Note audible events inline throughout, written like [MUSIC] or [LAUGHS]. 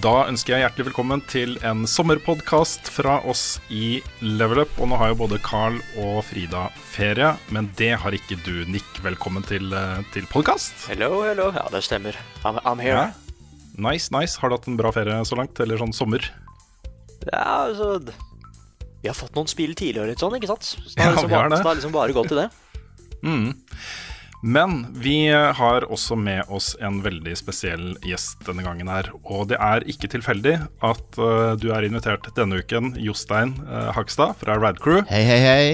Da ønsker jeg hjertelig velkommen til en sommerpodkast fra oss i Level Up. Og nå har jo både Carl og Frida ferie, men det har ikke du, Nick. Velkommen til, eh, til podkast. Hello, hello. Ja, det stemmer. I'm, I'm here. Ja. Nice, nice. Har du hatt en bra ferie så langt? Eller sånn sommer? Ja, altså Vi har fått noen spill tidligere litt sånn, ikke sant? Så det Ja, har liksom, vi har det. så det har liksom bare gått til det. Mm. Men vi har også med oss en veldig spesiell gjest denne gangen her. Og det er ikke tilfeldig at uh, du er invitert denne uken, Jostein uh, Hagstad fra Radcrew. Hei, hei, hei.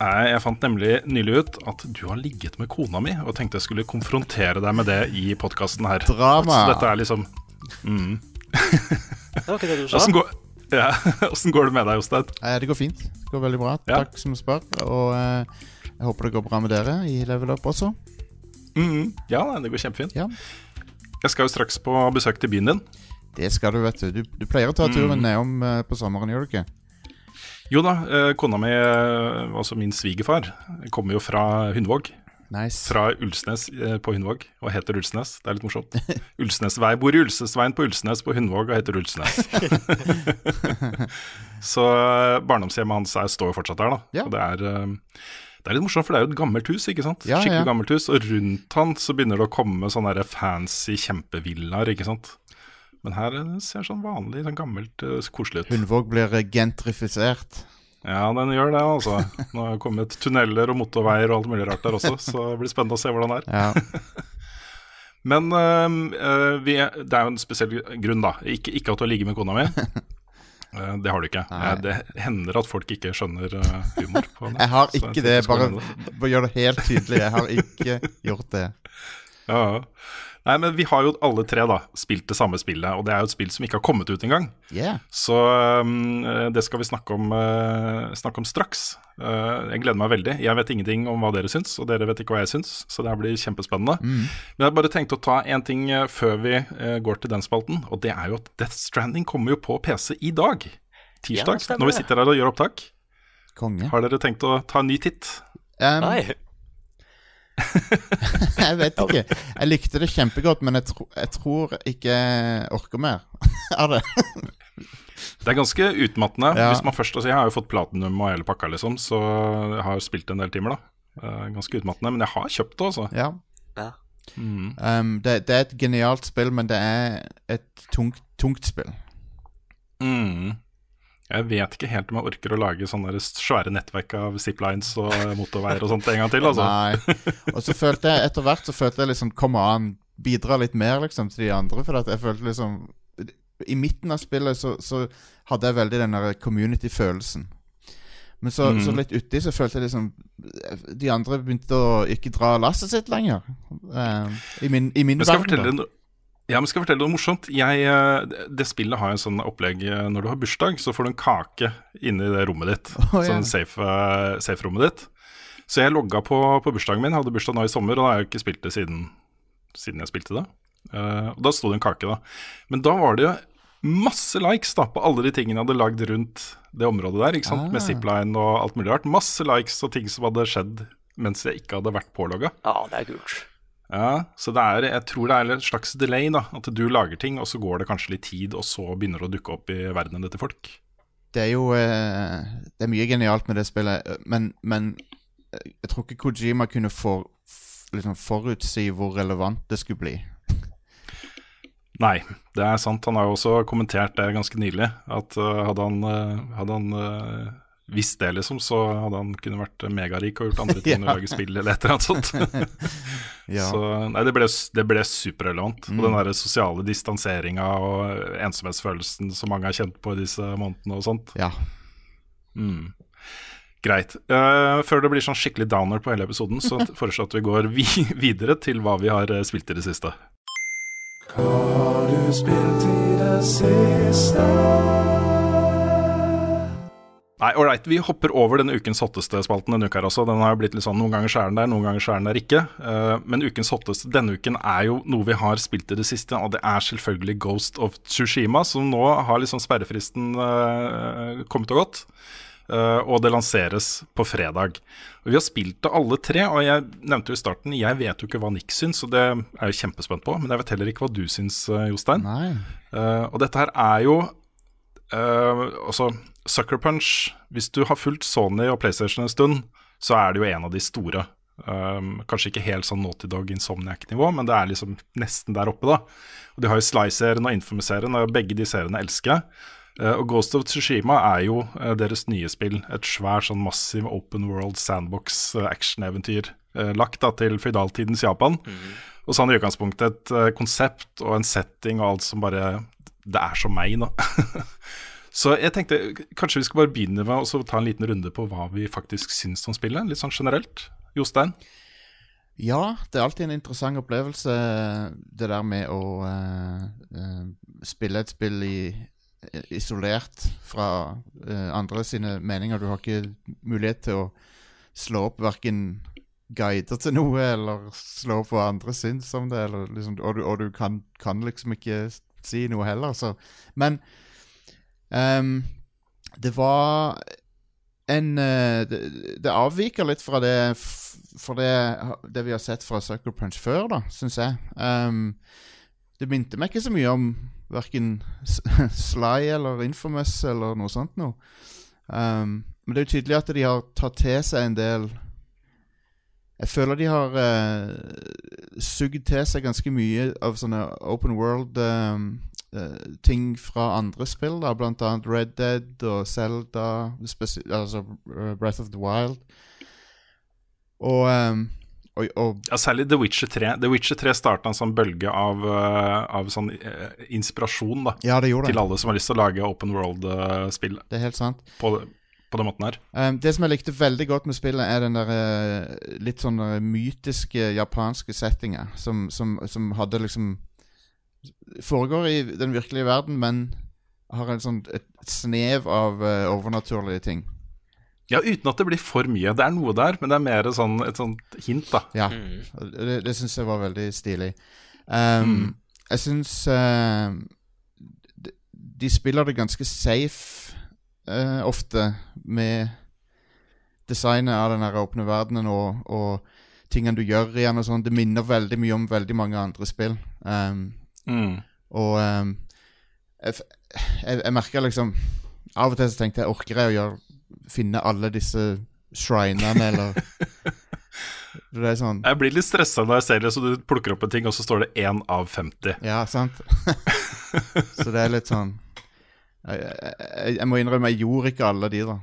Nei, Jeg fant nemlig nylig ut at du har ligget med kona mi, og tenkte jeg skulle konfrontere deg med det i podkasten her. Drama. Så dette er liksom mm. Det var ikke det du sa. Åssen går, ja, [LAUGHS] går det med deg, Jostein? Eh, Det går fint. Det går veldig bra. Ja. Takk som spør. Og eh, jeg håper det går bra med dere i Level Up også. Mm. Ja, det går kjempefint. Ja. Jeg skal jo straks på besøk til byen din. Det skal du, vet du. Du, du pleier å ta Mm. ned nedom eh, på sommeren, gjør du ikke? Jo da, eh, kona mi, eh, altså min svigerfar, kommer jo fra Hundvåg. Nice. Fra Ulsnes på Hundvåg, og heter Ulsnes. Det er litt morsomt. [LAUGHS] Ulsnesvei. Bor i Ulsnesveien på Ulsnes på Hundvåg og heter Ulsnes. [LAUGHS] [LAUGHS] Så barndomshjemmet hans er, står jo fortsatt der, da. Ja. Og det er, det er litt morsomt, for det er jo et gammelt hus, ikke sant. Ja, Skikkelig ja. gammelt hus. Og rundt han så begynner det å komme sånne der fancy kjempevillaer, ikke sant. Men her ser sånn vanlig, sånn gammelt, eh, koselig ut. Hundvåg blir gentrifisert. Ja, den gjør det, altså. Nå har det kommet tunneler og motorveier og alt mulig rart der også, så det blir spennende å se hvordan det er. Ja. [LAUGHS] Men øh, vi, det er jo en spesiell grunn, da. Ikke, ikke at du har ligget med kona mi. Eh, det har du ikke. Nei. Eh, det hender at folk ikke skjønner øh, humor på det. [LAUGHS] Jeg har ikke jeg det. Bare, bare gjør det helt tydelig. Jeg har ikke [LAUGHS] gjort det. Ja, ja. Nei, men vi har jo alle tre da spilt det samme spillet, og det er jo et spill som ikke har kommet ut engang. Yeah. Så um, det skal vi snakke om, uh, snakke om straks. Uh, jeg gleder meg veldig. Jeg vet ingenting om hva dere syns, og dere vet ikke hva jeg syns, så det her blir kjempespennende. Mm. Men jeg bare tenkte å ta en ting før vi uh, går til den spalten, og det er jo at Death Stranding kommer jo på PC i dag. Tirsdag, Ja, når vi sitter her og gjør opptak. Konge. Har dere tenkt å ta en ny titt? Um, Nei. Jeg vet ikke. Jeg likte det kjempegodt, men jeg, tro, jeg tror ikke jeg orker mer [LAUGHS] av det. Det er ganske utmattende. Ja. Hvis man først, altså Jeg har jo fått platinum og hele pakka, liksom, så jeg har spilt en del timer, da. Eh, ganske utmattende, men jeg har kjøpt det, altså. Ja. Ja. Mm. Um, det, det er et genialt spill, men det er et tungt, tungt spill. Mm. Jeg vet ikke helt om jeg orker å lage sånne svære nettverk av ziplines og motorveier og sånt en gang til, altså. Nei. Og så følte jeg etter hvert så følte jeg liksom Kom an, bidra litt mer liksom til de andre. For jeg følte liksom I midten av spillet så, så hadde jeg veldig den der community-følelsen. Men så, Mm. så litt uti så følte jeg liksom De andre begynte å ikke dra lasset sitt lenger. Uh, I min, i min verden. Ja, men skal jeg fortelle noe morsomt? Jeg, eh, det- spillet har en sånn opplegg eh, Når du har bursdag, så får du en kake inni det rommet ditt. Oh, yeah. Sånn safe-rommet safe-rommet ditt. Så jeg logga på, på bursdagen min. Hadde bursdag nå i sommer, og da har jeg ikke spilt det siden, siden jeg spilte det. Uh, og Da sto det en kake, da. Men da var det jo masse likes da på alle de tingene jeg hadde lagd rundt det området der. ikke sant? Ah. Med zipline og alt mulig rart. Masse likes og ting som hadde skjedd mens jeg ikke hadde vært pålogga. ja, det er kult. Ja, så det er, jeg tror det er et slags delay, da. At du lager ting, og så går det kanskje litt tid, og så begynner det å dukke opp i verdenen til folk. Det er jo eh, Det er mye genialt med det spillet, eh, men, men eh, jeg tror ikke Kojima kunne for, liksom forutsi hvor relevant det skulle bli. [LAUGHS] Nei, det er sant. Han har jo også kommentert det ganske nylig. At hadde han, hadde han visst det, liksom, så hadde han kunne vært megarik og gjort [LAUGHS] andre ting Ja. å lage spill eller et eller annet sånt. [LAUGHS] Ja. Så nei, det ble, det ble superrelevant. Mm. Og den der sosiale distanseringa og ensomhetsfølelsen som mange har kjent på i disse månedene og sånt. ja. Mm. Greit. Uh, før det blir sånn skikkelig downer på hele episoden, så [LAUGHS] foreslår jeg at vi går vi videre til hva vi har spilt i det siste. Hva har du spilt i det siste. Nei, ålreit. Vi hopper over denne ukens hotteste spalten denne uka også. Den har blitt litt sånn, Noen ganger er den der, noen ganger er den der ikke. Eh, men ukens hotteste denne uken er jo noe vi har spilt i det siste, og det er selvfølgelig Ghost of Tsushima, som nå har liksom sperrefristen eh, kommet og gått. Eh, og det lanseres på fredag. Og Vi har spilt det alle tre, og jeg nevnte jo i starten Jeg vet jo ikke hva Nick syns, og det er jeg kjempespent på. Men jeg vet heller ikke hva du syns, Jostein. Nei. Og dette her er jo altså Sucker Punch Hvis du har fulgt Sony og PlayStation en stund, så er det jo en av de store. Um, kanskje ikke helt sånn Naughty Dog Insomniac-nivå, men det er liksom nesten der oppe, da. Og De har jo Sly-serien og Infamous-serien, og begge de seriene elsker jeg. Uh, og Ghost of Tsushima er jo uh, deres nye spill. Et svær, sånn massiv open world sandbox uh, action-eventyr. eh, lagt da til føydaltidens Japan. Og så har han i utgangspunktet et eh, konsept og en setting og alt som bare Det er som meg, da. [LAUGHS] så jeg tenkte kanskje vi skal bare begynne med å ta en liten runde på hva vi faktisk syns om spillet. Litt sånn generelt. Jostein? Ja, det er alltid en interessant opplevelse, det der med å uh, eh, spille et spill i, isolert fra uh, andre sine meninger. Du har ikke mulighet til å slå opp verken guider til noe, eller slå opp hva andre syns om det, liksom, og du, og du kan, kan liksom ikke si noe heller, så Men um, det var en uh, det, det avviker litt fra det fra det, det vi har sett fra Sucker Punch før, da, syns jeg. Um, det minte meg ikke så mye om verken [LAUGHS] Sly eller Infamous eller noe sånt noe. Um, men det er jo tydelig at de har tatt til seg en del Jeg føler de har uh, sugd til seg ganske mye av sånne open world-ting eh, ting fra andre spill, da, blant annet Red Dead og Zelda, altså eh, Breath of the Wild. Og, um, og, og Ja, særlig The Witcher 3. The Witcher 3 starta en sånn bølge av, uh, av sånn eh, inspirasjon da, Ja, det gjorde til alle som har lyst til å lage open world-spill Det er helt sant. på, på den måten her. Um, det som jeg likte veldig godt med spillet, er den der eh, litt sånn eh, mytiske japanske settinga som, som, som hadde liksom Foregår i den virkelige verden, men har en sånn, et snev av uh, overnaturlige ting. Ja, uten at det blir for mye. Det er noe der, men det er mer sånn, et sånt hint, da. Ja, og det, det syns jeg var veldig stilig. Um, Jeg syns uh, de, de spiller det ganske safe eh, ofte med designet av den åpne verdenen og, og tingene du gjør i den og sånn. Det minner veldig mye om veldig mange andre spill. Um, Mm. og um, jeg, jeg, jeg merker liksom Av og til så tenkte jeg orker jeg å gjøre finne alle disse shrinene, eller [LAUGHS] er sånn Jeg blir litt stressa når jeg ser det, så du plukker opp en ting, og så står det 1 av 50. Ja, sant? [LAUGHS] så det er litt sånn jeg, jeg, jeg må innrømme, jeg gjorde ikke alle de, da.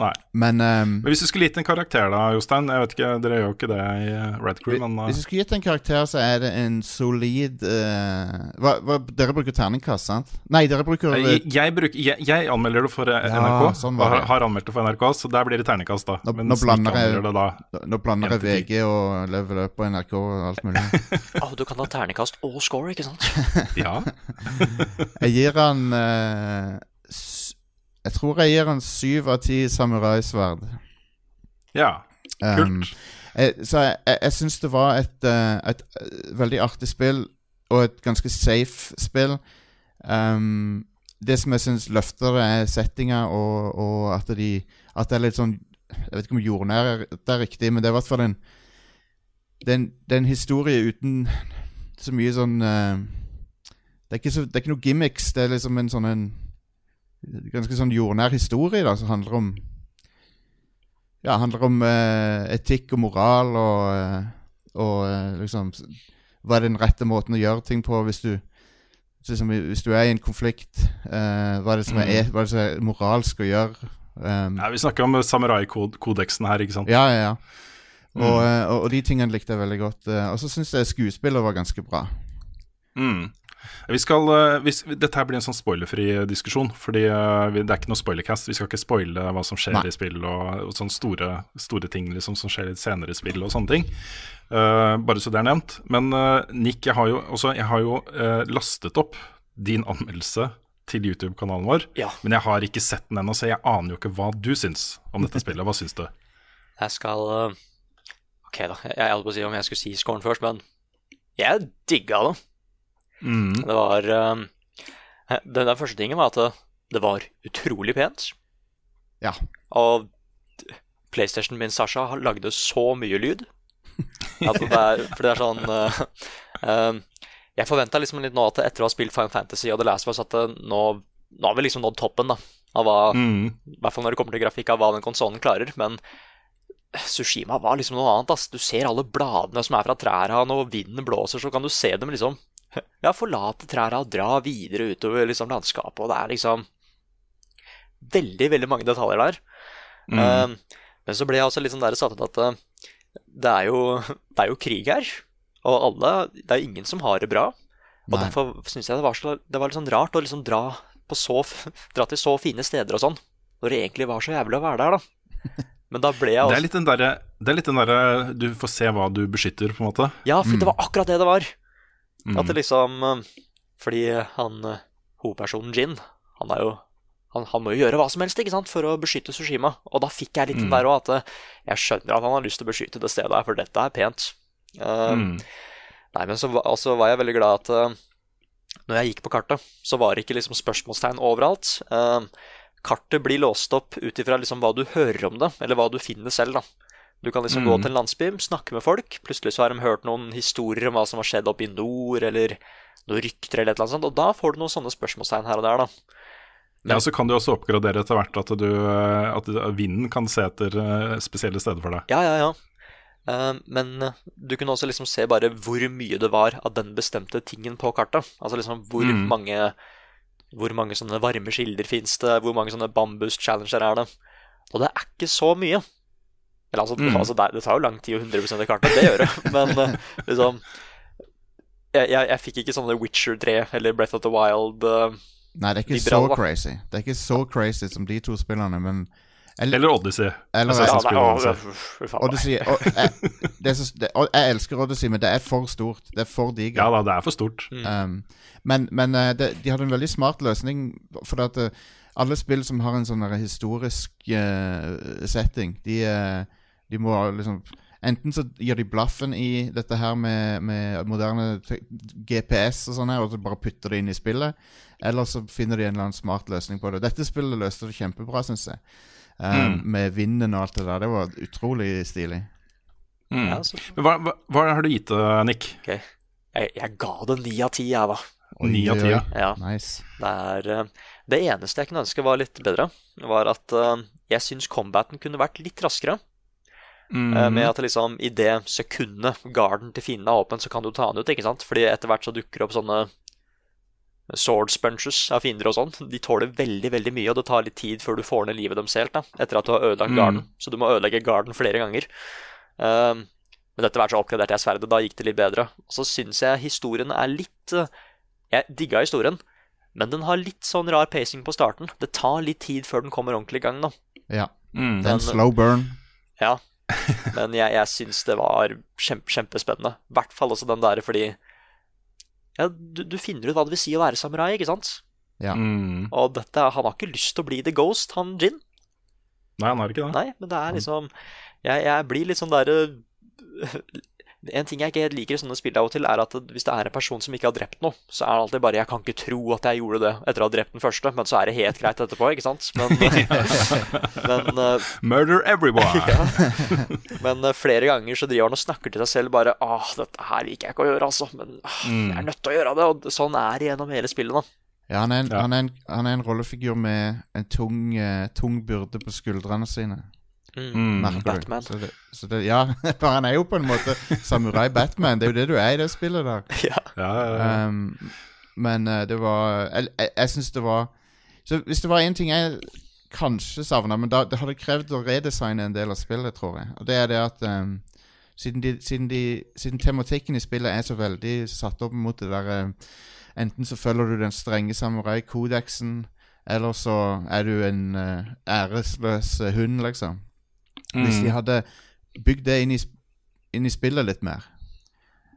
Nei. Men um, Men hvis du skulle gitt en karakter, da, Jostein Jeg vet ikke, Dere gjør jo ikke det i eh, Red Crew, men hvis du skulle gitt en karakter, så er det en solid uh, hva, hva, Dere bruker terningkast, sant? Nei, dere bruker jeg, jeg, bruker, jeg, jeg anmelder det for Ja, NRK, sånn var har, det. har anmeldt det for NRK, så der blir det terningkast, da. Nå- Men nå blander jeg- det da. Nå blander jeg VG og Level Up og NRK og alt mulig. [LAUGHS] oh, du kan ha terningkast og score, ikke sant? [LAUGHS] Ja. [LAUGHS] Jeg gir han s- Jeg tror jeg gir han syv av ti samuraisverd. ja. Um, Kult. jeg, så jeg, jeg, jeg syns det var et, eh, et eh, veldig artig spill, og et ganske safe spill. Um, det som jeg syns løfter det, er settinga, og, og at, de, at det er litt sånn Jeg vet ikke om jordnær er, riktig, men det er i hvert fall en Det er en, er en historie uten så mye sånn uh, det, er ikke så, det er ikke noe gimmicks. Det er liksom en sånn en ganske sånn jordnær historie da, som handler om ja, handler om eh, etikk og moral og, eh, og eh, liksom Hva er den rette måten å gjøre ting på hvis du liksom, Hvis du er i en konflikt, eh, hva er det som er, e- hva er det som er moralsk å gjøre? Um, Ja, vi snakker om samurai-kodeksen her, ikke sant? ja, ja, ja. Og, eh, og, og de tingene likte jeg veldig godt. eh, Og så syns jeg skuespillet var ganske bra. Mm. Vi skal, eh, hvis, dette her blir en sånn spoilerfri diskusjon, fordi eh, det er ikke noe spoilercast. Vi skal ikke spoile hva som skjer Nei. i spill og, og sånne store, store ting liksom, som skjer litt senere i spill og sånne ting. Uh, bare så det er nevnt. Men uh, Nick, jeg har jo, også, jeg har jo uh, lastet opp din anmeldelse til YouTube-kanalen vår, Ja. men jeg har ikke sett den ennå, så jeg aner jo ikke hva du syns om dette spillet. Hva syns du? [LAUGHS] Jeg skal eh, Ok, da. Jeg holdt på å si om jeg skulle si scoren først, men jeg digga det. Mm. Det var eh, Den der første tingen var at det, var utrolig pent. Ja. Og PlayStationen min, Sasha, lagde så mye lyd. At det er, for det er sånn uh, uh, Jeg forventa liksom litt nå at etter å ha spilt Final Fantasy og The Last of Us, at nå, nå har vi liksom nådd toppen, da. Av hva, Mm. I hvert fall når det kommer til grafikk, av hva den konsollen klarer. Men Sushima var liksom noe annet. Ass. Du ser alle bladene som er fra trærne, og vinden blåser, så kan du se dem liksom ja, forlate trærne og dra videre utover liksom, landskapet. Og det er liksom veldig, veldig mange detaljer der. Mm. Uh, men så ble jeg også litt sånn der satt ut at uh, det er, jo, [LAUGHS] det er jo krig her. Og alle Det er ingen som har det bra. Og Nei. derfor syns jeg det var, så, det var litt sånn rart å liksom dra, på så, [LAUGHS] dra til så fine steder og sånn, når det egentlig var så jævlig å være der, da. [LAUGHS] Men da ble jeg også det er litt den derre Du får se hva du beskytter, på en måte. Ja, for det var akkurat det det var. Mm. At det liksom eh, Fordi han eh, hovedpersonen Jin, han er jo han, han må jo gjøre hva som helst ikke sant, for å beskytte Sushima. Og da fikk jeg litt den der òg, at eh, jeg skjønner at han har lyst til å beskytte det stedet her, for dette er pent. Uh, Mm. Nei, men så altså var jeg veldig glad at uh, når jeg gikk på kartet, så var det ikke liksom spørsmålstegn overalt. Uh, kartet blir låst opp ut ifra liksom hva du hører om det, eller hva du finner selv. da. Du kan liksom gå Mm. til en landsby, snakke med folk. Plutselig så har de hørt noen historier om hva som har skjedd oppe i nord, eller noen rykter, eller et eller annet sånt. Og da får du noen sånne spørsmålstegn her og der, da. Ja, Så kan du også oppgradere etter hvert at, du, eh, at vinden kan se etter eh, spesielle steder for deg. Ja, ja, ja. Eh, men du kunne også liksom se bare hvor mye det var av den bestemte tingen på kartet. Altså liksom hvor Mm. mange Hvor mange sånne varme kilder fins det, hvor mange sånne bambus-challenger er det. Og det er ikke så mye. Eller altså, Mm. altså det, det tar jo lang tid å 100 det kartet, det gjør det. Men eh, liksom jeg, jeg, jeg fikk ikke sånne Witcher 3 eller Breath of the Wild uh, Nei, det er ikke Liberal, så da. crazy. Det er ikke så crazy som de to spillene, men eller, Eller Odyssey. eller Altså, Ja, Assassin's nei, Odyssey. og, jeg, det er så, det, og jeg elsker Odyssey, men det er for stort. Det er for digert. Ja da, det er for stort. Um, men men eh, det, de hadde en veldig smart løsning. For at alle spill som har en sånn historisk uh, setting, de, eh, de må liksom Enten så gir de blaffen i dette her med, med moderne GPS og sånn her, og så bare putter det inn i spillet. Eller så finner de en eller annen smart løsning på det. Dette spillet løste det kjempebra, syns jeg. Um, Med vinden og alt det der. Det var utrolig stilig. Mm. Ja, så- Men hva, hva, hva har du gitt det, Nick? Okay. jeg, jeg ga det ni av ti, jeg, da. Ni av ti, ja. Ja. Nice. Det, er, eh, det eneste jeg kunne ønske var litt bedre, var at eh, jeg syns combaten kunne vært litt raskere. Mm. Eh, Med at liksom i det sekundet garden til fienden er åpen, så kan du ta den ut, ikke sant? Fordi etter hvert så dukker det opp sånne sword sponges av fiender og sånn. De tåler veldig, veldig mye, og det tar litt tid før du får ned livet deres helt, da, etter at du har ødelagt Mm. garden. Så du må ødelegge garden flere ganger. Eh, men etter hvert så oppgraderte jeg sverdet, da gikk det litt bedre. Og så syns jeg historien er litt eh, Jeg digga historien, men den har litt sånn rar pacing på starten. Det tar litt tid før den kommer ordentlig i gang, da. Ja. Mm. Det er en slow burn. Ja, [LAUGHS] men jeg, jeg syns det var kjempe, kjempespennende. I hvert fall også den der fordi ja, du, du finner ut hva det vil si å være samurai, ikke sant? Ja. Mm. Og dette, han har ikke lyst til å bli The Ghost, han Jin. Nei, han har ikke det. Nei, men det er liksom Jeg, jeg blir litt sånn derre [LAUGHS] En ting jeg ikke helt liker i sånne spill av og til, er at hvis det er en person som ikke har drept noe, så er det alltid bare 'Jeg kan ikke tro at jeg gjorde det etter å ha drept den første', men så er det helt greit etterpå, ikke sant? Men, [LAUGHS] men uh, Murder everyone! [LAUGHS] Men uh, flere ganger så driver han og snakker til seg selv bare 'ah, dette her liker jeg ikke å gjøre, altså. Men åh, jeg er nødt til å gjøre det. Og sånn er det gjennom hele spillet, da. Ja, han er en, Ja. Han er en, han er en rollefigur med en tung, uh, tung byrde på skuldrene sine. Mm. Batman. Så det, så det, ja, [LAUGHS] for han er jo på en måte samurai-Batman. Det er jo det du er i det spillet der. [LAUGHS] Ja. Ja, ja, ja. Um, men eh, det var Jeg, jeg, jeg syns det var Så hvis det var én ting jeg kanskje savna, men da, det hadde krevd å redesigne en del av spillet, tror jeg. Og det er det at um, siden, de, siden, de, siden tematikken i spillet er så veldig satt opp mot det der um, Enten så følger du den strenge samurai-kodeksen, eller så er du en uh, æresløs hund, liksom. Hvis de hadde bygd det inn i, inn i spillet litt mer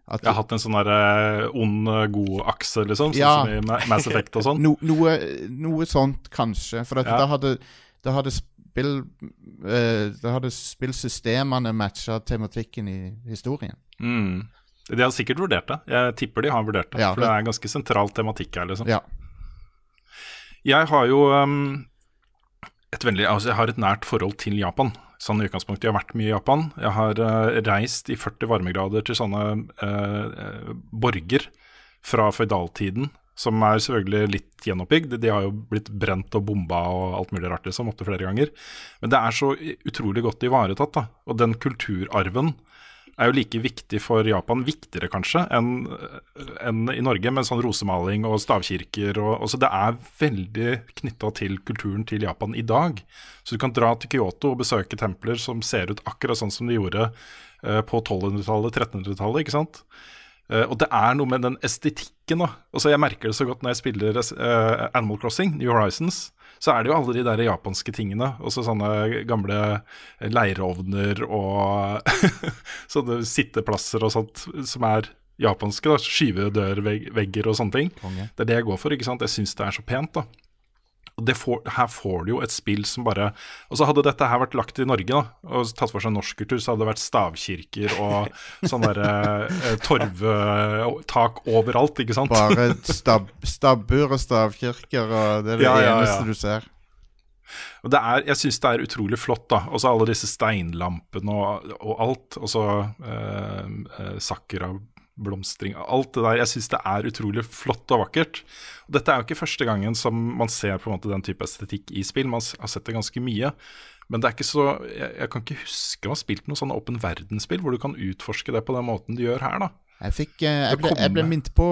at Jeg har hatt en sånn der eh, ond, eh, god akse, liksom. Sånn Ja. som i Mass Effect og sånn. [LAUGHS] no, noe, noe sånt, kanskje. For Ja. da hadde, da hadde spill uh, Da hadde spillsystemene matcha tematikken i historien. Mm. De har sikkert vurdert det. Jeg tipper de har vurdert det. Ja, for det er en ganske sentral tematikk her, liksom. Ja. Jeg har jo um, et veldig Altså, jeg har et nært forhold til Japan. Sånn i utgangspunktet. Jeg har vært mye i Japan. Jeg har uh, reist i 40 varmegrader til sånne eh, borger fra føydaltiden, som er selvfølgelig litt gjenoppbygd. De har jo blitt brent og bomba og alt mulig rart, liksom, opptil flere ganger. Men det er så utrolig godt ivaretatt, da. Og den kulturarven er jo like viktig for Japan, viktigere kanskje, enn en i Norge, med sånn rosemaling og stavkirker. Og, så det er veldig knytta til kulturen til Japan i dag. Så du kan dra til Kyoto og besøke templer som ser ut akkurat sånn som de gjorde eh, på 1200-tallet, 1300-tallet, ikke sant. Eh, og det er noe med den estetikken. da. Altså Jeg merker det så godt når jeg spiller eh, Animal Crossing, New Horizons. Så er det jo alle de der japanske tingene. Også sånne gamle leirovner og [LAUGHS] sånne sitteplasser og sånt som er japanske. da, Skyvedørvegger og sånne ting. Konge. Det er det jeg går for. ikke sant? Jeg syns det er så pent. da. Og det får, Her får du jo et spill som bare Og så hadde dette her vært lagt i Norge da, og tatt for seg norsk kultur, så hadde det vært stavkirker og [LAUGHS] sånn derre eh, torvtak overalt, ikke sant? Bare [LAUGHS] stab, stabbur og stavkirker, og det er det Ja, ja, ja. eneste du ser. Og det er, jeg syns det er utrolig flott, da. Også alle disse steinlampene og, og alt. Og så eh, eh, sakura-blomstring. Alt det der. Jeg syns det er utrolig flott og vakkert. Og dette er jo ikke første gangen som man ser på en måte den type estetikk i spill. Man har sett det ganske mye. Men det er ikke så Jeg, jeg kan ikke huske å ha spilt noe sånn åpen verdensspill hvor du kan utforske det på den måten du gjør her, da. Jeg, fikk, eh, jeg, ble, jeg ble minnet på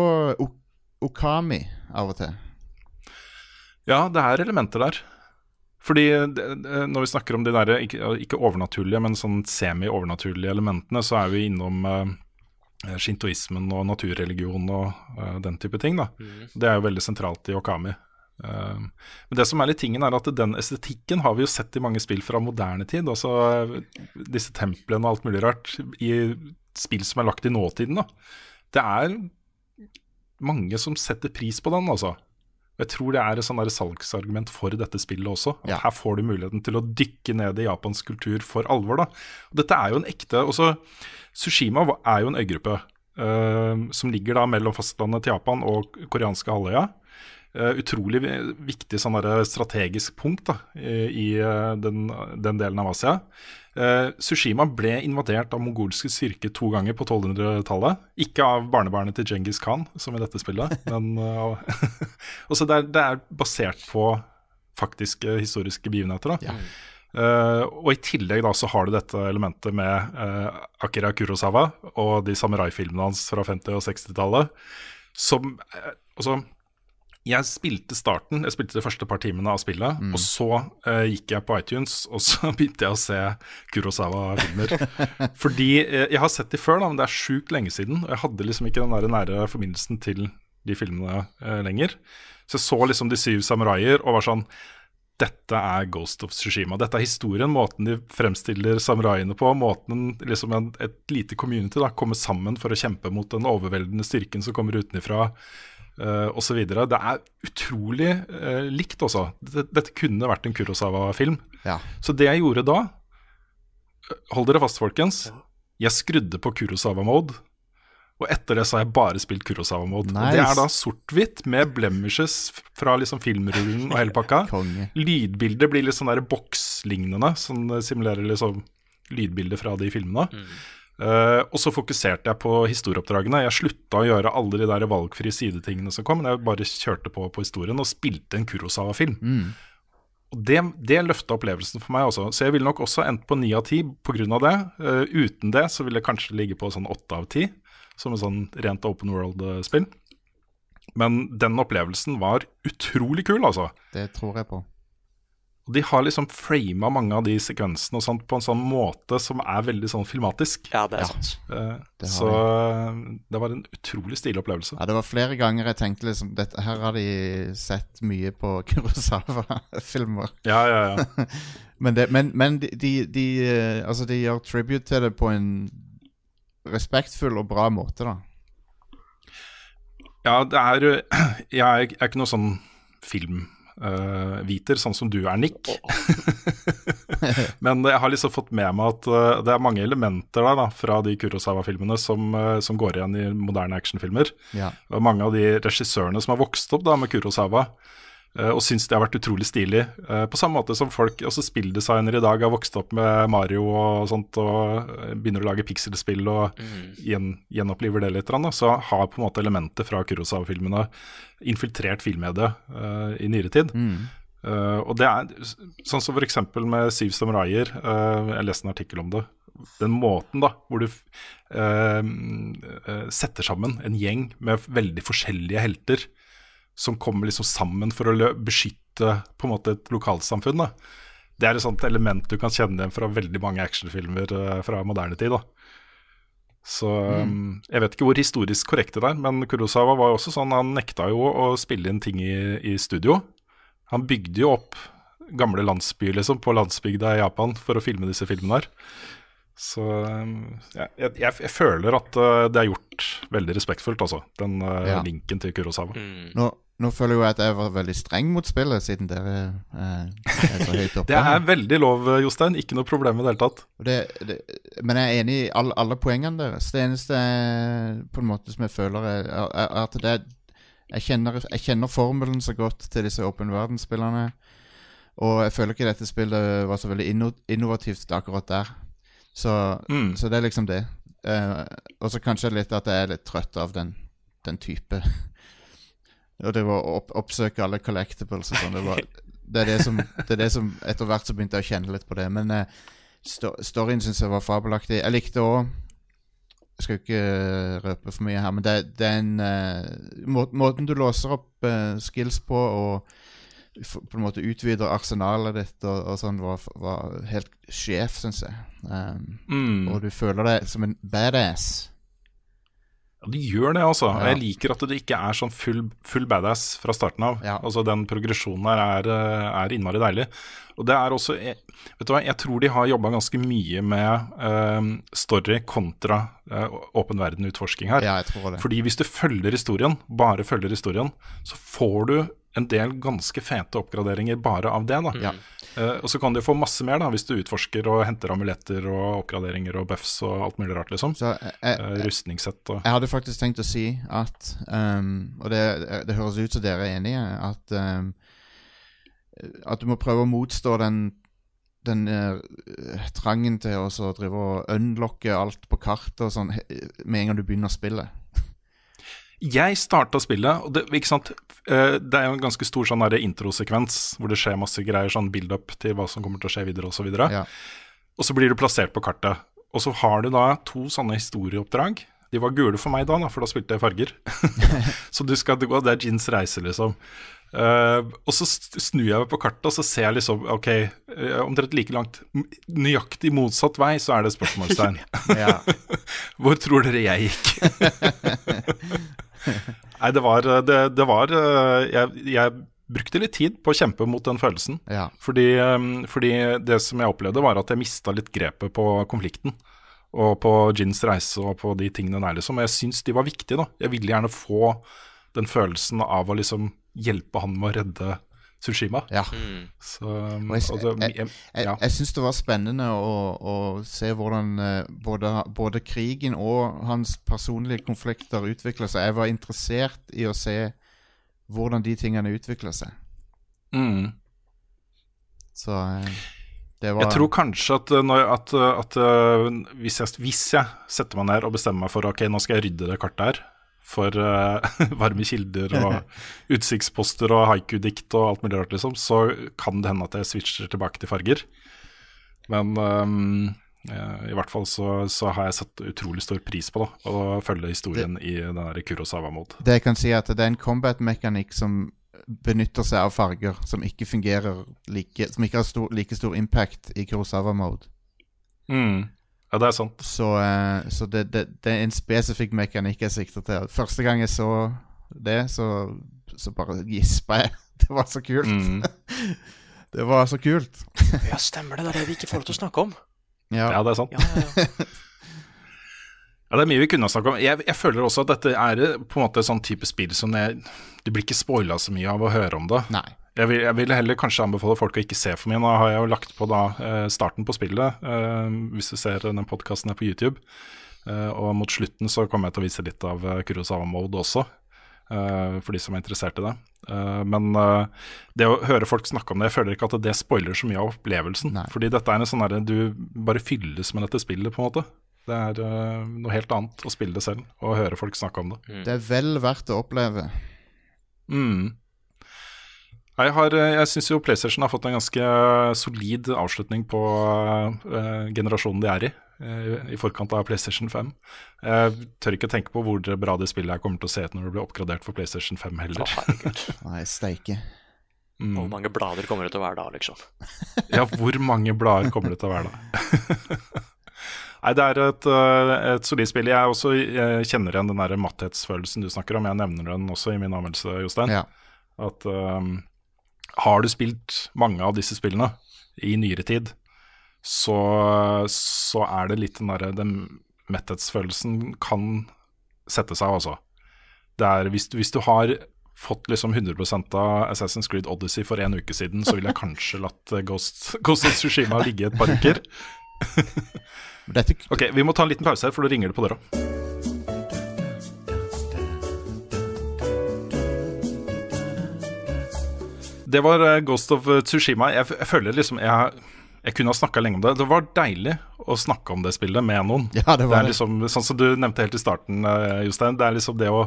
Okami av og til. Ja, det er elementer der. Fordi det, når vi snakker om de der, ikke, ikke overnaturlige, men sånn semi-overnaturlige elementene, så er vi innom eh, shintoismen og naturreligion og uh, den type ting. da. Det er jo veldig sentralt i Okami. Uh, men det som er litt tingen er at den estetikken har vi jo sett i mange spill fra moderne tid. Altså eh, disse templene og alt mulig rart i spill som er lagt i nåtiden. da. Det er mange som setter pris på den, altså. Jeg tror det er et sånn salgsargument for dette spillet også. At Ja. Her får du muligheten til å dykke ned i japansk kultur for alvor. da. Dette er jo en ekte også, Sushima er jo en øygruppe uh, som ligger da mellom fastlandet til Japan og koreanske halvøya. Uh, utrolig viktig sånn strategisk punkt da, i, eh, den, den delen av Asia. Eh, Sushima ble invadert av mongolske styrker to ganger på 1200-tallet. Ikke av barnebarnet til Genghis Khan, som i dette spillet, [LAUGHS] men [LAUGHS] uh, også det, er, det er basert på faktiske historiske begivenheter. Da. Eh, og i tillegg da så har du dette elementet med uh, Akira Kurosawa og de samurai-filmene hans fra 50- og 60-tallet, som uh, Altså, jeg spilte starten, jeg spilte de første par timene av spillet, og så uh, gikk jeg på iTunes, og så [LAUGHS] begynte jeg å se Kurosawa-filmer. [LAUGHS] Fordi uh, jeg har sett de før, da, men det er sjukt lenge siden, og jeg hadde liksom ikke den der nære forbindelsen til de filmene uh, lenger. Så jeg så liksom De syv samuraier og var sånn dette er Ghost of Tsushima. Dette er historien, måten de fremstiller samuraiene på. Måten liksom en, et lite community da, kommer sammen for å kjempe mot den overveldende styrken som kommer utenfra, uh, osv. Det er utrolig uh, likt også. Dette, dette kunne vært en Kurosawa-film. Ja. Så det jeg gjorde da Hold dere fast, folkens. Jeg skrudde på Kurosawa-mode. Og etter det så har jeg bare spilt Kurosawa-mode. Og det er da sort-hvitt med blemishes fra liksom filmrullen og hele pakka. [LAUGHS] Lydbildet blir litt sånn der bokslignende, som simulerer liksom lydbildet fra de filmene. Eh, og så fokuserte jeg på historieoppdragene. Jeg slutta å gjøre alle de der valgfrie sidetingene som kom, men jeg bare kjørte på på historien og spilte en Kurosawa-film. Og det, det løfta opplevelsen for meg også. Så jeg ville nok også endt på ni av ti pga. det. Uh, uten det så ville jeg kanskje ligge på sånn åtte av ti, som en sånn rent open world-spill. Men den opplevelsen var utrolig kul, altså. Det tror jeg på. Og de har liksom frama mange av de sekvensene og sånt på en sånn måte som er veldig sånn filmatisk. Ja, det er sant. Uh, Det så eh, det var en utrolig stilig opplevelse. Ja, det var flere ganger jeg tenkte liksom dette, Her har de sett mye på [LAUGHS] Kurosawa-filmer. Ja, ja, ja. [LAUGHS] Men, det, men, men de, de, de, eh, altså de gjør tribute til det på en respektfull og bra måte, da. Ja, det er Jeg er, [CLEARS THROAT] jeg er ikke noe sånn filmviter, sånn som du er, Nick. [LAUGHS] [LAUGHS] Men jeg har liksom fått med meg at uh, det er mange elementer der da, fra de Kurosawa-filmene som, uh, som går igjen i moderne actionfilmer. Ja. Og mange av de regissørene som har vokst opp da med Kurosawa, eh, og syns det har vært utrolig stilig. eh, På samme måte som folk, også spilldesignere i dag, har vokst opp med Mario og sånt, og eh, begynner å lage pikselspill og gjen, gjenoppliver det litt, så har på en måte elementet fra Kurosawa-filmene infiltrert filmmediet eh, i nyere tid. Eh, og det er sånn som for eksempel med Syv samuraier. Uh, jeg leste en artikkel om det. Den måten da, hvor du eh, eh, setter sammen en gjeng med veldig forskjellige helter som kommer liksom sammen for å beskytte på en måte et lokalsamfunn. da. Det er et sånt element du kan kjenne igjen fra veldig mange actionfilmer eh, fra moderne tid. da. Så um, Jeg vet ikke hvor historisk korrekt det er, men Kurosawa var jo også sånn, han nekta jo å spille inn ting i, i studio. Han bygde jo opp gamle landsbyer liksom, på landsbygda i Japan for å filme disse filmene her. Så um, ja, jeg, jeg, jeg føler at uh, det er gjort veldig respektfullt, altså. Den uh, Ja. linken til Kurosawa. Nå, nå føler jeg jo at jeg var veldig streng mot spillet, siden dere eh, er så høyt oppe. [LAUGHS] Det er veldig lov, Jostein. Ikke noe problem i det hele tatt. Det, det, men jeg er enig i all, alle poengene deres. Det eneste på en måte som jeg føler, er, er at det jeg kjenner, jeg kjenner formelen så godt til disse åpen verden-spillerne. Og jeg føler ikke dette spillet var så veldig inno, innovativt akkurat der. Så, Mm. så det er liksom det. Uh, og så kanskje litt at jeg er litt trøtt av den, den type [LAUGHS] Og det var å opp, oppsøke alle collectibles og sånn. Det, var- [LAUGHS] det, er det, som, det er det som Etter hvert så begynte jeg å kjenne litt på det. Men uh, sto, storyen syns jeg var fabelaktig. Jeg likte òg Jeg skal ikke røpe for mye her, men det, det er en uh, må, Måten du låser opp uh, skills på og på en måte utvider arsenalet ditt og, og sånn, var, var helt sjef, syns jeg. Um, Mm. Og du føler deg som en badass. Ja, det gjør det, altså. Ja. Jeg liker at det ikke er sånn full, full badass fra starten av. Ja. Altså Den progresjonen her er, eh, er innmari deilig. Og det er også jeg, Vet du hva, jeg tror de har jobba ganske mye med uh, story kontra uh, åpen verden-utforsking her. Ja, jeg tror det. Fordi hvis du følger historien, bare følger historien, så får du en del ganske fete oppgraderinger bare av det. da. Ja. Uh, og så kan du få masse mer da, hvis du utforsker og henter amuletter og oppgraderinger og buffs og alt mulig rart, liksom. Så jeg, jeg, uh, rustningssett og Jeg hadde faktisk tenkt å si at um, Og det, det høres ut som dere er enige, at um, At du må prøve å motstå den den uh, trangen til å drive og unlocke alt på kartet og sånn med en gang du begynner spillet. Jeg starta spillet, og det, ikke sant? Eh, det er jo en ganske stor sånn introsekvens hvor det skjer masse greier, sånn build-up til hva som kommer til å skje videre osv. Og, Ja. og så blir du plassert på kartet. Og så har du da to sånne historieoppdrag. De var gule for meg da, da for da spilte jeg farger. [LAUGHS] så du skal gå, det er Gins reise, liksom. Uh, og så snur jeg meg på kartet, og så ser jeg liksom Ok, eh, omtrent like langt Nøyaktig motsatt vei, så er det spørsmålstegn. [LAUGHS] [LAUGHS] Hvor tror dere jeg gikk? [LAUGHS] Nei, det var, det, det var jeg, jeg brukte litt tid på å kjempe mot den følelsen. ja. Fordi, um, fordi det som jeg opplevde, var at jeg mista litt grepet på konflikten. Og på Gins reise og på de tingene der, liksom. Jeg syns de var viktige, da. Jeg ville gjerne få den følelsen av å liksom hjelpe han med å redde Sushima. ja. Så um, jeg, jeg, jeg- jeg, ja. jeg syns det var spennende å, å se hvordan eh, både, både krigen og hans personlige konflikter utvikla seg. Jeg var interessert i å se hvordan de tingene utvikla seg. Mm. Så eh, det var Jeg tror kanskje at, uh, når, at, at hvis, jeg, hvis jeg setter meg ned og bestemmer meg for ok, nå skal jeg rydde det kartet her for uh, [LAUGHS] varme kilder og [LAUGHS] utsiktsposter og haiku-dikt og alt mulig rart, liksom, så kan det hende at jeg switcher tilbake til farger. Men um, i hvert fall så, så har jeg satt utrolig stor pris på da, å følge historien i den der Kurosawa-mode. Det jeg kan si, er at det er en combat-mekanikk som benytter seg av farger som ikke fungerer like Som ikke har stor, like stor impact i Kurosawa-mode. Mm. Ja, det er sant. Så, eh, så det, det, det er en spesifikk mekanikk jeg sikter til. Første gang jeg så det, så, så bare gispa jeg. [LAUGHS] Det var så kult. Mm. [LAUGHS] det var så kult. [LAUGHS] Ja, stemmer det. Det er det vi ikke får lov til å snakke om. Ja. Ja, det er sant. Ja, ja, ja. Ja, Det er mye vi kunne ha snakket om. Jeg, jeg føler også at dette er eh, på en måte sånn type spill som jeg, Du blir ikke spoila så mye av å høre om det. Nei. Jeg vil, jeg vil heller kanskje anbefale folk å ikke se for mye. Nå har jeg jo lagt på da eh, starten på spillet, eh, hvis du ser den podkasten her på YouTube. Eh, og mot slutten så kommer jeg til å vise litt av Kurosawa Mode også, eh, for de som er interessert i det. Eh, men eh, det å høre folk snakke om det, jeg føler ikke at det spoiler så mye av opplevelsen. Nei. Fordi dette er en sånn herre Du bare fylles med dette spillet, på en måte. Det er eh, noe helt annet å spille det selv og høre folk snakke om det. Det er vel verdt å oppleve. Mm. Jeg, har, eh, jeg syns jo PlayStation har fått en ganske solid avslutning på uh, generasjonen de er i, uh, i forkant av PlayStation 5. Jeg tør ikke tenke på hvor bra det spillet her kommer til å se ut når det blir oppgradert for PlayStation 5 Å, heller. herregud. [LAUGHS] Nei, steike. Mm. Hvor mange blader kommer det til å være da, liksom? [LAUGHS] Ja, hvor mange blader kommer det til å være da? [LAUGHS] Nei, det er et, eh, et solid spill. Jeg også jeg kjenner igjen den der matthetsfølelsen du snakker om. Jeg nevner den også i min anmeldelse, Jostein. Ja. At um, har du spilt mange av disse spillene i nyere tid, så, så er det litt den derre Den metthetsfølelsen kan sette seg, altså. Det er hvis du, hvis du har fått liksom 100 av Assassin's Creed Odyssey for en uke siden, så ville jeg kanskje latt eh, Ghost, [LAUGHS] Ghost of Tsushima ligge et par uker. [LAUGHS] Ok, Vi må ta en liten pause her, for da ringer det på døra. Det var eh, Ghost of Tsushima. Jeg, jeg føler liksom jeg, jeg kunne ha snakka lenge om det. Det var deilig å snakke om det spillet med noen. [LAUGHS] Ja, det var er det. liksom, Sånn som du nevnte helt i starten, eh, Jostein. Det er liksom det å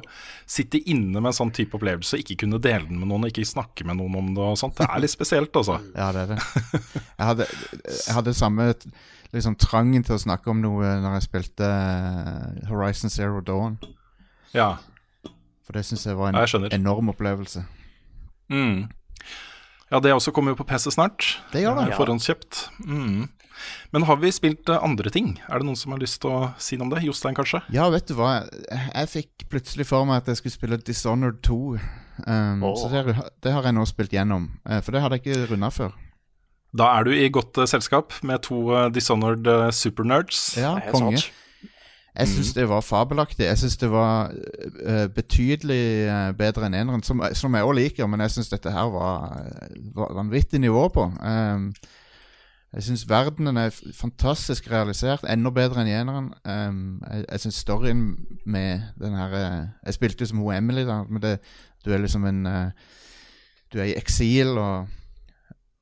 sitte inne med en sånn type opplevelse, ikke kunne dele den med noen, ikke snakke med noen om det og sånt. Det er litt spesielt, altså. [LAUGHS] Ja, det er det. Jeg hadde, jeg hadde samme liksom, trangen til å snakke om noe når jeg spilte eh, Horizon Zero Dawn. Ja. For det syns jeg var Ja, en jeg skjønner. enorm opplevelse. Mm. Ja, det også kommer jo på PC snart. Det gjør det. Eh, Forhåndskjøpt. Mm. Men har vi spilt eh, andre ting? Er det noen som har lyst til å si noe om det? Jostein, kanskje? Ja, vet du hva? Jeg, fikk plutselig for meg at jeg skulle spille Dishonored 2. Um, oh. Så det, det har jeg nå spilt gjennom. Eh, for det hadde jeg ikke runda før. Da er du i godt uh, selskap med to uh, Dishonored uh, supernerds. Ja, konge. sant. Jeg syns det var fabelaktig. Jeg syns det var uh, betydelig uh, bedre enn eneren, som, som jeg òg liker, men jeg syns dette her var, var vanvittig nivå på. Um, jeg syns verdenen er fantastisk realisert, enda bedre enn i eneren. Um, jeg jeg syns storyen med den her Jeg spilte jo som hun Emily, da, men det, du er liksom en uh, Du er i eksil og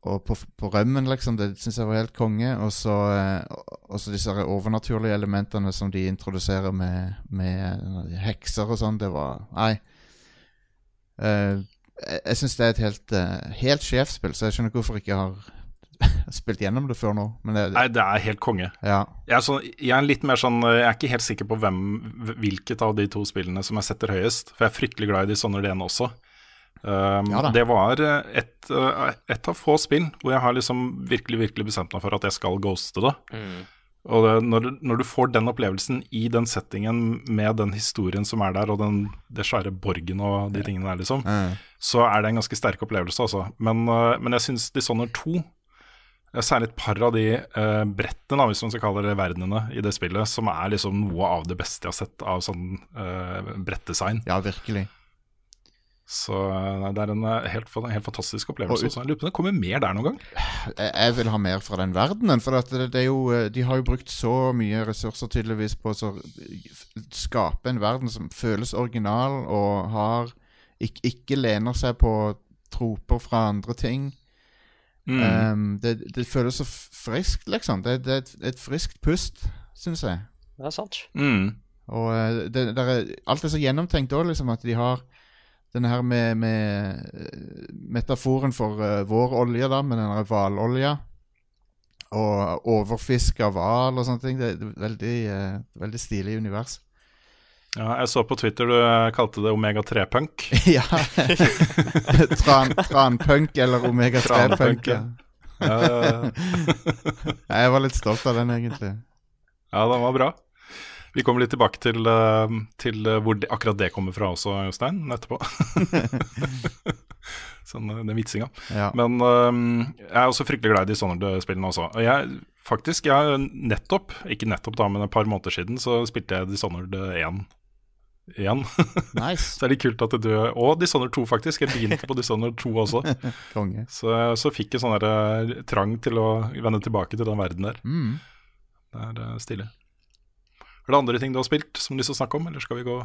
og på, på rømmen, liksom. Det syns jeg var helt konge. Og så eh, disse overnaturlige elementene som de introduserer med, med hekser og sånn. Det var Nei. Eh, jeg syns det er et helt, eh, helt sjefsspill, så jeg skjønner ikke hvorfor jeg ikke har [LAUGHS] spilt gjennom det før nå. Men det, Nei, det er helt konge. ja. Jeg er, så, jeg er litt mer sånn Jeg er ikke helt sikker på hvem, hvilket av de to spillene som jeg setter høyest. For jeg er fryktelig glad i de sånne ideene også. Um, Ja det var eh, et, eh, et av få spill hvor jeg har liksom virkelig virkelig bestemt meg for at jeg skal ghoste det. Mm. Og det, når, du- når du får den opplevelsen i den settingen med den historien som er der, og den, det svære borgen og de tingene der, liksom, mm. så er det en ganske sterk opplevelse, altså. Men, øh, men jeg syns Dishonored 2, to særlig et par av de uh, brettene, da, hvis man skal kalle det verdenene i det spillet, som er liksom noe av det beste jeg har sett av sånn uh, brettdesign. ja, virkelig. Så det er en øh, helt, helt fantastisk opplevelse. Og ut- også. Lurer på om det kommer mer der noen gang. jeg, jeg vil ha mer fra den verdenen. For at det, det er jo, eh, de har jo brukt så mye ressurser tydeligvis på å skape en verden som føles original og har ikke, ikke lener seg på troper fra andre ting. Mm. Um, det, det føles så friskt, liksom. Det, det er et, et friskt pust, syns jeg. Det er sant. Mm. Og eh, det, er, alt er så gjennomtenkt òg, liksom, at de har denne her med, med eh, metaforen for uh, vår olje, da, med den der hvalolja. Og overfiske av hval og sånne ting. Det er veldig, uh, veldig stilig univers. Ja, jeg så på Twitter du kalte det Omega-3-punk. [LAUGHS] ja. [LAUGHS] Tran, tranpunk eller omega-3-punk. Ja. Ja. Ja, ja, [LAUGHS] ja. Jeg var litt stolt av den, egentlig. ja, den var bra. Vi kommer litt tilbake til, eh, til eh, hvor det, akkurat det kommer fra også, Jostein, etterpå. [LAUGHS] sånn, eh, den vitsinga. Ja. Men jeg er også fryktelig glad i Dishonored-spillene også. Og jeg, faktisk, jeg nettopp, ikke nettopp da, men et par måneder siden, så spilte jeg Dishonored 1 igjen. [LAUGHS] Nice. så er det kult at du Og Dishonored 2, faktisk. Jeg begynte på Dishonored 2 også. [LAUGHS] Konge. Så, så fikk jeg sånn der, trang til å vende tilbake til den verden der. Mm. Det er eh, stilig. Er det andre ting du har spilt som du har lyst til å snakke om, eller skal vi gå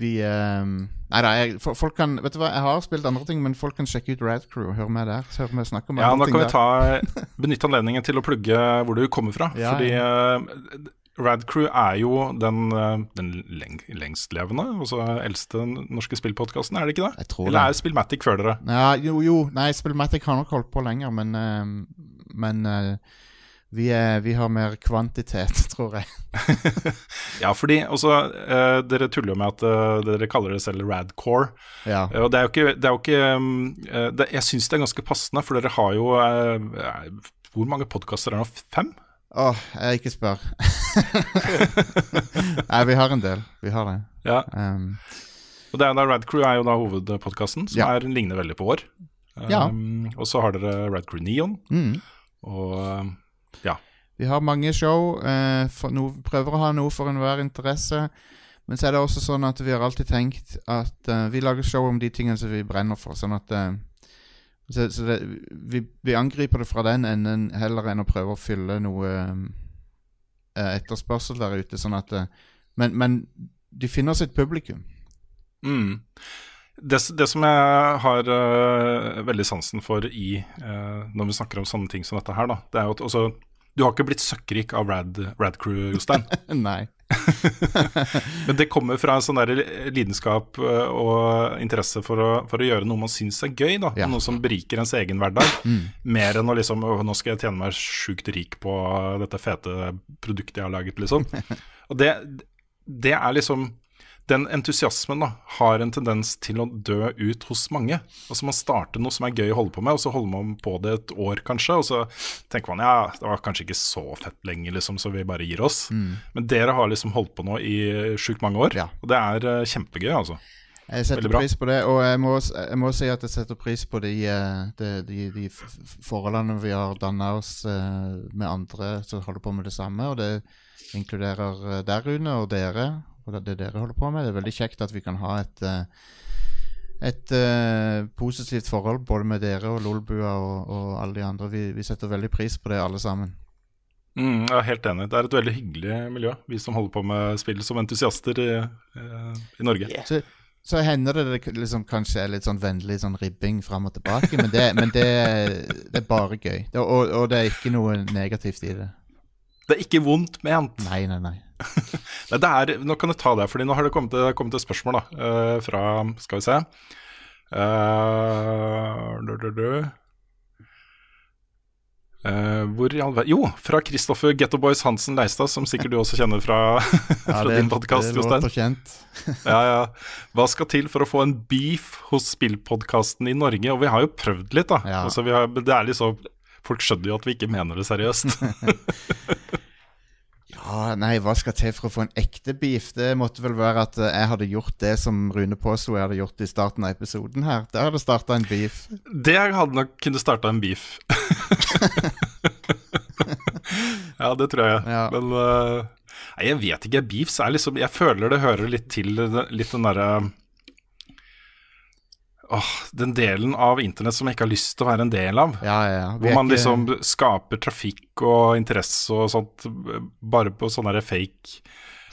Vi ehm, Nei da, jeg, folk kan Vet du hva, jeg har spilt andre ting, men folk kan sjekke ut Rad Crew og høre med der. Så hører vi snakke om Ja, andre da ting kan vi ta, [LAUGHS] benytte anledningen til å plugge hvor du kommer fra. Ja, fordi uh, Radcrew er jo den, eh, den leng lengstlevende, altså eldste norske spillpodkasten, er det ikke det? Jeg tror Eller det. er Spillmatic før dere? Ja, jo, jo. Nei, Spillmatic har nok holdt på lenger, men uh, Men eh, vi, er, vi har mer kvantitet, [LAUGHS] tror jeg. Ja, fordi også, eh, dere tuller jo med at eh, dere kaller det selv Radcore. Ja. Eh, Og det er jo ikke, det er jo ikke um, det, Jeg syns det er ganske passende, for dere har jo eh, Hvor mange podkaster er det nå? Fem? Åh, jeg ikke spør. [LAUGHS] Nei, vi har en del. Vi har det. Ja. Um, Og det er da Radcrew er jo da hovedpodkasten, som Ja. er, ligner veldig på vår. Ja. Um, og så har dere Radcrew Neon, mm. og um, ja. Vi har mange show. eh, no, prøver å ha noe for enhver interesse. Men så er det også sånn at vi har alltid tenkt at eh, vi lager show om de tingene som vi brenner for. Sånn at eh, Så, så det, vi, vi angriper det fra den enden heller enn å prøve å fylle noe eh, etterspørsel der ute. Sånn at eh, men, men de finner sitt publikum. Mm. Det, det som jeg har uh, veldig sansen for i uh, når vi snakker om sånne ting som dette her, da, det er jo at også, Du har ikke blitt søkkrik av Rad, Crew, Jostein. [LAUGHS] Nei. [LAUGHS] Men det kommer fra en sånn der lidenskap øh, og interesse for å, for å gjøre noe man syns er gøy. da Ja. Noe som beriker ens egen hverdag. Mm. Mer enn å liksom Nå skal jeg tjene meg sjukt rik på dette fete produktet jeg har laget, liksom. [LAUGHS] Og det, det er liksom den entusiasmen da, har en tendens til å dø ut hos mange. Altså Man starter noe som er gøy å holde på med, og så holder man på det et år kanskje. Og så tenker man ja, det var kanskje ikke så fett lenger, liksom, så vi bare gir oss. Men dere har liksom holdt på nå i sjukt mange år, Ja. og det er eh, kjempegøy, altså. Jeg setter pris på det, og jeg må, jeg må si at jeg setter pris på de, eh, de, de, de forholdene vi har danna oss eh, med andre som holder på med det samme. Og det inkluderer deg, Rune, og dere, og det, dere holder på med. Det er veldig kjekt at vi kan ha et eh, et eh, positivt forhold både med dere og Lolbua og, og alle de andre. Vi, vi setter veldig pris på det, alle sammen. Mm, jeg er helt enig. Det er et veldig hyggelig miljø, vi som holder på med spill som entusiaster i, eh, i Norge. Yeah. Så, så hender det det liksom kanskje er litt sånn vennlig sånn ribbing fram og tilbake, men det, men det, det er bare gøy. Det, og, og det er ikke noe negativt i det. Det er ikke vondt ment. Nei, nei, nei. [LAUGHS] Nei, det er, nå kan du ta det, fordi nå har det kommet, det kommet et spørsmål da, eh, fra Skal vi se uh, du, du, du. Uh, hvor i all verden Jo, fra Kristoffer Getto Boys Hansen Leistad, som sikkert du også kjenner fra, [LAUGHS] fra det, din podkast, Jostein. [LAUGHS] Ja, ja. Hva skal til for å få en beef hos spillpodkasten i Norge? Og vi har jo prøvd litt, da. Ja. Altså, vi har, det er liksom Folk skjønner jo at vi ikke mener det seriøst. Ja, nei, hva skal til for å få en ekte beef? Det måtte vel være at eh, jeg hadde gjort det som Rune påsto jeg hadde gjort i starten av episoden her. Der hadde starta en beef. Det hadde nok kunne starta en beef. [LAUGHS] ja, det tror jeg. Ja. Men uh, nei, jeg vet ikke. Beefs er liksom Jeg føler det hører litt til litt den derre Åh, den delen av internett som jeg ikke har lyst til å være en del av. Ja, ja, ja. Hvor man ikke- liksom skaper trafikk og interesse og sånt bare på sånn derre fake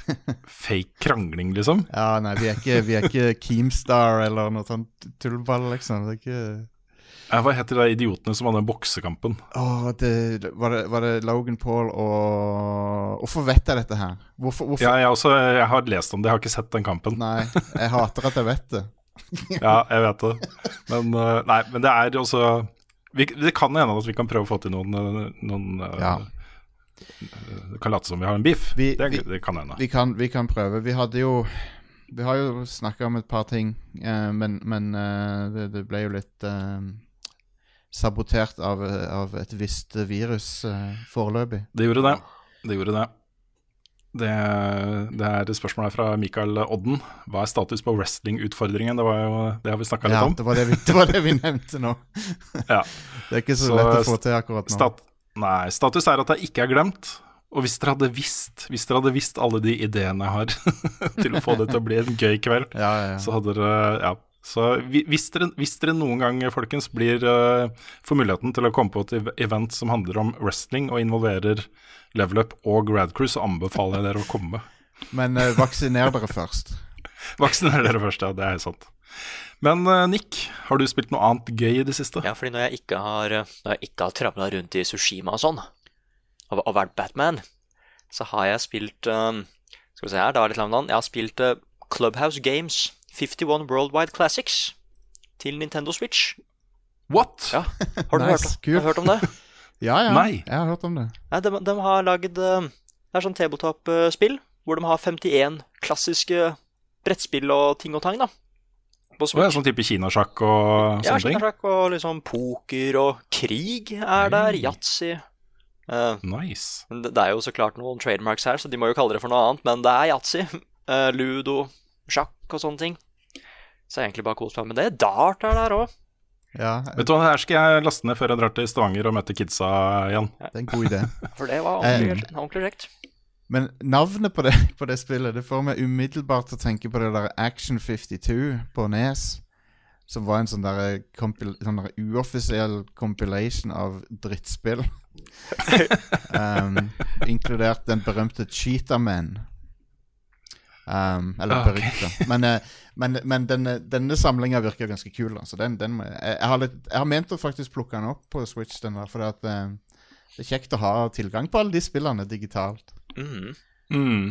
[LAUGHS] Fake krangling, liksom. Ja, nei, vi er ikke, vi er ikke Keemstar eller noe sånt tullball, liksom. Det er ikke Hva heter de idiotene som hadde den boksekampen? Åh, det, var, det, var det Logan Paul og Hvorfor vet jeg dette her? Hvorfor, hvorfor? Ja, jeg, også, jeg har lest om det, jeg har ikke sett den kampen. Nei, jeg hater at jeg vet det. [LAUGHS] Ja, jeg vet det. Men, øh, nei, men det er også vi, Det kan hende at vi kan prøve å få til noen, øh, noen øh, Ja. Det kan late som vi har en beef. Vi- det, vi- det kan hende. Vi kan, vi kan prøve. Vi hadde jo Vi har jo snakka om et par ting, eh, men, men eh, det, det ble jo litt eh, sabotert av, av et visst virus eh, foreløpig. Det gjorde det. Det gjorde det. Det, det er et spørsmål her fra Mikael Odden. Hva er status på wrestlingutfordringen? Det, var jo, det har vi snakka litt om. det var det, vi, det var det vi nevnte nå. [LAUGHS] Ja. Det er ikke så, Så lett å få til akkurat nå. Stat Nei, status er at jeg ikke er glemt. Og hvis dere hadde visst Hvis dere hadde visst alle de ideene jeg har [LAUGHS] til å få det til å bli en gøy kveld, Ja, ja, ja. så hadde dere Ja. Så hvis dere, hvis dere noen gang, folkens, blir uh, får muligheten til å komme på et event som handler om wrestling og involverer Level Up og Radcrew, så anbefaler jeg dere å komme. Men uh, vaksiner dere først. [LAUGHS] Vaksiner dere først, ja. Det er sant. Men uh, Nick, har du spilt noe annet gøy i det siste? Ja, fordi når jeg ikke har, når jeg ikke har travla rundt i Sushima og sånn, og, og vært Batman, så har jeg spilt um, Skal vi se her, det var litt langt navn. Jeg har spilt uh, Clubhouse Games 51 Worldwide Classics til Nintendo Switch. What? Ja, Har du, Nice, hørt, har du hørt om det? [LAUGHS] Ja, ja. Nei. Jeg har hørt om det. Nei, de, de har lagd uh, Det er sånn tabletop-spill hvor de har 51 klassiske brettspill og ting og tang, da. Og sånn type kinasjakk og sånne ting? Ja, kinasjakk og liksom poker og krig er der. Yatzy. Uh, Nice. det det er jo så klart noen trademarks her, så de må jo kalle det for noe annet. Men det er yatzy, Uh, ludo, sjakk og sånne ting. Så jeg har egentlig bare kost meg med det. Dart er der òg. Ja, Vet du hva, her skal jeg laste ned før jeg drar til Stavanger og møter kidsa igjen. det er en god idé. [LAUGHS] For det var Eh, ordentlig, ordentlig kjekt. Men navnet på det, [LAUGHS] på det spillet Det får meg umiddelbart til å tenke på det der Action 52 på Nes. Som var en sånn der, sånn der uoffisiell compilation av drittspill. [LAUGHS] um, inkludert den berømte Cheetah Man. Um, eller okay. ok. berykta. Men, eh, men, men denne, denne samlinga virker ganske kul. Da. Så den, den jeg, jeg, har litt, jeg har ment å faktisk plukke den opp på Switch. Den der, for at eh, det er kjekt å ha tilgang på alle de spillene digitalt. Mm. Mm.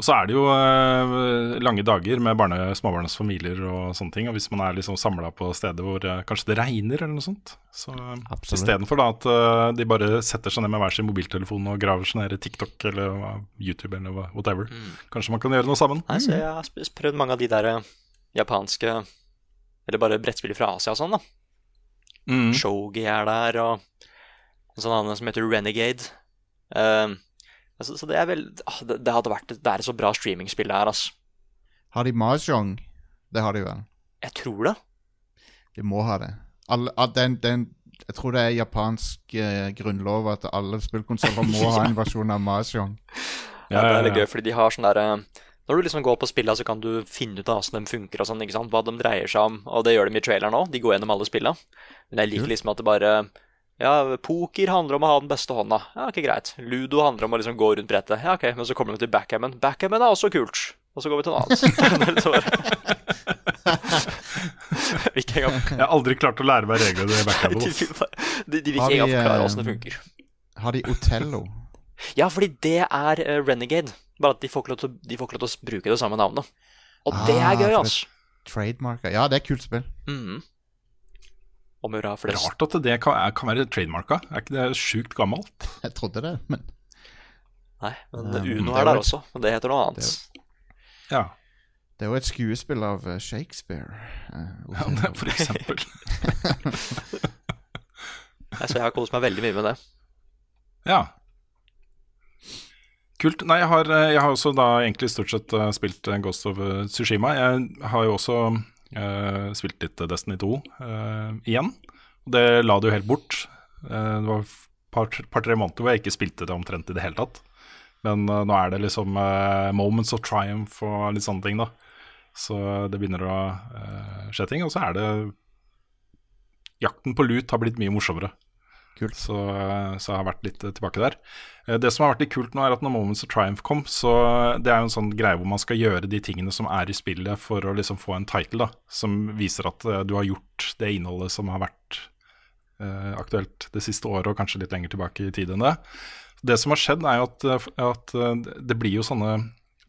Og så er det jo eh, lange dager med barne, småbarnsfamilier og sånne ting. Og hvis man er liksom samla på steder hvor eh, kanskje det regner eller noe sånt, så uh, istedenfor at eh, de bare setter seg ned med hver sin mobiltelefon og graver seg ned i TikTok eller YouTube eller whatever, whatever, kanskje man kan gjøre noe sammen? Nei, så jeg har prøvd mange av de der japanske Eller bare brettspill fra Asia og sånn, da. Mm. Shogi er der, og en sånn annen som heter Renegade. Um, altså, så det er vel ah, det, det hadde vært Det er et så bra streamingspill det her, altså. Har de mahjong? Det har de vel. Jeg tror det. De må ha det. Alle, ah, den, den, jeg tror det er japansk eh, grunnlov at alle spillkonsoller må ha en [LAUGHS] versjon av mahjong. Ja, det er litt gøy, fordi de har sånn derre Når du liksom går på spillene, så kan du finne ut av hvordan de funker og sånn, ikke sant? Hva de dreier seg om, og det gjør de i traileren òg. De går gjennom alle spillene. Men jeg liker liksom at det bare Ja, poker handler om å ha den beste hånda. Ja, ok, greit. Ludo handler om å liksom gå rundt brettet. Ja, ok, men så kommer de til backhammen. Backhammen er også kult. Og så går vi til noe annet. [LAUGHS] [LAUGHS] Det [LAUGHS] Ikke Jeg har aldri klart å lære meg reglene i de, de, de vil ikke engang forklare eh, åssen det funker. Har de Otello? Ja, fordi det er uh, Renegade. Bare at de får ikke lov til, å- de får ikke lov til å bruke det samme navnet. Og det Ah, er gøy, altså. Trademarker. Ja, det er kult spill. Mhm. Om hurra flest. Rart at det kan, er, kan være trademarka. Er ikke det sjukt gammelt? Jeg trodde det, men Nei, men Um, Uno det er der et- også. Men det heter noe annet. Ja, det er jo et skuespill av eh, Shakespeare. Uh, ja det, for eksempel. [LAUGHS] Nei, Så jeg har kost meg veldig mye med det. Ja. Kult. Nei, jeg har, eh, jeg har også da egentlig stort sett spilt Ghost of Sushima. Tsushima. Jeg har jo også eh, spilt litt Destiny 2 uh, igjen. Og det la det jo helt bort. Uh, det var et par-tre par, måneder hvor jeg ikke spilte det omtrent i det hele tatt. Men eh, nå er det liksom eh, moments of triumph og litt sånne ting, da. Så det begynner å eh, skje ting. Og så er det Jakten på lut har blitt mye morsommere. Kult. Så, så jeg har vært litt eh, tilbake der. Eh, Det som har vært litt kult nå, er at når Moments of Triumph kom, så det er jo en sånn greie hvor man skal gjøre de tingene som er i spillet for å liksom få en title, da. Som viser at eh, du har gjort det innholdet som har vært eh, aktuelt det siste året, og kanskje litt lenger tilbake i tid enn det. Det som har skjedd, er jo at, at det blir jo sånne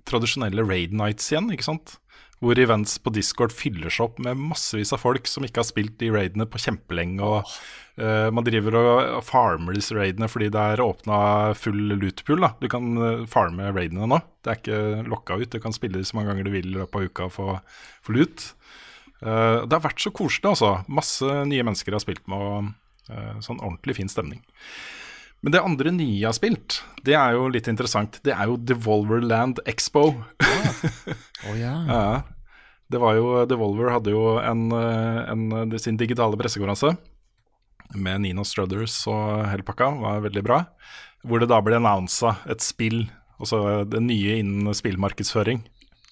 tradisjonelle raid nights igjen, ikke sant. Hvor events på Discord fyller seg opp med massevis av folk som ikke har spilt de raidene på kjempelenge. og uh, Man driver og farmer disse raidene fordi det er åpna full lootpool. Du kan eh, farme raidene nå. Det er ikke lokka ut. Du kan spille så mange ganger du vil i løpet av uka og få loot. Uh, det har vært så koselig, altså. Masse nye mennesker jeg har spilt med, og uh, sånn ordentlig fin stemning. Men det andre nye jeg har spilt, det er jo litt interessant. Det er jo Devolverland Expo. Å ja. [LAUGHS] Ja, det var jo, Devolver hadde jo en, eh, en, sin digitale pressekonferanse med Nino Struthers og hele pakka, var veldig bra. Hvor det da ble annonsa et spill, altså det nye innen spillmarkedsføring.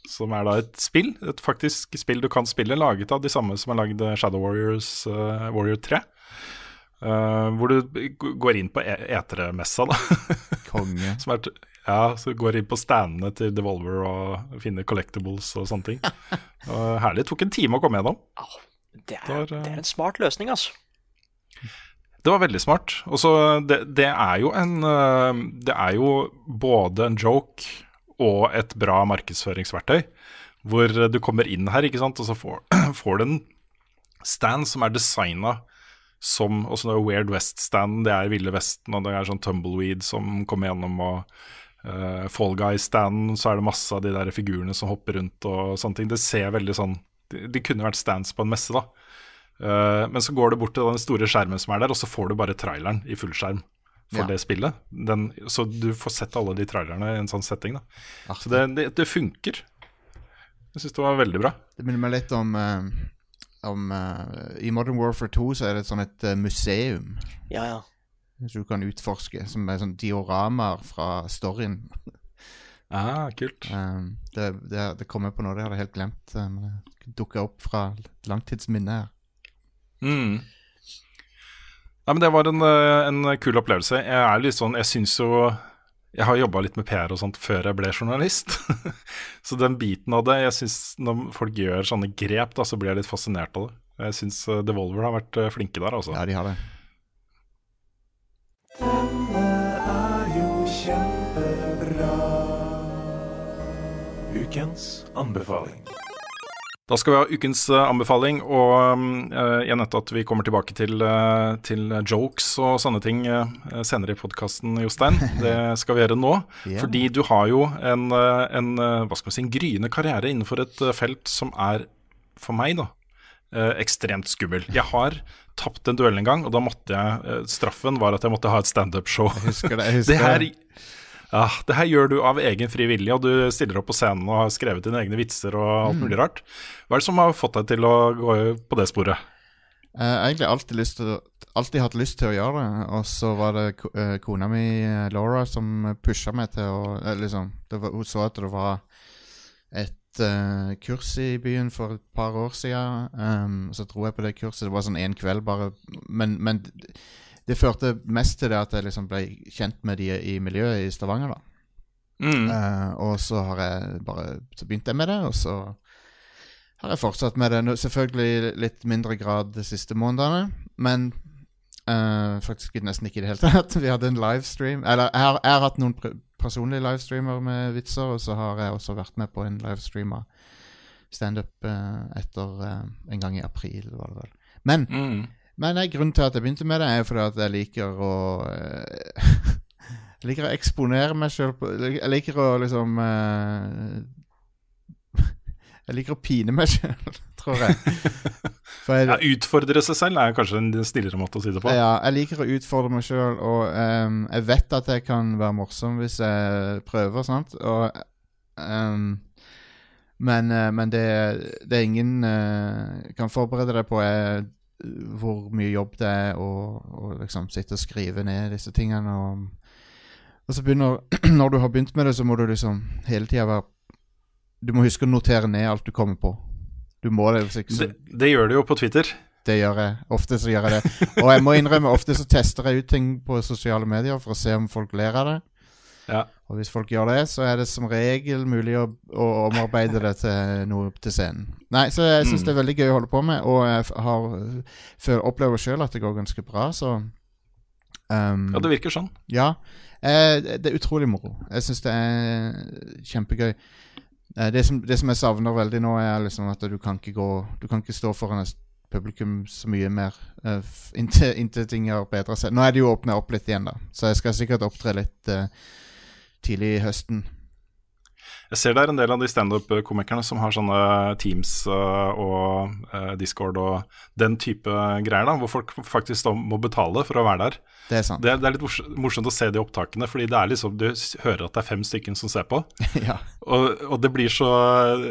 Som er da et spill, et faktisk spill du kan spille, laget av de samme som har lagd Shadow Warriors uh, Warrior 3. Uh, hvor du går inn på e- etermessa, da. [LAUGHS] Konge. Som er, t- ja, så går inn på standene til Devolver og finner collectibles og sånne ting. [LAUGHS] uh, herlig. Det tok en time å komme gjennom. Det Det er, var, uh, det er en smart løsning, altså. Det var veldig smart. Og så det, det er jo en øh, Det er jo både en joke og et bra markedsføringsverktøy. Hvor du kommer inn her, ikke sant, og så får, [CLEARS THROAT] får du en stand som er designa som også det er Weird West-stand, det er Ville Vesten, og det er sånn Tumbleweed som kommer gjennom, og uh, Fall Guy-standen, så er det masse av de der figurene som hopper rundt og sånne ting. Det ser veldig sånn De, de kunne vært stands på en messe, da. Uh, men så går du bort til den store skjermen som er der, og så får du bare traileren i fullskjerm for Ja. det spillet. Den, så du får sett alle de trailerne i en sånn setting. da. Arke. Så det, det, det funker. Jeg syns det var veldig bra. Det minner meg litt om, eh, om uh, I Modern Warfare 2 så er det et sånn et uh, museum Ja, ja. som du kan utforske, som er sånn dioramaer fra storyen. [LAUGHS] Ah, kult. Um, det, det, det kommer på nå, det hadde jeg helt glemt. Um, det dukka opp fra langtidsminnet her. Mm. Nei, men Det var en, eh, en kul opplevelse. Jeg er litt sånn, jeg syns jo Jeg har jobba litt med PR og sånt før jeg ble journalist. [LAUGHS] så den biten av det jeg synes Når folk gjør sånne grep, da, så blir jeg litt fascinert av det. Jeg syns Devolver har vært eh, flinke der, altså. Ja, de har det. Denne er jo kjempebra. Ukens anbefaling. Da skal vi ha ukens eh, anbefaling, og eh, jeg nevnte at vi kommer tilbake til, eh, til jokes og sånne ting senere i podkasten, Jostein. [LAUGHS] Det skal vi gjøre nå. yeah. Fordi du har jo en, en, hva skal man si, en gryende karriere innenfor et felt som er, for meg, da, ekstremt skummel. Jeg har tapt en duell en gang, og da måtte jeg Straffen var at jeg måtte ha et standup-show. Jeg husker det. Jeg [LAUGHS] husker Det her, ja, det her gjør du av egen fri vilje, og du stiller opp på scenen og har skrevet dine egne vitser og alt mulig rart. Hva er det som har fått deg til å gå på det sporet? Jeg har egentlig alltid, til, alltid hatt lyst til å gjøre det, og så var det eh, kona mi, eh, Laura, som pusha meg til å eh, liksom, det var, Hun så at det var et uh, kurs i byen for et par år siden. Um, så dro jeg på det kurset. Det var sånn én kveld, bare. Men, men det, førte mest til det at jeg liksom ble kjent med de i miljøet i Stavanger. da Mm. Uh, og så har jeg bare Så begynte jeg med det, og så har jeg fortsatt med det. Selvfølgelig litt mindre grad de siste månedene, men uh, faktisk nesten ikke i det hele tatt. [LAUGHS] Vi hadde en livestream Eller jeg har, jeg har hatt noen personlige livestreamer med vitser, og så har jeg også vært med på en livestream av standup uh, etter uh, en gang i april, var det vel. Men Mm. Men nei, grunnen til at jeg begynte med det, er fordi at jeg liker å eh, [LAUGHS] Jeg liker å eksponere meg sjøl Jeg liker å liksom eh, [LAUGHS] Jeg liker å pine meg sjøl, [LAUGHS] tror jeg. Jeg, Ja, utfordre seg selv er kanskje en snillere måte å si det på. ja, jeg liker å utfordre meg sjøl, og um, jeg vet at jeg kan være morsom hvis jeg prøver, sant. Og, um, men eh, men det, det ingen uh, kan forberede deg på, er hvor mye jobb det er å å liksom sitte og skrive ned disse tingene. Og, og så begynner [CLEARS THROAT] Når du har begynt med det, så må du liksom hele tida være Du må huske å notere ned alt du kommer på. Du må det, hvis ikke så Det, det gjør du jo på Twitter. det gjør jeg. Ofte så gjør jeg det. Og jeg må innrømme, ofte så tester jeg ut ting på sosiale medier for å se om folk ler av det. Ja. Og hvis folk gjør det, så er det som regel mulig å, å omarbeide det til noe til scenen. Nei, så jeg syns Mm. det er veldig gøy å holde på med, og jeg har, føler, opplever sjøl at det går ganske bra, så um, Ja, det virker sånn. ja. Eh, det er utrolig moro. Jeg syns det er kjempegøy. Eh, det, som, det som jeg savner veldig nå, er liksom at du kan ikke gå Du kan ikke stå foran et publikum så mye mer uh, inntil, inntil ting har bedra seg. Nå er det jo åpna opp litt igjen, da, så jeg skal sikkert opptre litt eh, tidlig i høsten. Jeg ser det er en del av de standup-komikerne som har sånne Teams øh, og øh, Discord og den type greier, da, hvor folk faktisk må betale for å være der. Det er sant. Det det er litt morsomt å se de opptakene, fordi det er liksom, du hører at det er fem stykker som ser på. [LAUGHS] ja. Og, og det blir så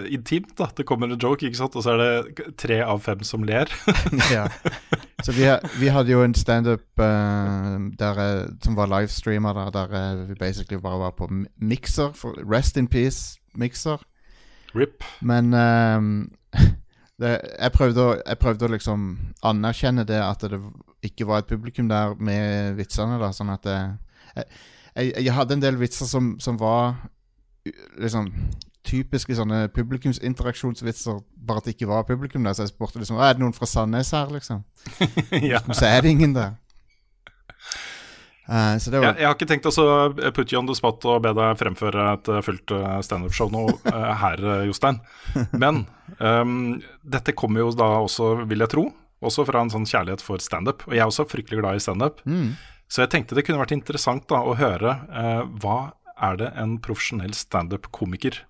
intimt, da. Det kommer en joke, ikke sant, og så er det tre av fem som ler. [LAUGHS] ja. Så vi, vi hadde jo en standup uh, eh, som var livestreamer, der, der eh, vi basically bare var på mikser. Rest in peace, Mixer. RIP. Men ehm, [LAUGHS] det, jeg, prøvde å, jeg prøvde å liksom anerkjenne det at det ikke var et publikum der med vitsene. da Sånn at jeg, jeg, jeg hadde en del vitser som, som var liksom typiske sånne publikumsinteraksjonsvitser, bare at det ikke var publikum der. Så jeg spurte liksom Er det noen fra Sandnes her, liksom? [LAUGHS] ja. Så er det ingen der. Eh, så det var Jeg, jeg har ikke tenkt å putte put you on the spot og be deg fremføre et eh, fullt eh, standup-show nå uh, [LAUGHS] her, eh, Jostein. Men um, dette kommer jo da også, vil jeg tro, også fra en sånn kjærlighet for standup. Og jeg er også fryktelig glad i standup. mm, Så jeg tenkte det kunne vært interessant da å høre uh, hva er det en profesjonell standup-komiker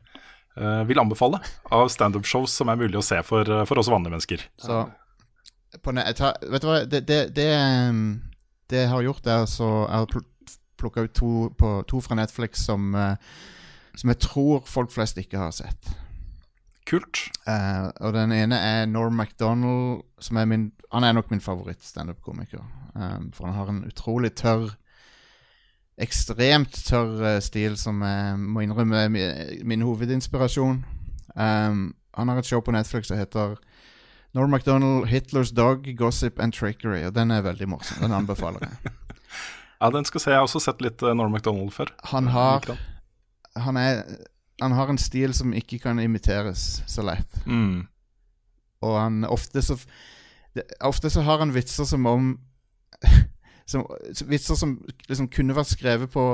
eh, vil anbefale av standup-shows som er mulig å se for, eh, for oss vanlige mennesker. Så på tar, Vet du hva, det, det, det, um, det jeg har gjort, er så Jeg har pl plukka ut to, på, to fra Netflix som, eh, som jeg tror folk flest ikke har sett. Kult. Uh, og den ene er Norm MacDonald, som er min Han er nok min favoritt-standup-komiker. Um, for han har en utrolig tørr Ekstremt tørr eh, stil som jeg må innrømme er min, min hovedinspirasjon. Um, han har et show på Netflix som heter Norm MacDonald, Hitler's Dog, Gossip and Trickery. Og den er veldig morsom. Den anbefaler jeg. [LAUGHS] Ja, den skal se. Jeg har også sett litt eh, Norm MacDonald før. Han har han. Er Han har en stil som ikke kan imiteres så lett. Mm. Og han ofte så Ofte så har han vitser som om [LAUGHS] som, Vitser som liksom kunne vært skrevet på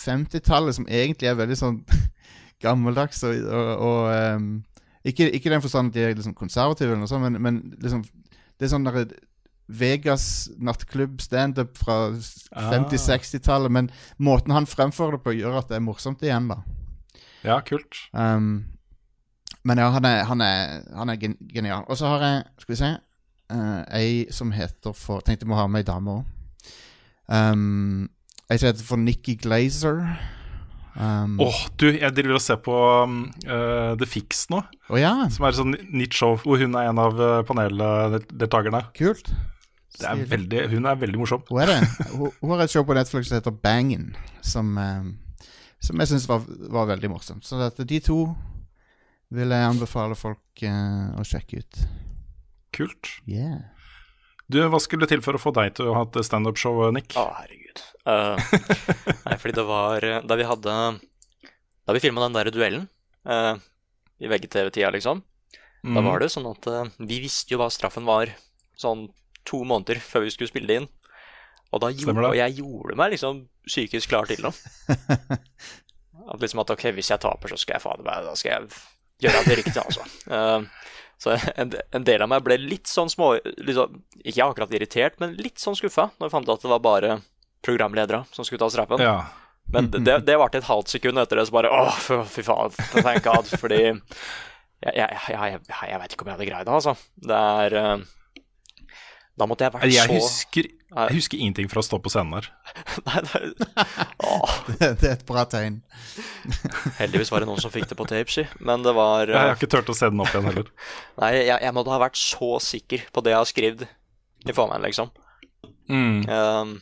50-tallet, som egentlig er veldig sånn [LAUGHS] gammeldags og, og, og ehm, ikke, ikke i den forstand at de er liksom konservative, eller noe sånt, men, men liksom Det er sånn derre Vegas nattklubb standup fra Ah. 50-60-tallet, men måten han fremfører det på, gjør at det er morsomt igjen, da. Ja, kult. Um, men ja, han er, han er, han er gen genial. Og så har jeg, skal vi se uh, Ei som heter for Tenkte jeg må ha med ei dame òg. Um, ei som heter for Nikki Glazer. Um, Åh, du, jeg driver og ser på um, eh, The Fix nå, Oh, ja, som er et sånn nytt show hvor hun er en av uh, paneldeltakerne. kult. Det er veldig, hun er veldig morsom. Hun er det. Hun, hun har et show på Netflix som heter Bangin', som, uh, som jeg syns var, var veldig morsomt. Så dette, de to vil jeg anbefale folk uh, å sjekke ut. Kult. Yeah. Du, Hva skulle til for å få deg til å ha et standup-show, Nick? Å, herregud. Eh, nei, fordi det var eh, Da vi hadde Da vi filma den der duellen uh, i VGTV-tida, liksom, da var det sånn at uh, vi visste jo hva straffen var sånn to måneder før vi skulle spille det inn. Og da gjorde, og jeg gjorde meg liksom psykisk klar til noe. [LAUGHS] At liksom at ok, hvis jeg taper, så skal jeg faen meg Da skal jeg gjøre det riktig, altså. Uh, så en, en del av meg ble litt sånn små liksom, Ikke akkurat irritert, men litt sånn skuffa når jeg fant ut at det var bare programledere som skulle ta straffen. Ja. Men det, det varte et halvt sekund etter det, så bare åh, fy, faen, thank God. Fordi jeg, jeg, jeg, jeg, vet ikke om jeg hadde greid det, altså. Det er eh, Da måtte jeg vært Jeg så husker, jeg husker ingenting fra å stå på scenen der. [LAUGHS] Nei, det, [LAUGHS] det, det er et bra tegn. [LAUGHS] heldigvis var det noen som fikk det på tape, si. Men det var Jeg eh, har ikke turt å se den opp igjen heller. Nei, jeg, jeg måtte ha vært så sikker på det jeg har skrevet i formen, liksom. Mm. Um,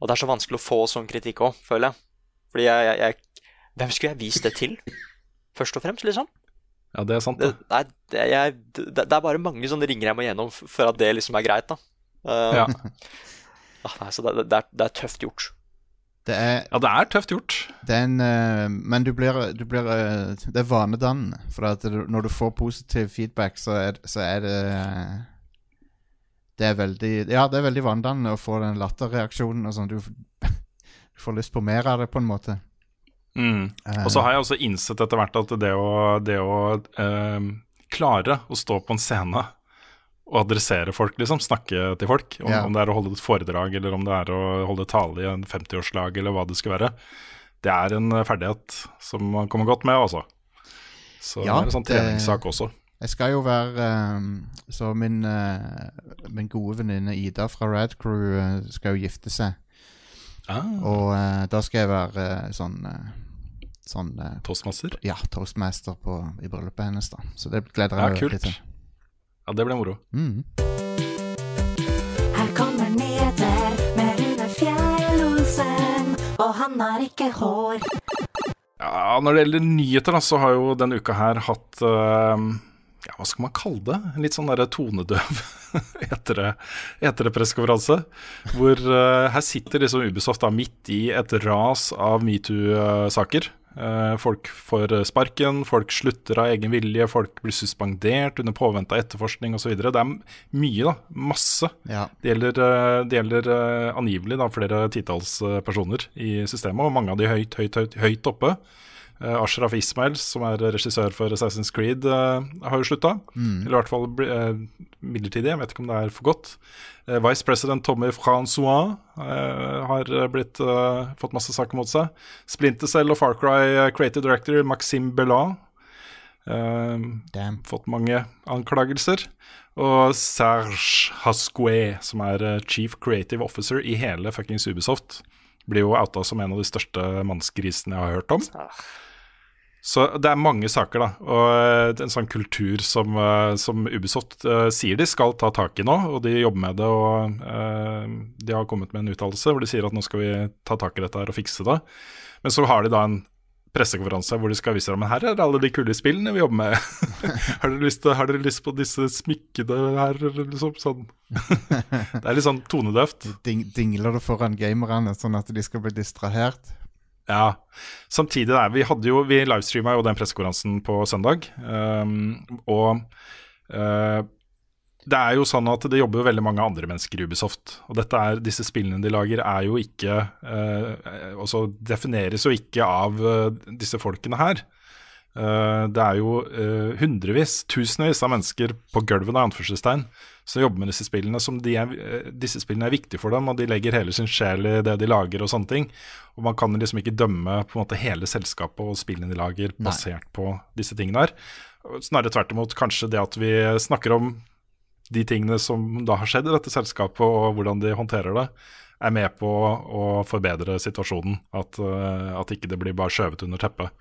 og det er så vanskelig å få sånn kritikk òg, føler jeg. Fordi jeg, jeg, jeg Hvem skulle jeg vist det til? Først og fremst, liksom. Ja, det er sant, Det, det. nei, det, jeg, det, det er bare mange sånne ringer jeg må gjennom for at det liksom er greit, da. Uh, Ja. ah, nei, så det, det, er, det er tøft gjort. Det er, ja, det er tøft gjort. det er en uh, Men du blir, du blir uh, Det er vanedannende. For når du får positiv feedback, så er, så er det Det er veldig Ja, det er veldig vanndannende å få den latterreaksjonen og sånn. Du, [LAUGHS] du får lyst på mer av det, på en måte. Mm. Og så har jeg også innsett etter hvert at det å, det å eh, klare å stå på en scene og adressere folk, liksom, snakke til folk, om, Ja. om det er å holde et foredrag eller om det er å holde tale i en 50-årslag eller hva det skal være, det er en eh, ferdighet som man kommer godt med, altså. Så Ja, det er en sånn treningssak også. Jeg skal jo være ehm, Så min, eh, min gode venninne Ida fra Rad Crew eh, skal jo gifte seg. Ah, Og eh, da skal jeg være sånn Sånn Toastmaster? Ja, toastmaster på, i bryllupet hennes, da. Så det gleder jeg meg ja, veldig til. Ja, det ble moro. Mm. Her kommer nyheter med Rune Fjell-Olsen, og han har ikke hår. Ja, Når det gjelder nyheter, da, så har jo denne uka her hatt eh, ja, Hva skal man kalle det? En litt sånn derre tonedøv [LAUGHS] etere-pressekonferanse. Hvor uh, her sitter liksom Ubisoft da midt i et ras av metoo-saker. Uh, folk får sparken, folk slutter av egen vilje, folk blir suspendert under påvente av etterforskning osv. Det er mye, da. Masse. Ja. Det gjelder, eh, det gjelder uh, angivelig da, flere titalls eh, personer i systemet, og mange av de høyt, høyt, høyt, høyt oppe. Eh, Ashraf Ismail, som er regissør for Assassin's Creed, eh, har jo slutta. Eller i hvert fall eh, midlertidig, jeg vet ikke om det er for godt. Vice President Tommy Francois har blitt, fått masse saker mot seg. Splinter Cell og Far Cry Creative Director Maxime Bellat. Damn. fått mange anklagelser. Og Serge Hasque, som er Chief Creative Officer i hele fuckings Ubisoft, blir jo outa som en av de største mannsgrisene jeg har hørt om. Så det er mange saker, da. Og eh, en sånn kultur som, eh, som Ubisoft uh, sier de skal ta tak i nå, og de jobber med det. Og uh, de har kommet med en uttalelse hvor de sier at nå skal vi ta tak i dette her og fikse det. Men så har de da en pressekonferanse hvor de skal vise dem Men her er alle de kule spillene vi jobber med. [LAUGHS] har, dere lyst har dere lyst på disse smykkene her? Liksom, sånn. [LAUGHS] det er litt sånn tonedøvt. Ding, dingler det foran gamerne, sånn at de skal bli distrahert. Ja. Samtidig der, vi hadde jo, vi livestreama jo den pressekonferansen på søndag. Um, og uh, det er jo sånn at det jobber veldig mange andre mennesker i Ubisoft. Og er, disse spillene de lager er jo ikke uh, defineres jo ikke av uh, disse folkene her. Eh, det er jo eh, hundrevis, tusenvis av mennesker på gulvet av anførselstegn som jobber med disse spillene. Som de er, eh, disse spillene er viktige for dem, og de legger hele sin sjel i det de lager og sånne ting. Og man kan liksom ikke dømme på en måte hele selskapet og spillene de lager basert på disse tingene her. Snarere tvert imot kanskje det at vi snakker om de tingene som da har skjedd i dette selskapet, og hvordan de håndterer det, er med på å forbedre situasjonen. At, at ikke det blir bare skjøvet under teppet.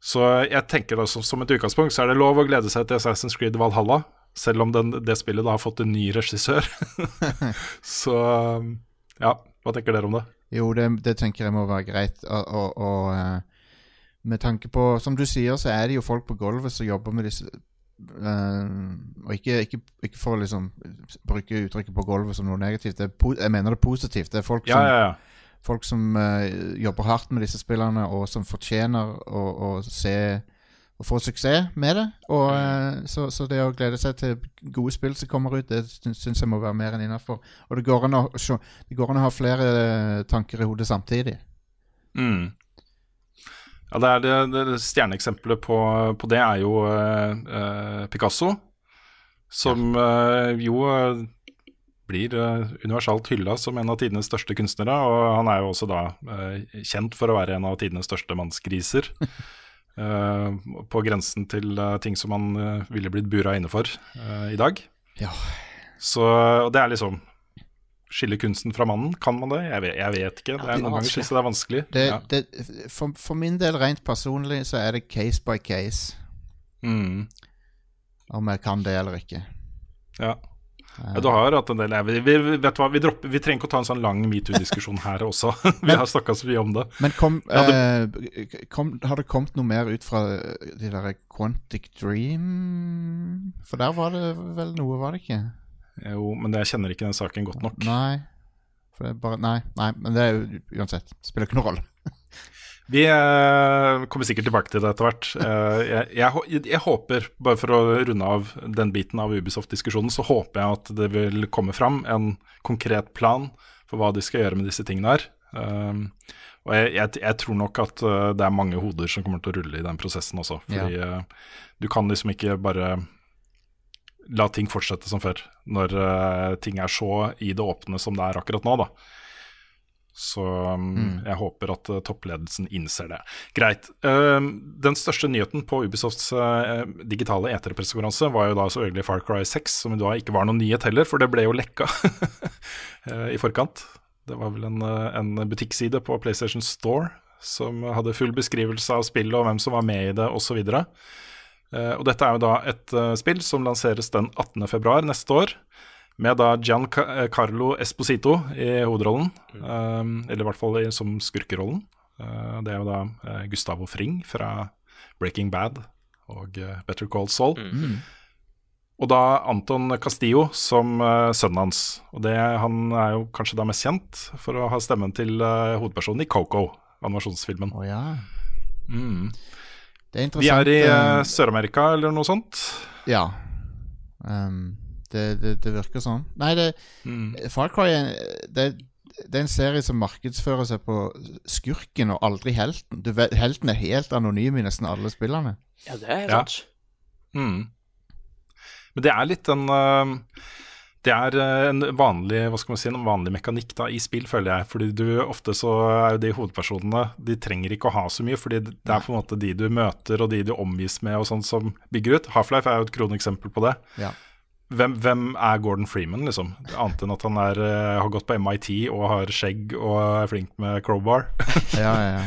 Så jeg tenker da som, som et utgangspunkt så er det lov å glede seg til Assassin's Creed Valhalla, selv om den, det spillet da har fått en ny regissør. [LAUGHS] så ja, hva tenker dere om det? Jo, det, det tenker jeg må være greit. Og, og, og eh, med tanke på Som du sier, så er det jo folk på gulvet som jobber med disse Uh, Og ikke, ikke, ikke for å liksom bruke uttrykket på gulvet som noe negativt. Det er jeg mener det er positivt. Det er folk Ja, som, ja, ja. Folk som uh, jobber hardt med disse spillene, og som fortjener å, å se å få suksess med det. Og, uh, så, så det å glede seg til gode spill som kommer ut, det syns jeg må være mer enn innafor. Og det går, å, det går an å ha flere eh, tanker i hodet samtidig. Mm. Ja, det, er det, det Stjerneeksempelet på, på det er jo uh, Picasso, som jo blir eh, universalt hylla som en av tidenes største kunstnere. Og han er jo også da eh, kjent for å være en av tidenes største mannsgriser. [LAUGHS] Eh, på grensen til ting som han ville blitt bura inne for i dag. Ja. Så og det er liksom Skille kunsten fra mannen, kan man det? Jeg vet, jeg vet ikke. Det er Noen ganger synes det er vanskelig. Det, ja. det, for, for min del, rent personlig, så er det case by case Mm. om jeg kan det eller ikke. Ja. Ja, du har hatt en del vi, vi, vet hva, vi, dropper, vi trenger ikke å ta en sånn lang metoo-diskusjon her også. [LAUGHS] vi har snakka så mye om det. Men kom, Ja, eh, kom Har det kommet noe mer ut fra de der Quantic Dream? For der var det vel noe, var det ikke? Jo, men jeg kjenner ikke den saken godt nok. Nei. Bare Nei, nei, men det er jo uansett. Spiller ikke noen rolle. [LAUGHS] Vi eh, kommer sikkert tilbake til det etter hvert. Eh, jeg, jeg, jeg håper, bare for å runde av den biten av Ubisoft-diskusjonen, så håper jeg at det vil komme fram en konkret plan for hva de skal gjøre med disse tingene her. Um, og jeg, jeg, tror nok at eh, det er mange hoder som kommer til å rulle i den prosessen også. Fordi ja. du kan liksom ikke bare la ting fortsette som før, når eh, ting er så i det åpne som det er akkurat nå, da. Så um, jeg håper at eh, toppledelsen innser det. Greit. Eh, den største nyheten på Ubisofts eh, digitale eterpressekonferanse var jo da så øyelig Far Cry 6, som da ikke var noen nyhet heller, for det ble jo lekka [LAUGHS] eh, i forkant. Det var vel en, en butikkside på PlayStation Store som hadde full beskrivelse av spillet og hvem som var med i det osv. Uh, og dette er jo da et spill som lanseres den 18. februar neste år. Med da Giancarlo Esposito i hovedrollen, eh, eller i hvert fall som skurkerollen. Eh, det er jo da eh, Gustavo Fring fra Breaking Bad og eh, Better Call Saul. Og da Anton Castillo som eh, sønnen hans. Og det, han er jo kanskje da mest kjent for å ha stemmen til eh, hovedpersonen i Coco, animasjonsfilmen. Oh, ja. Mm. Det er Vi er i eh, eh, Sør-Amerika eller noe sånt. Ja. Um, det, det, det virker sånn. Nei, det Mm. Far Cry det, det er en serie som markedsfører seg på skurken og aldri helten. Du, helten er helt anonym i nesten alle spillene. Ja, det er Ja. sant. Mm. Men det er litt en uh, Det er øh, en vanlig hva skal man si, en vanlig mekanikk da i spill, føler jeg. Fordi du ofte så er jo de hovedpersonene De trenger ikke å ha så mye, fordi det er på en måte de du møter og de du omgis med og sånn som bygger ut. Half-Life er jo et kroneksempel på det. Ja. Hvem, hvem er Gordon Freeman, liksom? Annet enn at han er, øh, har gått på MIT og har skjegg og er flink med crowbar. [LAUGHS] Ja, ja, ja.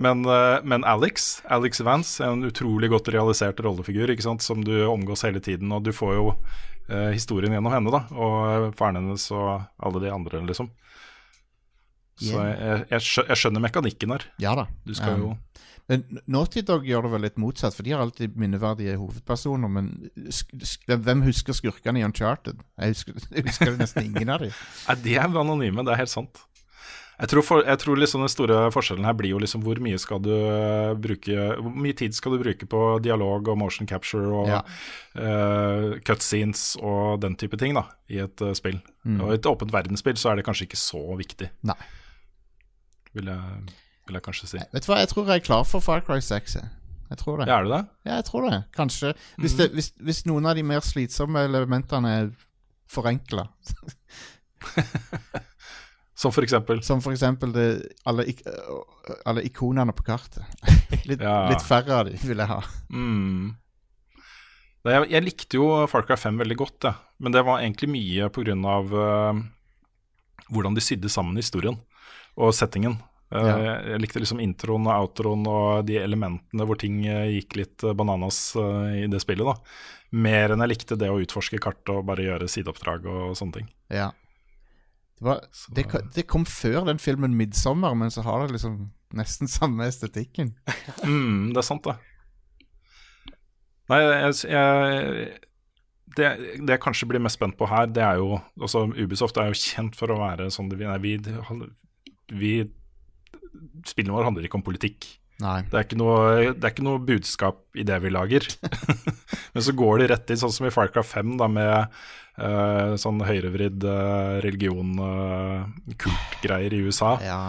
Men, eh, men Alex Alex Vance er en utrolig godt realisert rollefigur ikke sant? som du omgås hele tiden. Og du får jo eh, historien gjennom henne da og faren hennes og alle de andre, liksom. Så Yeah. jeg, jeg, skjønner mekanikken her. ja da. Du skal Um, men Naughty Dog gjør det vel litt motsatt, for de har alltid minneverdige hovedpersoner. Men hvem husker skurkene i Uncharted? Jeg husker, [LAUGHS] jeg husker nesten ingen av dem. Nei, de er anonyme, det er helt sant. Jeg tror, for, jeg tror liksom den store forskjellen her blir jo liksom hvor mye skal du eh, bruke Hvor mye tid skal du bruke på dialog og motion capture og Ja. uh, cutscenes og den type ting da i et uh, spill. Og i et åpent verdensspill så er det kanskje ikke så viktig, Nei. vil jeg, vil jeg kanskje si. Vet du hva, jeg tror jeg er klar for Far Cry 6. jeg. Jeg tror det. Ja, er du det? Ja, jeg tror det. Kanskje. Hvis, det, hvis, hvis noen av de mer slitsomme elementene er forenkla, [LAUGHS] Som for eksempel. som for eksempel det, alle, ik alle ikonene på kartet. [LAUGHS] Litt, Ja. litt færre av de vil jeg ha. Mm. Nei, Jeg, jeg likte jo Far Cry 5 veldig godt, jeg. men det var egentlig mye pga. Uh, hvordan de sydde sammen historien og settingen. Eh, Ja. Jeg likte liksom introen og outroen og de elementene hvor ting eh, gikk litt eh, bananas i det spillet. da Mer enn jeg likte det å utforske kart og bare gjøre sideoppdrag og sånne ting. Ja. Det, var, det, det kom før den filmen 'Midsommer', men så har det liksom nesten [LAUGHS] samme estetikken. Mm, det er sant, det. Nei, jeg, jeg det, det jeg kanskje blir mest spent på her, det er jo altså Ubisoft er jo kjent for å være sånn vi, vi Spillene våre handler ikke om politikk. Det er noe, det er ikke noe budskap i det vi lager. [LAUGHS] Men så går de rett inn, sånn som i Firecraft 5, da, med uh, sånn høyrevridd uh, religion, uh, kultgreier i USA. Ja.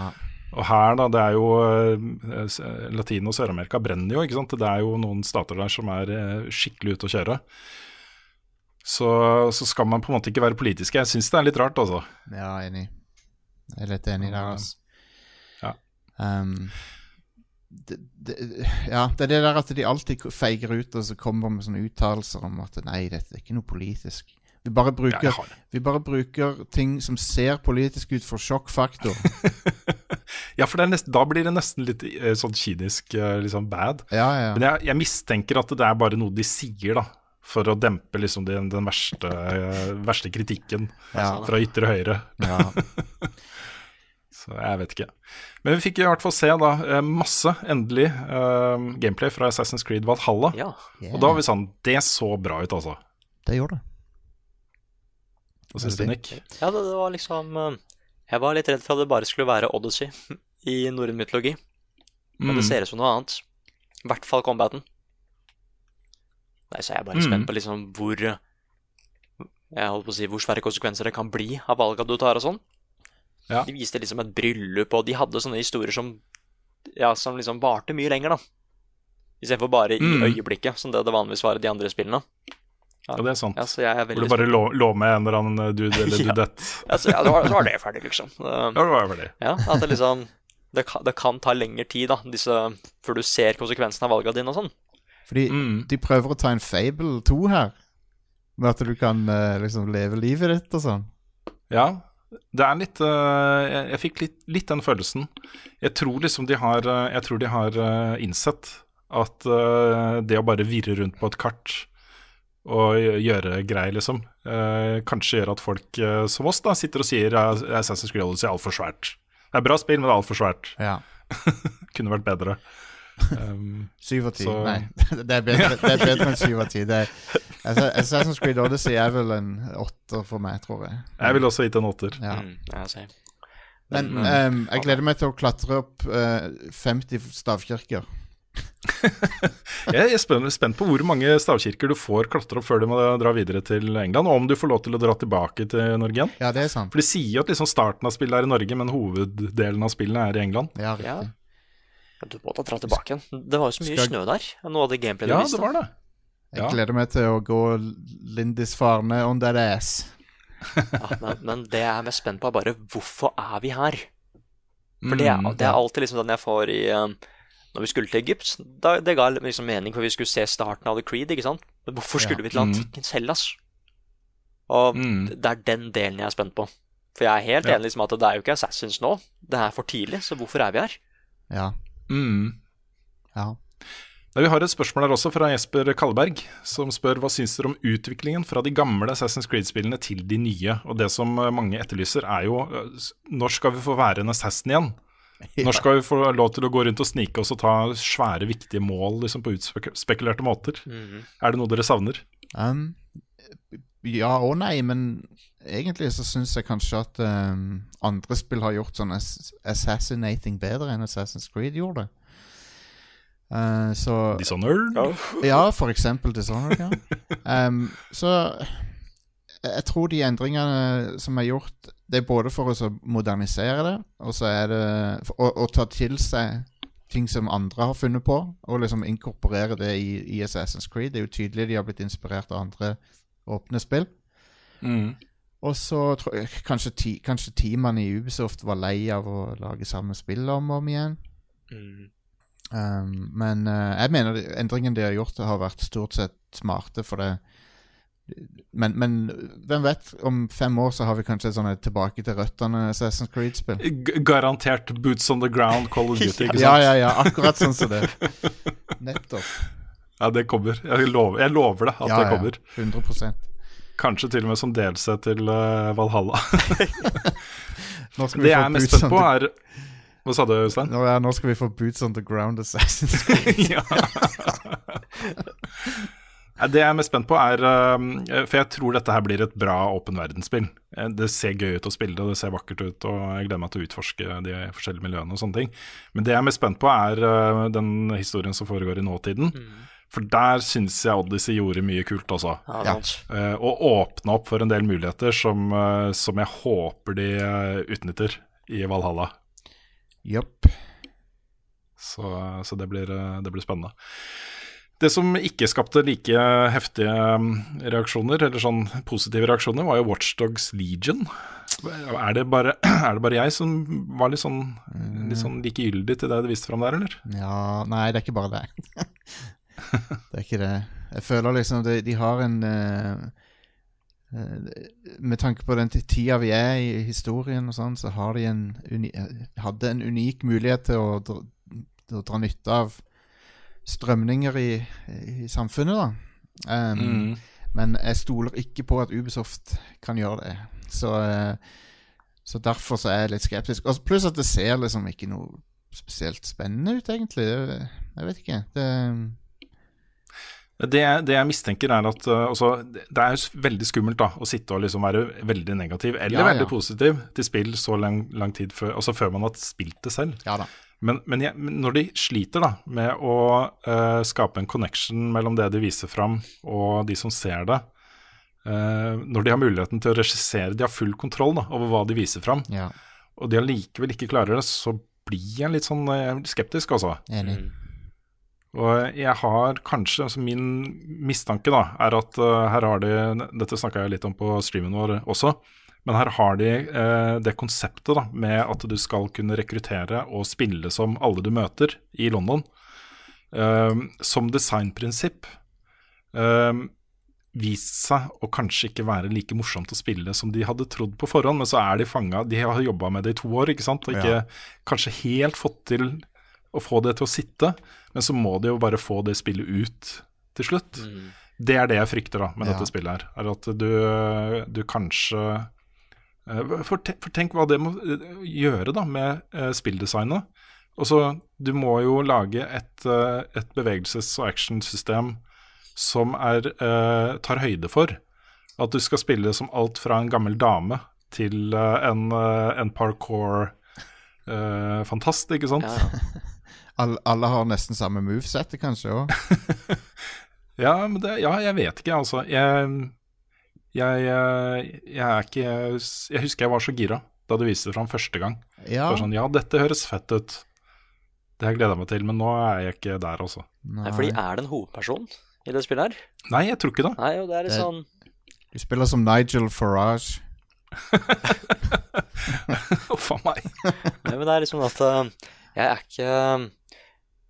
Og her, da, det er jo eh, Latin- og Sør-Amerika brenner jo, ikke sant. Det er jo noen stater der som er eh, skikkelig ute å kjøre. Så, så skal man på en måte ikke være politiske. Jeg syns det er litt rart, altså. ja, enig. Jeg er litt enig der, altså. Um, det, det, ja, det er det der at de alltid feiger ut og så kommer med sånne uttalelser om at nei, dette er ikke noe politisk. Vi bare bruker, ja, vi bare bruker ting som ser politisk ut for sjokkfaktor. [LAUGHS] Ja, for det er nest, da blir det nesten litt eh, sånn kynisk eh, liksom bad. Ja, ja. Men jeg, jeg mistenker at det er bare noe de sier, da. For å dempe liksom den, den verste, eh, verste kritikken fra ytre høyre. ja. [LAUGHS] Så jeg vet ikke. Men vi fikk i hvert fall se da eh, masse, endelig, eh, gameplay fra Assassin's Creed Valhalla. Ja. Og da var vi sånn Det så bra ut, altså. Det gjorde det. Hva syns du. Nick? Ja, det, det var liksom eh, Jeg var litt redd for at det bare skulle være Odyssey [LAUGHS] i norrøn mytologi. Men Mm. det ser ut som noe annet. I hvert fall combaten. Nei, så jeg er bare Mm. spent på liksom hvor Jeg holdt på å si hvor svære konsekvenser det kan bli av valga du tar og sånn. Ja. De viste liksom et bryllup, og de hadde sånne historier som, ja, som liksom varte mye lenger, da. Istedenfor bare i Mm. øyeblikket, som det det vanligvis var i de andre spillene. Ja, det er sant. Ja, så jeg er Hvor du bare lå, lå med en eller annen dude [LAUGHS] eller Ja. dudette. ja, så, ja, så var, så var det ferdig, liksom. [LAUGHS] Ja, det var ferdig. ja, at det liksom det kan, det kan ta lengre tid, da, disse, før du ser konsekvensen av valgene dine og sånn. Fordi Mm. de prøver å ta en Fable 2 her. Med at du kan eh, liksom leve livet ditt og sånn. Ja, det er litt eh, Jeg, jeg fikk litt, litt den følelsen. Jeg tror liksom de har eh, Jeg tror de har eh, innsett at det å bare virre rundt på et kart og gjøre greier, liksom, kanskje gjør at folk som oss da sitter og sier Assassin's Creed Odyssey er altfor svært. Det er bra spill, men det er altfor svært. Ja. [LAUGHS] Kunne vært bedre. Um, Syv av ti. Nei, [LAUGHS] det er, bedre, det er bedre enn syv av ti. Det er- Assa- Assassin's Creed Odyssey er vel en åtter for meg, tror jeg. jeg vil også gitt en åtter. Ja. Mm, jeg. Men Men, ehm, jeg gleder meg til å klatre opp uh, 50 stavkirker. [LAUGHS] Jeg er spent, på hvor mange stavkirker du får klatre opp før du må dra videre til England, og om du får lov til å dra tilbake til Norge igjen. Ja, det er sant. For de sier jo at liksom starten av spillet er i Norge, men hoveddelen av spillene er i England. Ja, Ja. riktig. Ja, Du må da dra tilbake igjen. Det var jo så mye Skal- snø der. Noe av det gameplayet Ja, du det var det. Jeg gleder meg til å gå Lindisfarne on that ass. Ja, men, men det jeg er mest spent på, er bare hvorfor er vi her? For det, er, Mm, det er alltid liksom den jeg får i eh, Når vi skulle til Egypt, da, det ga liksom mening, for vi skulle se starten av The Creed, ikke sant? Men hvorfor skulle Ja. vi til Mm. antikkens Hellas? Og Mm. det er den delen jeg er spent på. For jeg er helt Ja. enig liksom at det er jo ikke Assassins nå. Det er for tidlig, så hvorfor er vi her? Ja. Mm. ja. Da, Vi har et spørsmål her også fra Jesper Kalleberg, som spør hva syns dere om utviklingen fra de gamle Assassin's Creed-spillene til de nye. Og det som eh, mange etterlyser, er jo eh, når skal vi få være en assassin igjen? [LAUGHS] Når skal vi få lov til å gå rundt og snike oss og ta svære, viktige mål liksom på utspekulerte måter? Mm. Er det noe dere savner? Um, ja og nei, men egentlig så syns jeg kanskje at um, andre spill har gjort sånn ass assassinating bedre enn Assassin's Creed gjorde det. Uh, så Dishonored? Ja, for eksempel Dishonored, ja. Um, [LAUGHS] så jeg jeg tror de endringene som er gjort, det er både for å modernisere det, og så er det å, å ta til seg ting som andre har funnet på, og liksom inkorporere det i, i Assassin's Creed. Det er jo tydelig de har blitt inspirert av andre åpne spill. Mm. Og så jeg kanskje, ti, kanskje teamene i Ubisoft var lei av å lage samme spill om og om igjen. Mm. Um, men uh, jeg mener endringen de har gjort, har vært stort sett smarte, for det men, men hvem vet? Om fem år så har vi kanskje et sånn tilbake til røttene Assassin's Creed-spill. Garantert boots on the ground Call of Duty, ikke [LAUGHS] sant? Ja, ja, ja. Akkurat sånn som det. [LAUGHS] Nettopp. Ja, det kommer. Jeg lover, jeg lover det at Ja, det ja. kommer. 100 Kanskje til og med som DLC til eh, Valhalla. [LAUGHS] Nå skal vi Det jeg er mest spent på, er Hva sa du, Øystein? nå, ja, nå skal vi få boots on the ground Assassin's Creed. [LAUGHS] Det jeg er mest spent på, er eh, For jeg tror dette her blir et bra åpen verdensspill. Eh, Det ser gøy ut å spille det, det ser vakkert ut, og jeg gleder meg til å utforske de forskjellige miljøene og sånne ting. Men det jeg er mest spent på, er eh, den historien som foregår i nåtiden. For der syns jeg Odyssey gjorde mye kult, altså. Ja, Uh. Eh, og åpna opp for en del muligheter som, uh, som jeg håper de uh, utnytter i Valhalla. Yep. Så, så det, blir, det blir spennende. Det som ikke skapte like heftige mm, reaksjoner, eller sånn positive reaksjoner, var jo Watchdogs Legion. Er det, bare, [CLEARS THROAT] er det bare jeg som var litt sånn, litt sånn likegyldig til det du viste fram der, eller? Ja, nei, det er ikke bare det. [LAUGHS] [LAUGHS] det er ikke det. Jeg føler liksom de, de har en eh, Med tanke på den tida vi er i historien og sånn, så har de en uni, hadde en unik mulighet til å dra, å dra nytte av strømninger i, i samfunnet, da. Um, Men jeg stoler ikke på at Ubisoft kan gjøre det. Så, uh, så derfor så er jeg litt skeptisk. Og pluss at det ser liksom ikke noe spesielt spennende ut, egentlig. Jeg vet ikke. Det, Det, det jeg mistenker er at uh, altså, det er jo veldig skummelt da, å sitte og liksom være veldig negativ eller Ja, ja. veldig positiv til spill så lang, lang tid før, altså før man har spilt det selv. ja da. Men, men, jeg, men når de sliter da med å uh, skape en connection mellom det de viser fram og de som ser det, uh, når de har muligheten til å regissere, de har full kontroll da, over hva de viser fram, Ja. og de allikevel ikke klarer det, så blir jeg litt sånn uh, skeptisk, altså. Enig. Og jeg har kanskje altså Min mistanke da er at uh, her har de Dette snakka jeg litt om på streamen vår også. Men her har de eh, det konseptet da med at du skal kunne rekruttere og spille som alle du møter i London. eh, som designprinsipp eh, vist seg å kanskje ikke være like morsomt å spille som de hadde trodd på forhånd, men så er de fanga. De har jobba med det i to år, ikke sant, og ikke kanskje helt fått til å få det til å sitte, men så må de jo bare få det spillet ut til slutt. Det er det jeg frykter da med Ja. dette spillet her. Er at du, du kanskje eh, for, te, for tenk hva det må eh, gjøre da med eh, spilldesignet. Og så Du må jo lage et, et bevegelses- og actionsystem som er, tar høyde for at du skal spille som alt fra en gammel dame til en, eh, en parkour-fantast, ikke sant? Ja. All, alle har nesten samme movesettet, kanskje òg. [LAUGHS] Ja, ja, jeg vet ikke, altså. Jeg, jeg, jeg, jeg er ikke Jeg husker jeg var så gira da du viste det fram første gang. Ja. Det var sånn, ja, dette høres fett ut. Det har jeg gleda meg til, men nå er jeg ikke der, altså. Nei, fordi er det en hovedperson i det spillet her? Nei, jeg tror ikke det. Nei, og det er litt Det- sånn Du spiller som Nigel Farage. [LAUGHS] Huff a meg. [LAUGHS] Nei, men det er liksom at eh, jeg er ikke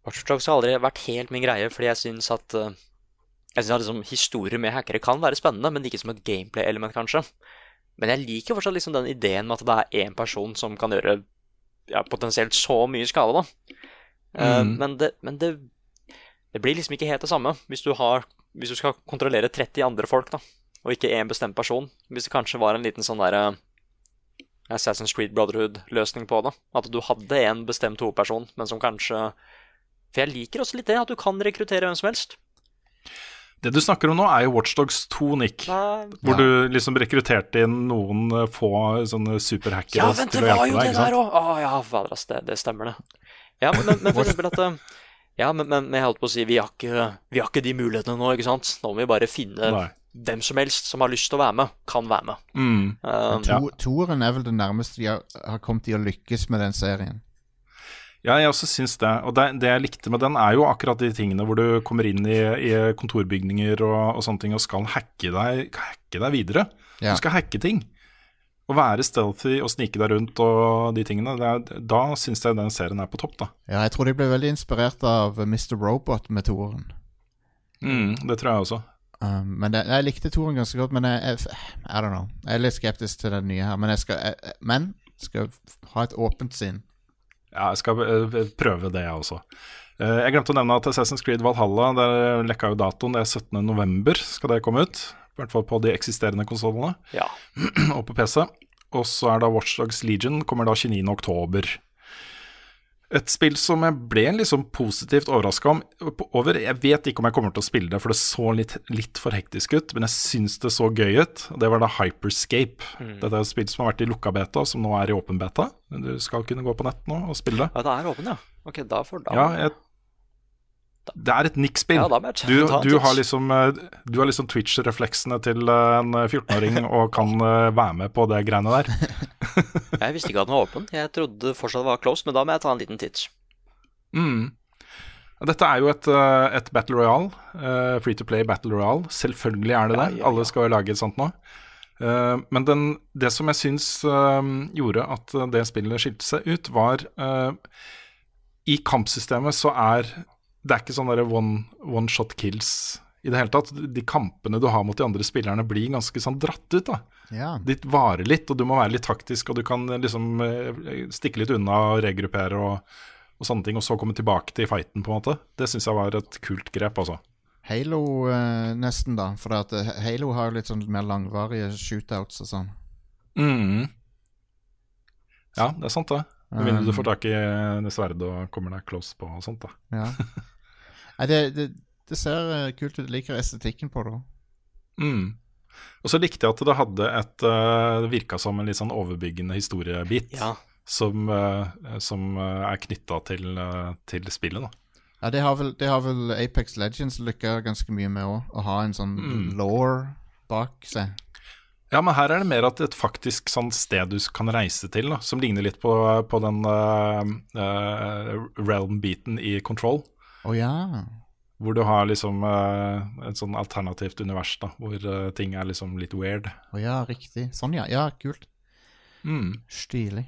Watch Dogs har aldri vært helt min greie, fordi jeg syns at eh, Jeg synes at liksom, Historier med hackere kan være spennende, men ikke som et gameplay-element, kanskje. Men jeg liker fortsatt liksom den ideen med at det er én person som kan gjøre ja, potensielt så mye skade, da. Mm. Uh, men det, men det, det blir liksom ikke helt det samme hvis du, har, hvis du skal kontrollere 30 andre folk, da, og ikke én bestemt person. Hvis det kanskje var en liten sånn derre Assassin's Creed Brotherhood-løsning på det. At du hadde en bestemt hovedperson, men som kanskje For jeg liker også litt det, at du kan rekruttere hvem som helst. Det du snakker om nå, er jo Watchdogs 2, Nick. Nei, Hvor du liksom rekrutterte inn noen eh, få sånne superhackere ja, vent, til det å var jo deg. det der òg! Å ja, fader, ass, det, det stemmer, det. Ja, men, men, men for eksempel at eh, Ja, men, men jeg holdt på å si vi har, ikke, vi har ikke de mulighetene nå, ikke sant? Nå må vi bare finne Nei. hvem som helst som har lyst til å være med, kan være med. Mm. Eh, Ja. To, toeren er vel det nærmeste de har, har kommet i å lykkes med den serien. Ja, jeg også syns det. Og det, det jeg likte med den, er jo akkurat de tingene hvor du kommer inn i, i kontorbygninger og, og sånne ting og skal hacke deg, hacke deg videre. Ja. Du skal hacke ting. Å være stealthy og snike deg rundt og de tingene, det er, da syns jeg den serien er på topp, da. Ja, jeg tror de ble veldig inspirert av Mr. Robot med toeren. Mm, det tror jeg også. Um, men det, jeg likte toren ganske godt, men jeg, jeg, I don't know. Jeg er litt skeptisk til den nye her. Men jeg skal, jeg- men skal ha et åpent sinn. Ja, jeg skal eh, prøve det, jeg også. Eh, Jeg glemte å nevne at Assassin's Creed Valhalla Der lekka jo datoen. Det er 17. november skal det komme ut. I hvert fall på de eksisterende konsollene ja. [CLEARS THROAT] og på PC. Og så er da Watchdogs Legion kommer da 29. Et spill som jeg ble liksom positivt overraska over. Jeg vet ikke om jeg kommer til å spille det, for det så litt, litt for hektisk ut. Men jeg syns det så gøy ut. Det var da Hyperscape. Dette er et spill som har vært i lukka beta, som nå er i åpen beta. Du skal kunne gå på nett nå og spille det. ja, det er åpen, ja. Ok, da får da Ja, jeg, det er et Nick-spill. Ja, du, du, har liksom, eh, du har liksom Twitch-refleksene til eh, en 14-åring og kan eh, være med på det greiene der. [LAUGHS] Jeg visste ikke at den var åpen. Jeg trodde fortsatt det var closed, men da må jeg ta en liten titt. Mm. Dette er jo et, et Battle Royale. Uh, free to play Battle Royale. Selvfølgelig er det det. Ja, ja. Alle skal jo lage et sånt nå. Uh, men den, det som jeg syns uh, gjorde at det spillet skilte seg ut, var I kampsystemet så er det er ikke sånn one, one shot kills i det hele tatt. De kampene du har mot de andre spillerne, blir ganske sånn dratt ut. da Ja. de varer litt, og du må være litt taktisk, og du kan eh, liksom eh, stikke litt unna og regruppere og, og sånne ting, og så komme tilbake til fighten, på en måte. Det syns jeg var et kult grep, altså. Halo eh, nesten, da. For at, eh, Halo har jo litt sånn mer langvarige shootouts og sånn. Mm. Ja, det er sant, det. Med mindre du Um, får tak i det sverdet og kommer deg close på og sånt, da. Ja. [LAUGHS] Nei, det, det, det ser eh, kult ut. Jeg liker estetikken på det òg. Mm. Og så likte jeg at det hadde et uh, Det virka som en litt sånn overbyggende historiebit Ja. som, eh, som eh, er knytta til, eh, til spillet, da. Ja, det har, vel, det har vel Apex Legends lykka ganske mye med òg. Å ha en sånn Mm. law bak seg. Ja, men her er det mer at et faktisk sånn sted du kan reise til, da, som ligner litt på, på den uh, uh, realm-biten i Control. Å ja. Hvor du har liksom uh, et sånn alternativt univers, da, hvor uh, ting er liksom litt weird. Å ja, riktig. Sånn, ja. Ja, kult. Mm. Stilig.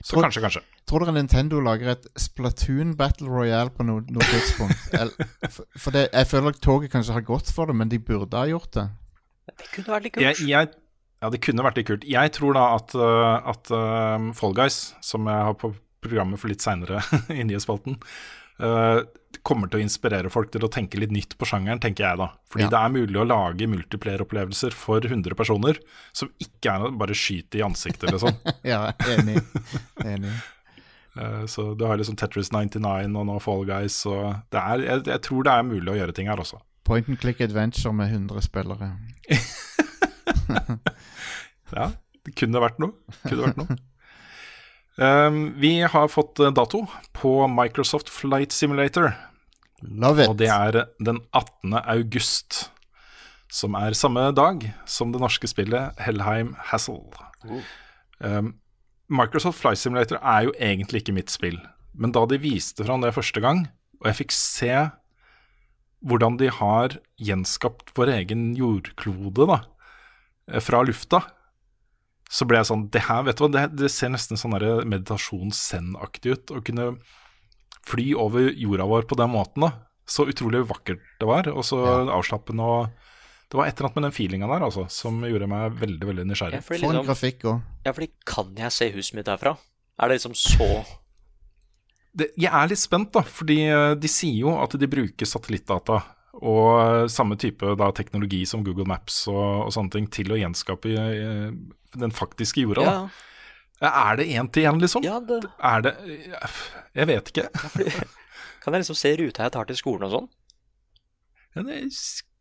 Så Tror- kanskje, kanskje. Tror dere Nintendo lager et Splatoon Battle Royale på noe, noe tidspunkt? [LAUGHS] Eller, for for det, jeg føler at toget kanskje har gått for det, men de burde ha gjort det. Det kunne vært litt kult. Jeg, jeg, ja, det kunne vært litt kult. Jeg tror da at, uh, at uh, Fall Guys, som jeg har på programmet for litt seinere [LAUGHS] i nyhetsspalten, uh, kommer til å inspirere folk til å tenke litt nytt på sjangeren, tenker jeg da. Fordi Ja. det er mulig å lage multiplayer-opplevelser for 100 personer som ikke er bare skyter i ansiktet, liksom. [LAUGHS] Ja, enig. enig. Uh, så du har liksom Tetris 99 og nå Fall Guys, og det er, jeg, jeg tror det er mulig å gjøre ting her også. Point and click adventure med 100 spillere. [LAUGHS] Ja, det kunne vært noe. Kunne vært noe. Um, vi har fått eh, dato på Microsoft Flight Simulator, Love it. og det er den 18. august. Som er samme dag som det norske spillet Hellheim Hassel. Um, Microsoft Flight Simulator er jo egentlig ikke mitt spill, men da de viste fram det første gang, og jeg fikk se hvordan de har gjenskapt vår egen jordklode da, eh, fra lufta, så ble jeg sånn Det her, vet du hva, det, det ser nesten sånn der meditasjons-zen-aktig ut. Å kunne fly over jorda vår på den måten. da Så utrolig vakkert det var, og så avslappende. og Det var et eller annet med den feelinga der altså, som gjorde meg veldig veldig Ja, nysgjerrig. fordi, For en liksom, grafikk òg. ja, fordi kan jeg se huset mitt herfra? Er det liksom så det, jeg er litt spent, da, fordi eh, de sier jo at de bruker satellittdata og samme type da, teknologi som Google Maps og, og sånne ting til å gjenskape den faktiske jorda. Ja. Er det én til én, liksom? ja det, Er det Jeg vet ikke. [LAUGHS] Kan jeg liksom se ruta jeg tar til skolen og sånn? Ja, det,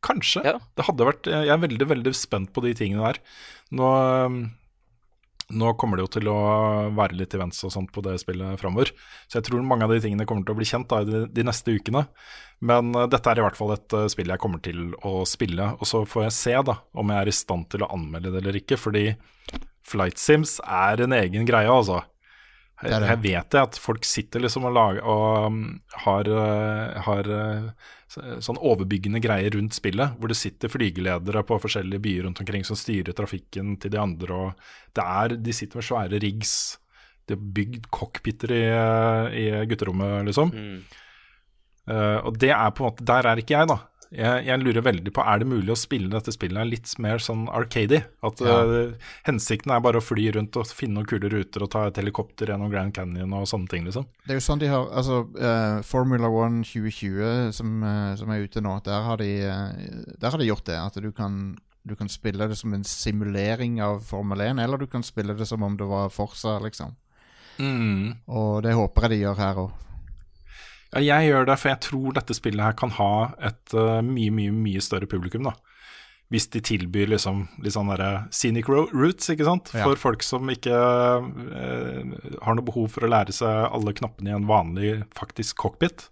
kanskje. Det hadde vært Jeg er veldig, veldig spent på de tingene der. Nå, nå kommer det jo til å være litt events og sånt på det spillet framover. Så jeg tror mange av de tingene kommer til å bli kjent da, de, de neste ukene. Men uh, dette er i hvert fall et uh, spill jeg kommer til å spille. Og så får jeg se da om jeg er i stand til å anmelde det eller ikke. Fordi Flight Sims er en egen greie, altså. Her, her vet Jeg at folk sitter liksom og, lager, og um, har, uh, har sånn overbyggende greier rundt spillet, hvor det sitter flygeledere på forskjellige byer rundt omkring som styrer trafikken til de andre, og det er, de sitter med svære rigs. De har bygd cockpiter i, uh, i gutterommet, liksom. Mm. Uh, og det er på en måte, der er ikke jeg, da. Jeg, jeg lurer veldig på, er det mulig å spille dette spillet litt mer sånn arcady? At Ja. uh, hensikten er bare å fly rundt og finne noen kule ruter og ta et helikopter gjennom Grand Canyon og sånne ting, liksom. Det er jo sånn de har Altså, uh, Formula 1 2020 som, uh, som er ute nå, der har, de, der har de gjort det. At du kan, du kan spille det som en simulering av Formel 1, eller du kan spille det som om det var Forsa, liksom. Og det håper jeg de gjør her òg. Ja, jeg gjør det, for jeg tror dette spillet her kan ha et uh, mye, mye mye større publikum, da. Hvis de tilbyr liksom litt sånn derre scenic roots, routes, ikke sant. Ja. For folk som ikke uh, har noe behov for å lære seg alle knappene i en vanlig, faktisk cockpit.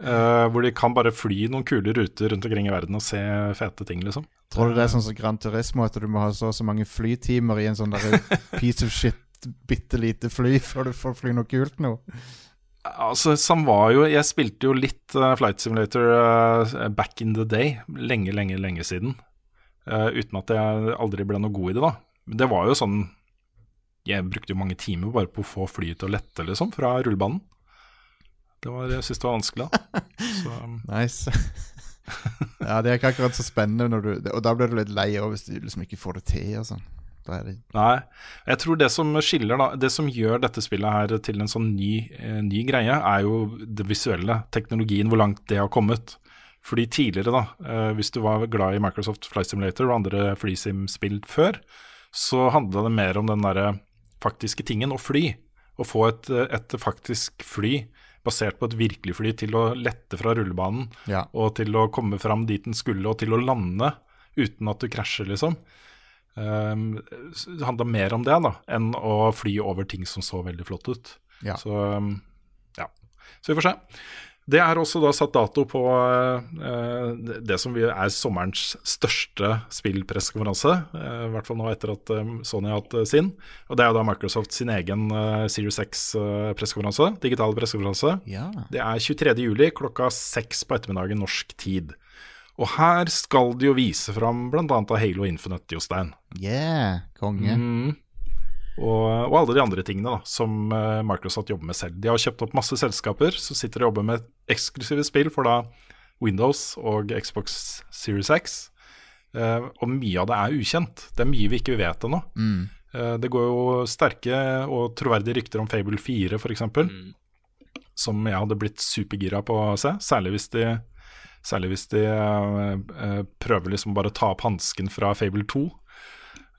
Uh, [LAUGHS] hvor de kan bare fly noen kule ruter rundt omkring i verden og se fete ting, liksom. Tror du det er sånn som Grand Turismo, at du må ha så og så mange flytimer i en sånn der [LAUGHS] piece of shit, bitte lite fly før du får fly noe kult nå? Altså, Sam var jo Jeg spilte jo litt uh, Flight Simulator uh, back in the day, lenge, lenge, lenge siden. Uh, uten at jeg aldri ble noe god i det, da. Men det var jo sånn Jeg brukte jo mange timer bare på å få flyet til å lette, liksom, fra rullebanen. Det var, jeg syntes det var vanskelig, da. [LAUGHS] Så, um, Nice. ja, det er ikke akkurat så spennende, når du, og da blir du litt lei av hvis du liksom ikke får det til og sånn. Det Nei. Jeg tror det som skiller, da Det som gjør dette spillet her til en sånn ny, eh, ny greie, er jo det visuelle. Teknologien, hvor langt det har kommet. Fordi tidligere, da, eh, hvis du var glad i Microsoft Flight Simulator og andre FreeSim-spill før, så handla det mer om den derre faktiske tingen, å fly. Å få et, et faktisk fly basert på et virkelig fly til å lette fra rullebanen Ja. og til å komme fram dit den skulle, og til å lande uten at du krasjer, liksom. Um, det handla mer om det da, enn å fly over ting som så veldig flott ut. Ja. Så um, ja, så vi får se. Det er også da satt dato på uh, det, som er sommerens største spillpressekonferanse. Uh, I hvert fall nå etter at eh, Sony har hatt uh, sin. Og det er jo da Microsoft sin egen Series X-pressekonferanse. Digital pressekonferanse. Ja. Det er 23. juli klokka seks på ettermiddagen norsk tid. Og her skal de jo vise fram bl.a. Halo Infinite, Jostein. Yeah, konge. Mm. Og, og alle de andre tingene da, som eh, Microsoft jobber med selv. De har kjøpt opp masse selskaper som sitter og jobber med eksklusive spill for da Windows og Xbox Series X. Uh, og mye av det er ukjent. Det er mye vi ikke vet ennå. Mm. Uh, det går jo sterke og troverdige rykter om Fable 4 f.eks., Mm. som jeg hadde blitt supergira på å se. Særlig hvis de, særlig hvis de eh, eh, prøver liksom bare å ta opp hansken fra Fable 2.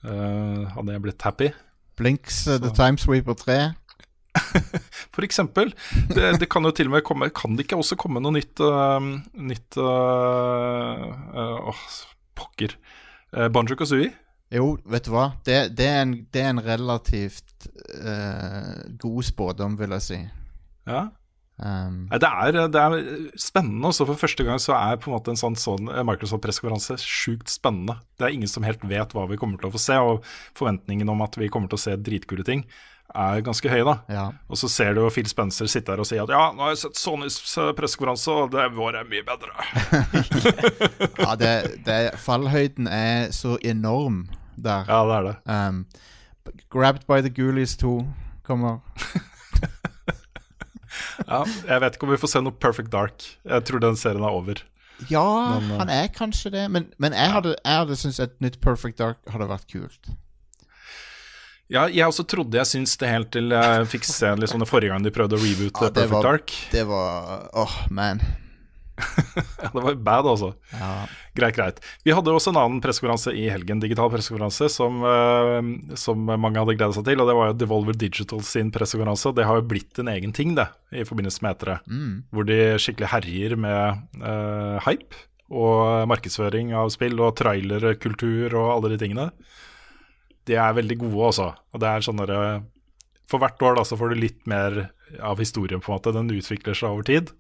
Eh, hadde jeg blitt happy. Blinks uh, The Timesweeper 3. [LAUGHS] For eksempel. Det, det kan jo til og med komme Kan det ikke også komme noe nytt uh, Nytt uh, uh, pokker. Uh, Banjo Kazooie? Jo, vet du hva? Det, det, er, en, det er en relativt god spådom, vil jeg si. Ja. Um, det, er, det er spennende. Også for første gang så er på en måte en sånn, sånn Microsoft-pressekonferanse sjukt spennende. Det er ingen som helt vet hva vi kommer til å få se, og forventningen om at vi kommer til å se dritkule ting, er ganske høy, da. ja. Og så ser du jo Phil Spencer sitte her og si at ja, nå har jeg sett Sonys eh, pressekonferanse, og det vår er mye bedre. [LAUGHS] ja det, det, fallhøyden er så enorm der. Ja, det er det. Um, Grabbed by the Ghoulies 2 kommer. [LAUGHS] Ja, jeg vet ikke om vi får se noe Perfect Dark. Jeg tror den serien er over. Ja, Men, uh, han er kanskje det, men, men jeg hadde, jeg hadde syntes et nytt Perfect Dark hadde vært kult. Ja, jeg også trodde jeg syntes det helt til jeg fikk se liksom det forrige gang de prøvde å reboote Ja, Perfect var- Dark. Det var Åh, man. Ja, [LAUGHS] det var bad, altså. Ja. Greit, greit. Vi hadde også en annen pressekonferanse i helgen, digital pressekonferanse, som, eh, som mange hadde gleda seg til. Og det var jo Devolver Digital sin pressekonferanse. Det har jo blitt en egen ting, det, i forbindelse med etere. Hvor de skikkelig herjer med uh, hype og markedsføring av spill og trailerkultur og alle de tingene. De er veldig gode, også. Og det er sånn derre For hvert år da, så får du litt mer av historien, på en måte. Den utvikler seg over tid.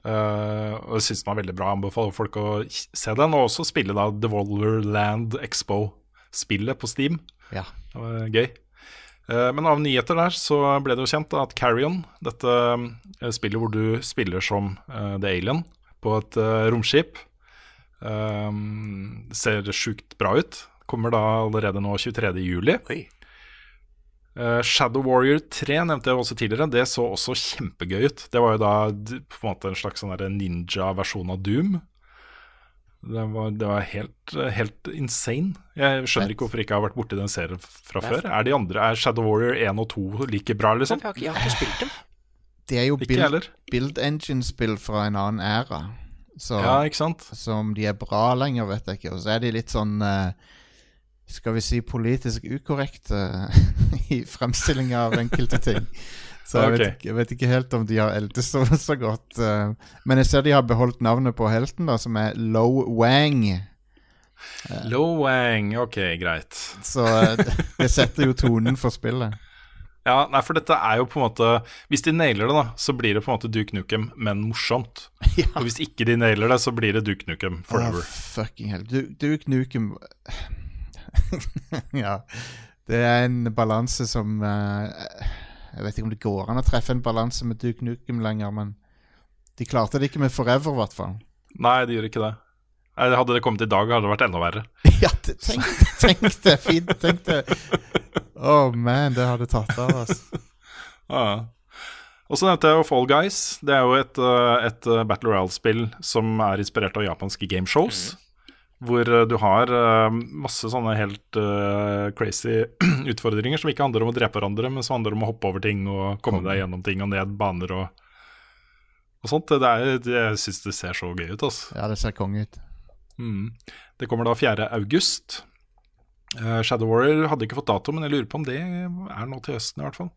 Eh, og jeg syns den var veldig bra. Anbefaler folk å se den, og også spille da Devolverland Expo-spillet på Steam. ja. Det var gøy. Uh, men av nyheter der så ble det jo kjent at Carrion, dette eh, spillet hvor du spiller som uh, The Alien på et romskip, ser sjukt bra ut. Kommer da allerede nå 23. Eh, Shadow Warrior 3 nevnte jeg også tidligere. Det så også kjempegøy ut. Det var jo da på en måte en slags sånn ninja-versjon av Doom. Det var, det var helt, helt insane. Jeg skjønner Fett. ikke hvorfor jeg ikke har vært borti den serien fra før. Er de andre, er Shadow Warrior 1 og 2 like bra, Jeg liksom? har, ikke, jeg har ikke spilt dem. Det er jo build, build engine-spill fra en annen æra. Så Ja, ikke sant? Så om de er bra lenger, vet jeg ikke. Og så er de litt sånn eh, Skal vi si politisk ukorrekte [LAUGHS] i fremstillinga av enkelte ting. Så jeg, vet, ikke- jeg vet ikke helt om de har eldes så, så godt. eh. men jeg ser de har beholdt navnet på helten, da, som er Lo Wang. Lo Wang, ok, greit. Så eh, det setter jo tonen for spillet. Ja, nei, for dette er jo på en måte Hvis de nailer det, da, så blir det på en måte Duke Nukem, men morsomt. [LAUGHS] ja. Og hvis ikke de nailer det, så blir det Duke Nukem forever. Oh, fucking hell. Duke Nukem [LAUGHS] Ja. Det er en balanse som uh, Jeg vet ikke om det går an å treffe en balanse med Duke Nukem lenger, men de klarte det ikke med Forever, i hvert fall. Nei, de gjør ikke det. Hadde det kommet i dag, hadde det vært enda verre. [LAUGHS] ja, tenk, tenk det! Fint, tenk det. Oh man, det hadde tatt av, altså. [LAUGHS] Ja. Og så nevnte jeg jo Fall Guys. Det er jo et, uh, et uh, Battle Royale-spill som er inspirert av japanske gameshows. Hvor uh, du har uh, masse sånne helt uh, crazy [CLEARS THROAT] utfordringer som ikke handler om å drepe hverandre, men som handler om å hoppe over ting og komme deg gjennom ting og ned baner og, og sånt. Det er, jeg syns det ser så gøy ut, altså. Ja, det ser konge ut. Mm. Det kommer da 4. august. Eh, Shadow Warrior hadde ikke fått dato, men jeg lurer på om det er nå til høsten i hvert fall.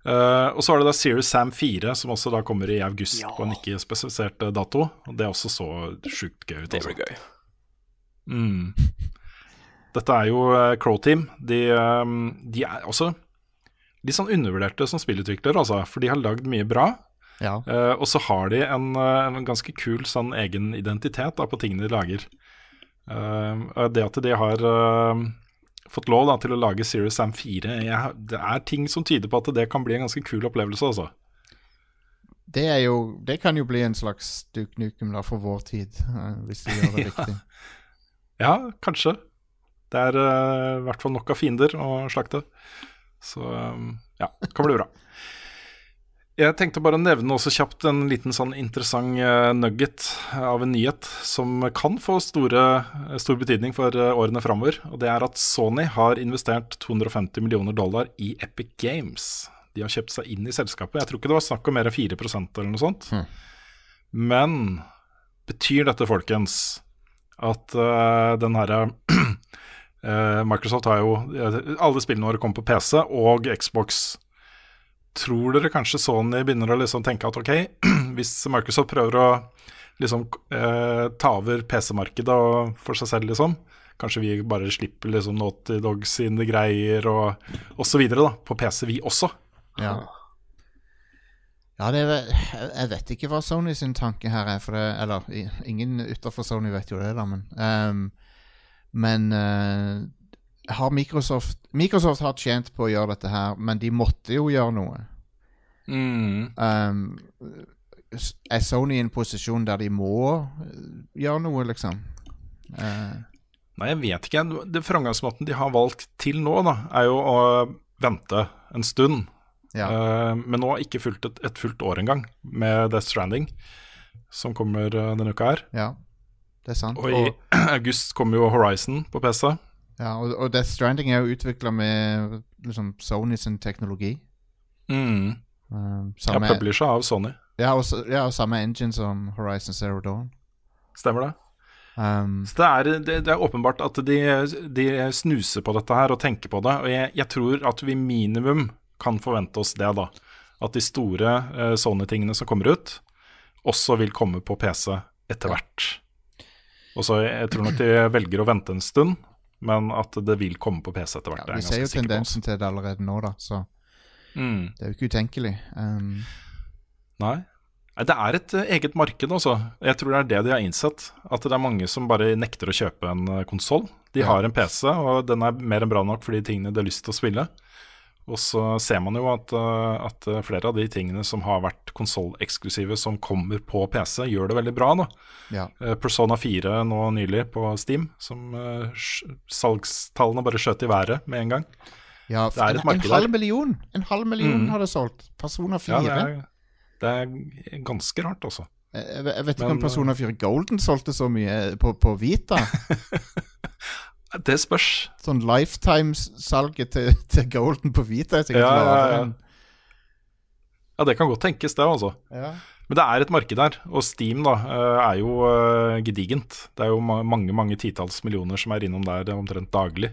Uh, og så er det da Serious Sam 4, som også da kommer i august Ja. på en ikke spesifisert eh, dato. Og det er også så sjukt gøy ut. Det altså. blir gøy. Mm. Dette er jo uh, Crow Team. De, eh, de er også litt sånn undervurderte som spillutviklere, altså. For de har lagd mye bra. Ja. Eh, og så har de en, eh, en ganske kul sånn egen identitet da, på tingene de lager. Eh, det at de har eh, fått lov da, til å lage Serious Sam 4, jeg, det er ting som tyder på at det kan bli en ganske kul opplevelse. Altså. Det, er jo, det kan jo bli en slags Duke Nukem da, for vår tid, eh, hvis de gjør det [LAUGHS] riktig. Ja, kanskje. Det er eh, i hvert fall nok av fiender å slakte. Så eh, ja, det kan bli bra. Jeg tenkte bare å nevne også kjapt en liten sånn interessant eh, nugget av en nyhet som kan få store, stor betydning for eh, årene framover. Og det er at Sony har investert 250 millioner dollar i Epic Games. De har kjøpt seg inn i selskapet. Jeg tror ikke det var snakk om mer enn 4% eller noe sånt. Men betyr dette, folkens, at uh, den herre uh, [CLEARS THROAT] Microsoft har jo Alle spillene våre kommer på PC og Xbox. Tror dere kanskje Sony begynner å liksom tenke at ok, [CLEARS THROAT] hvis Microsoft prøver å liksom uh, ta over PC-markedet for seg selv, liksom, kanskje vi bare slipper liksom Naughty Dog sine greier og, da, på PC, vi også. Ja. Ja, det er, jeg vet ikke hva Sony sin tanke her er, for det, eller ingen utenfor Sony vet jo det, da, men um, Men uh, har Microsoft Microsoft har tjent på å gjøre dette her, men de måtte jo gjøre noe. Mm. Um, er Sony i en posisjon der de må gjøre noe, liksom? Uh, Nei, jeg vet ikke. Det framgangsmåten de har valgt til nå, da, er jo å vente en stund. Ja. Uh, men nå ikke fulgt et, et fullt år engang med Death Stranding, som kommer eh, denne uka her. ja, det er sant. Og i [CLEARS THROAT] august kommer jo Horizon på PC. ja, og, og Death Stranding er jo utvikla med liksom, Sony sin teknologi. Mm. Um, Ja, samme, publisher av Sony. ja, og, ja, og samme engine som Horizon Zero Dawn. Stemmer det? Um, Så det er, det, det er åpenbart at de, de snuser på dette her og tenker på det. Og jeg, jeg tror at vi minimum kan forvente oss det, da. At de store uh, Sony-tingene som kommer ut, også vil komme på PC etter hvert. Og så jeg, jeg tror nok de velger å vente en stund, men at det vil komme på PC etter hvert. er vi ser jo tendensen til det allerede nå, da, så. Mm. det er jo ikke utenkelig. Um, Nei. Det er et eh, eget marked, altså. Jeg tror det er det de har innsett. At det er mange som bare nekter å kjøpe en konsoll. De Ja. har en PC, og den er mer enn bra nok for de tingene de har lyst til å spille. Og så ser man jo at, eh, at eh, flere av de tingene som har vært konsolleksklusive som kommer på PC, gjør det veldig bra. da. ja. Eh, Persona 4 nå nylig på Steam, som salgstallene bare skjøt i været med en gang. ja Det er et en, der. en halv million! En halv million Mm. har det solgt. Persona 4. Ja, det er, det er ganske rart, altså. jeg vet ikke Men, om Persona 4 Golden solgte så mye på, på Vita. [LAUGHS] Det spørs. sånn lifetime-salget til, til Golden på Vita er sikkert Ja, ja, lavere ja. enn Ja, det kan godt tenkes, det, altså. ja. Men det er et marked der, og Steam da, eh, er jo eh, gedigent. Det er jo mange mange titalls millioner som er innom der omtrent daglig.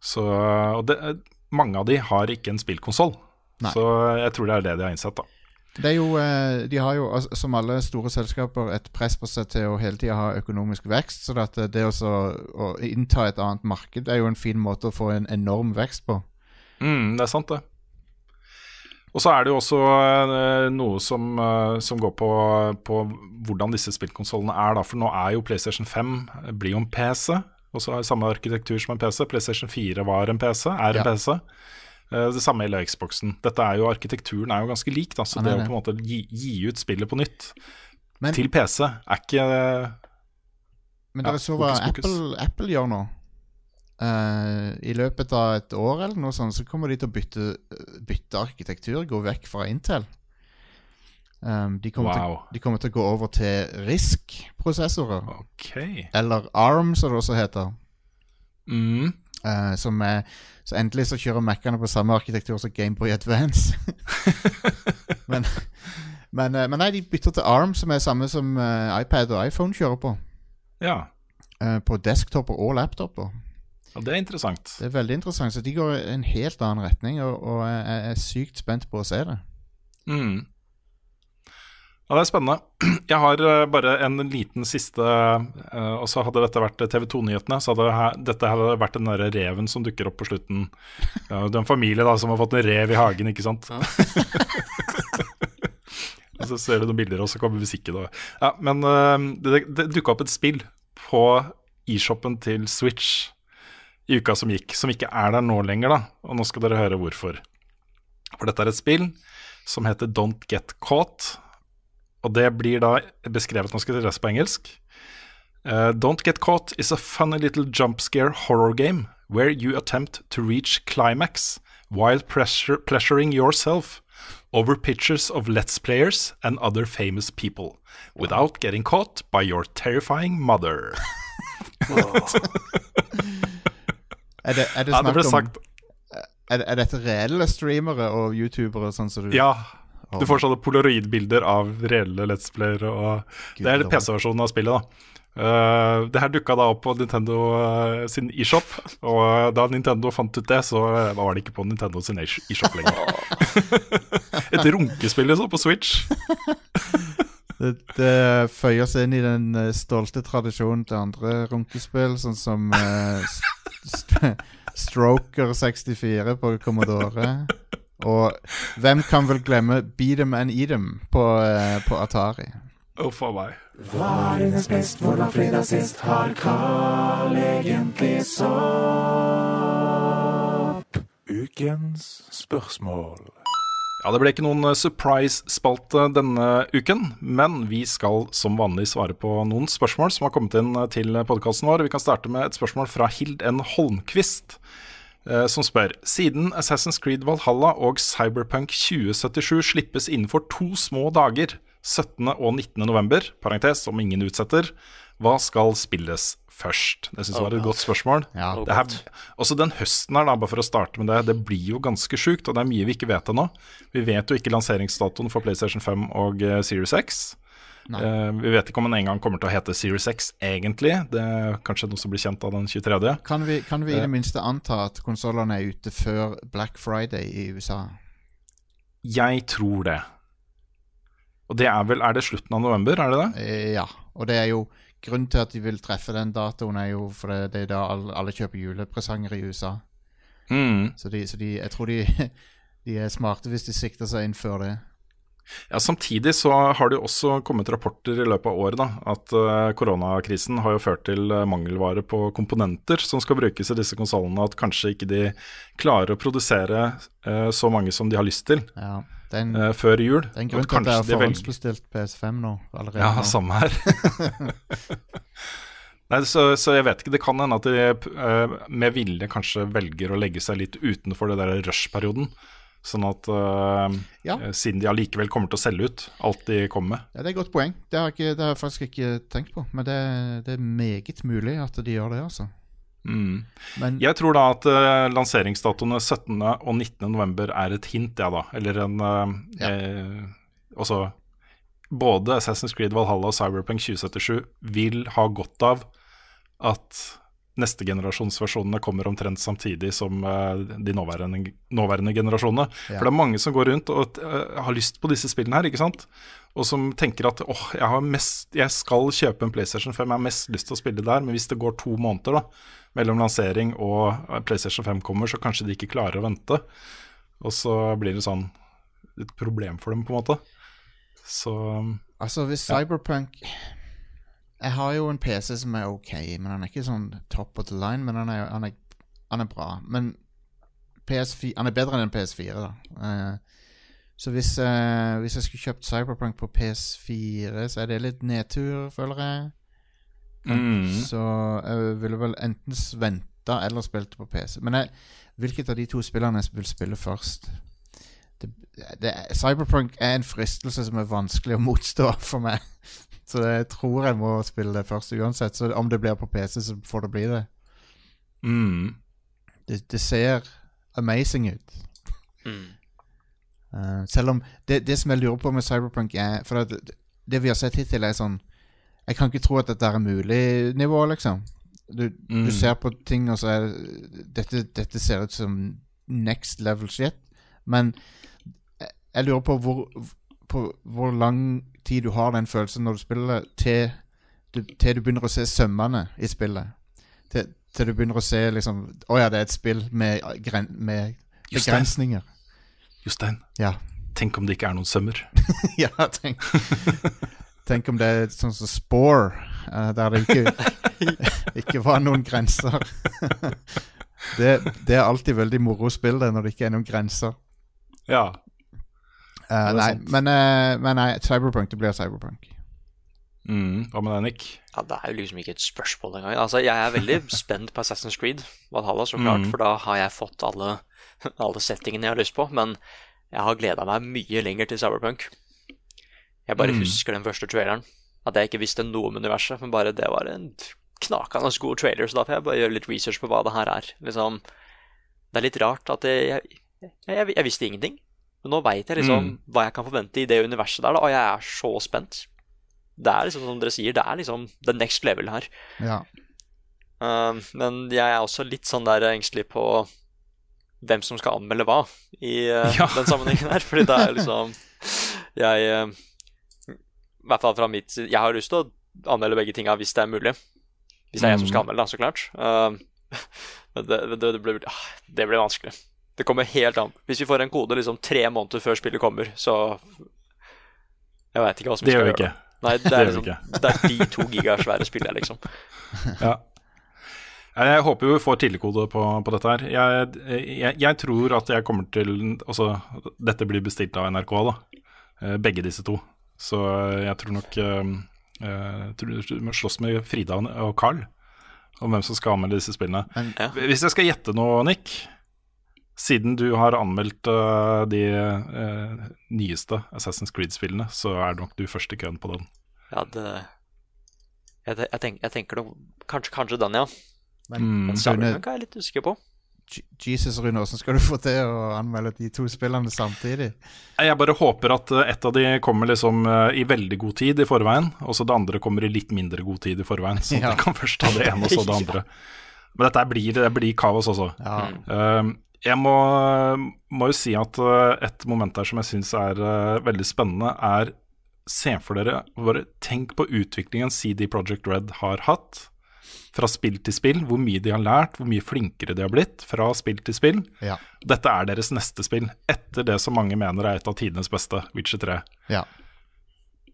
Så, og det, eh, mange av de har ikke en spillkonsoll, så jeg tror det er det de har innsett. da. Det er jo, eh, De har jo, altså, som alle store selskaper, et press på seg til å hele tida ha økonomisk vekst. Så at det å, å innta et annet marked er jo en fin måte å få en enorm vekst på. Mm, det er sant, det. Og så er det jo også eh, noe som, eh, som går på, på hvordan disse spillkonsollene er. da, For nå er jo PlayStation 5 eh, blir jo en PC, og så har samme arkitektur som en PC. PlayStation 4 var en PC, er en Ja. PC. Eh, Det samme gjelder Xboxen. Dette er jo, Arkitekturen er jo ganske lik, da, så Ja, det det å på en måte gi, gi ut spillet på nytt Men, til PC er ikke men ja, er så hva. Apple, Apple gjør nå? Uh, I løpet av et år eller noe sånt, så kommer de til å bytte, bytte arkitektur, gå vekk fra Intel. Um, de, kommer Wow. til, de kommer til å gå over til RISK-prosessorer. Okay. Eller ARM, som det også heter. Mm. Uh, som er, så endelig så kjører Mac-ene på samme arkitektur som Gameboy Advance. [LAUGHS] men, men, eh, men nei, de bytter til ARM, som er samme som eh, iPad og iPhone kjører på. Ja. eh, på desktoper og laptoper. ja, det er interessant. Det er veldig interessant. Så de går i en helt annen retning, og, og jeg jeg er sykt spent på å se det. Mm. Ja, det er spennende. [CLEARS THROAT] Jeg har eh, bare en liten siste eh, Og så hadde dette vært TV 2-nyhetene, så hadde dette hadde vært den derre reven som dukker opp på slutten. Ja, det er en familie da som har fått en rev i hagen, ikke sant. [LAUGHS] Og så ser du noen bilder, og så kommer musikken. Og, ja, men eh, det, det dukka opp et spill på e-shoppen til Switch i uka som gikk, som ikke er der nå lenger, da. Og nå skal dere høre hvorfor. For dette er et spill som heter Don't Get Caught. Og det blir da beskrevet, nå skal dere lese på engelsk. Uh, Don't Get Caught is a funny little jump scare horror game where you attempt to reach climax while pressure, pleasuring yourself over pictures of Let's Players and other famous people without getting caught by your terrifying mother. [LAUGHS] Er det, er det Ja, det snakk sagt om er, er dette reelle streamere og youtubere, sånn som du Ja. Du får sånne polaroidbilder av reelle Let's Playere. Og det er PC-versjonen av spillet. da Uh, Det her dukka da opp på Nintendo uh, sin eShop, og og da Nintendo fant ut det, så var det ikke på Nintendo sin e-shop lenger. [LAUGHS] Et runkespill liksom på Switch. [LAUGHS] Det, det føyer seg inn i den eh, stolte tradisjonen til andre runkespill, sånn som eh, st Stroker 64 på Commodore. Og hvem kan vel glemme Beat 'em and Eat 'em på, eh, på Atari? Å, faen meg. Ukens spørsmål. Ja, Det ble ikke noen eh, surprise-spalte denne uken, men vi skal som vanlig svare på noen spørsmål som har kommet inn eh, til podkasten vår. Vi kan starte med et spørsmål fra Hild N. Holmquist, som spør Siden Assassin's Creed Valhalla og Cyberpunk 2077 slippes innenfor to små dager, 17. og 19. november, parentes om ingen utsetter, hva skal spilles først? Det syns jeg var et godt spørsmål. Ja. Det her, også den høsten her, da, bare for å starte med det, det blir jo ganske sjukt, og det er mye vi ikke vet ennå. Vi vet jo ikke lanseringsdatoen for PlayStation 5 og eh, Series X. Eh, vi vet ikke om den en gang kommer til å hete Series X egentlig. Det er kanskje noe som blir kjent av den 23. Kan vi, kan vi i det minste anta at konsollene er ute før Black Friday i USA? Jeg tror det. Og det er vel Er det slutten av november, er det det? Eh, ja. Og det er jo grunnen til at de vil treffe den datoen, er jo fordi det er da alle, alle kjøper julepresanger i USA. Mm. Så, de, så de, jeg tror de, [LAUGHS] de er smarte hvis de sikter seg inn før det. Ja, Samtidig så har det jo også kommet rapporter i løpet av året da, at uh, koronakrisen har jo ført til eh, mangelvare på komponenter som skal brukes i disse konsollene, at kanskje ikke de klarer å produsere uh, så mange som de har lyst til Ja, den, uh, før jul. det er en grunn til at det er forhåndsbestilt PS5 nå. Allerede Ja, nå. samme her. [LAUGHS] Nei, så, så jeg vet ikke. Det kan hende at de med vilje kanskje velger å legge seg litt utenfor det der rush-perioden. Sånn at uh, Ja. eh, Siden de allikevel kommer til å selge ut alt de kommer med. Ja, Det er et godt poeng. Det har, jeg det har jeg faktisk ikke tenkt på. Men det, det er meget mulig at de gjør det, altså. Mm. Men Jeg tror da at uh, lanseringsdatoene 17. og 19. november er et hint, ja da. Eller en uh, Ja. eh, Også både Assassin's Creed Valhalla og Cyberpunk 2077 vil ha godt av at neste generasjons versjonene kommer omtrent samtidig som eh, de nåværende, nåværende generasjonene. Ja. For det er mange som går rundt og uh, har lyst på disse spillene her, ikke sant? Og som tenker at åh, jeg, har mest, jeg skal kjøpe en PlayStation 5, jeg har mest lyst til å spille der, men hvis det går to måneder da, mellom lansering og eh, PlayStation 5 kommer, så kanskje de ikke klarer å vente. Og så blir det sånn et problem for dem, på en måte. Så altså, hvis Cyberpunk Jeg har jo en PC som er ok, men han er ikke sånn top of the line. Men han er, han er, han er bra. Men PS4, han er bedre enn en PS4, da. Uh, så hvis, uh, hvis jeg skulle kjøpt Cyberpunk på PS4, så er det litt nedtur, føler jeg. mm. Så jeg ville vel enten venta eller spilt på PC. Men jeg, hvilket av de to spillene jeg vil spille først? Det, det, Cyberpunk er en fristelse som er vanskelig å motstå [LAUGHS] for meg. Så jeg tror jeg må spille det først uansett. Så om det blir på PC, så får det bli det. Mm. Det, det ser amazing ut. Mm. Uh, selv om det, det som jeg lurer på med Cyberpunk, er For det, det vi har sett hittil, er sånn Jeg kan ikke tro at dette er mulig nivå, liksom. Du, Mm. du ser på ting, og så er dette, dette ser ut som next level shit. Men jeg, jeg lurer på hvor, på hvor lang tid du har den følelsen når du spiller, til du, til du begynner å se sømmene i spillet. Til, til du begynner å se liksom Å ja, det er et spill med, gren, med begrensninger. Jostein, Ja. Tenk om det ikke er noen sømmer. [LAUGHS] ja, tenk Tenk om det er sånn som Spore, eh, der det ikke, [LAUGHS] ikke var noen grenser. [LAUGHS] det, det er alltid veldig moro å spille det når det ikke er noen grenser. Ja. Eh, er nei, men, uh, men nei, Cyberpunk, det blir Cyberpunk. Mm, hva med deg, Nick? Ja, Det er jo liksom ikke et spørsmål engang. Altså, Jeg er veldig [LAUGHS] spent på Assassin's Creed, Valhalla, så klart, mm. for da har jeg fått alle, alle settingene jeg har lyst på. Men jeg har gleda meg mye lenger til Cyberpunk. Jeg bare mm. husker den første traileren. At jeg ikke visste noe om universet, men bare det var en knakende god trailer, så da får jeg bare gjøre litt research på hva det her er. Liksom, det er litt rart at jeg, jeg, jeg, jeg visste ingenting. Men nå veit jeg liksom Mm. hva jeg kan forvente i det universet der, da, og jeg er så spent. Det er liksom som dere sier, det er liksom the next level her. Ja. Uh, men jeg er også litt sånn der engstelig på hvem som skal anmelde hva i uh, Ja. den sammenhengen her. Fordi det er liksom Jeg uh, I hvert fall fra mitt Jeg har lyst til å anmelde begge tinga hvis det er mulig. Hvis det er jeg som skal anmelde, da, så klart. [LAUGHS] Uh, det, det, det, blir, ah, det blir vanskelig. Det kommer helt an. Hvis vi får en kode liksom tre måneder før spillet kommer, så Jeg veit ikke hva som Det skal gjør vi gjøre ikke. Nei, [LAUGHS] det Det er, liksom, det er de to gigasvære spillene, liksom. [LAUGHS] Ja. Jeg håper jo vi får tidligkode på, på dette her. Jeg, jeg, jeg tror at jeg kommer til Altså, dette blir bestilt av NRK, da. Eh, Begge disse to. Så jeg tror nok eh, eh, tror Du må slåss med Frida og Carl om hvem som skal anmelde disse spillene. Men, Ja. Hvis jeg skal gjette noe, Nick Siden du har anmeldt uh, de uh, nyeste Assassin's Creed-spillene, så er nok du først i køen på den. Ja, det Jeg, jeg, tenk, jeg tenker nok Kanskje, kanskje den, ja. men, Mm. Men Rune, er jeg litt usikker på. Jesus, Rune, hvordan skal du få til å anmelde de to spillene samtidig? Jeg bare håper at eh, et av de kommer liksom i veldig god tid i forveien, og så det andre kommer i litt mindre god tid i forveien. Så [LAUGHS] Ja. du kan først ta det ene og så det [LAUGHS] andre. Men dette blir, det blir kaos også. Ja. Eh, jeg må, må jo si at eh, et moment der som jeg syns er eh, veldig spennende, er Se for dere, bare tenk på utviklingen CD Project Red har hatt. Fra spill til spill, hvor mye de har lært, hvor mye flinkere de har blitt fra spill til spill. Ja. Dette er deres neste spill, etter det som mange mener er et av tidenes beste, Witcher 3. ja.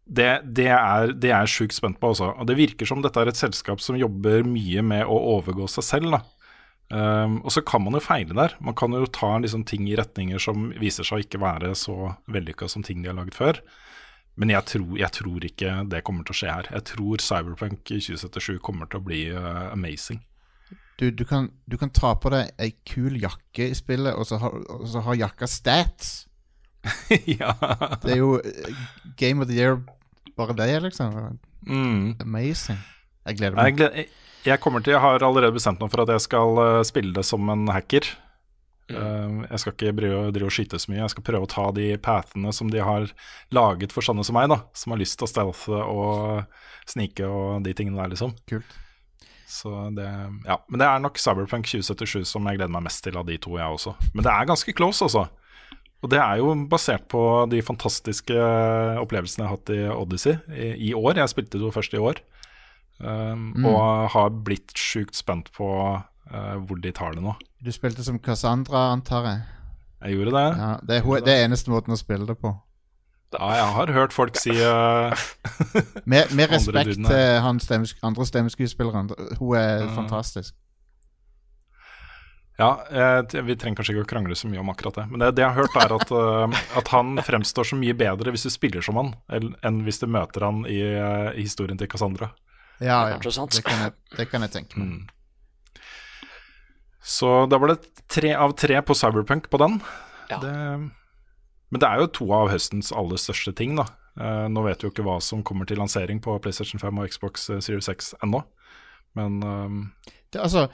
Det, det, er, det er jeg sjukt spent på, altså. Og det virker som dette er et selskap som jobber mye med å overgå seg selv, da. Um, og så kan man jo feile der. Man kan jo ta liksom ting i retninger som viser seg å ikke være så vellykka som ting de har laget før. Men jeg tror, jeg tror ikke det kommer til å skje her. Jeg tror Cyberpunk 2077 kommer til å bli uh, amazing. Du, du, kan, du kan ta på deg ei kul jakke i spillet, og så har, og så har jakka stats. [LAUGHS] ja. Det er jo eh, Game of the Year bare det, liksom. Mm. Amazing. Jeg gleder Jeg, meg. jeg- jeg kommer til, jeg har allerede bestemt meg for at jeg skal uh, spille det som en hacker. Mm. jeg skal ikke drive, og- drive og skyte så mye. Jeg skal prøve å ta de pathene som de har laget for sånne som meg, da. Som har lyst til å stealthe og snike og de tingene der, liksom. Kult. Så det, ja. Men det er nok Cyberpunk 2077 som jeg gleder meg mest til av de to, jeg også. Men det er ganske close, altså. Og det er jo basert på de fantastiske opplevelsene jeg har hatt i Odyssey i, i år. Jeg spilte det jo først i år. Um, Mm. Og har blitt sjukt spent på uh, hvor de tar det nå. Du spilte som Cassandra, antar jeg. Jeg gjorde det. Ja, det, er, det er eneste måten å spille det på. Ja, jeg har hørt folk si uh, [LAUGHS] Med, med respekt til stemmes, andre stemmeskuespilleren. Hun er Mm. fantastisk. Ja, jeg, vi trenger kanskje ikke å krangle så mye om akkurat det. Men det, det jeg har hørt, er at, uh, at han fremstår så mye bedre hvis du spiller som han, enn hvis du møter han i, eh, i historien til Cassandra. Ja, Det ja. Det kan jeg, det kan jeg tenke meg. Mm. Så da var det tre av tre på Cyberpunk på den. Ja. Det, men det er jo to av høstens aller største ting, da. Uh, nå vet vi jo ikke hva som kommer til lansering på PlayStation 5 og Xbox eh, Series X ennå. Men eh, Det, altså,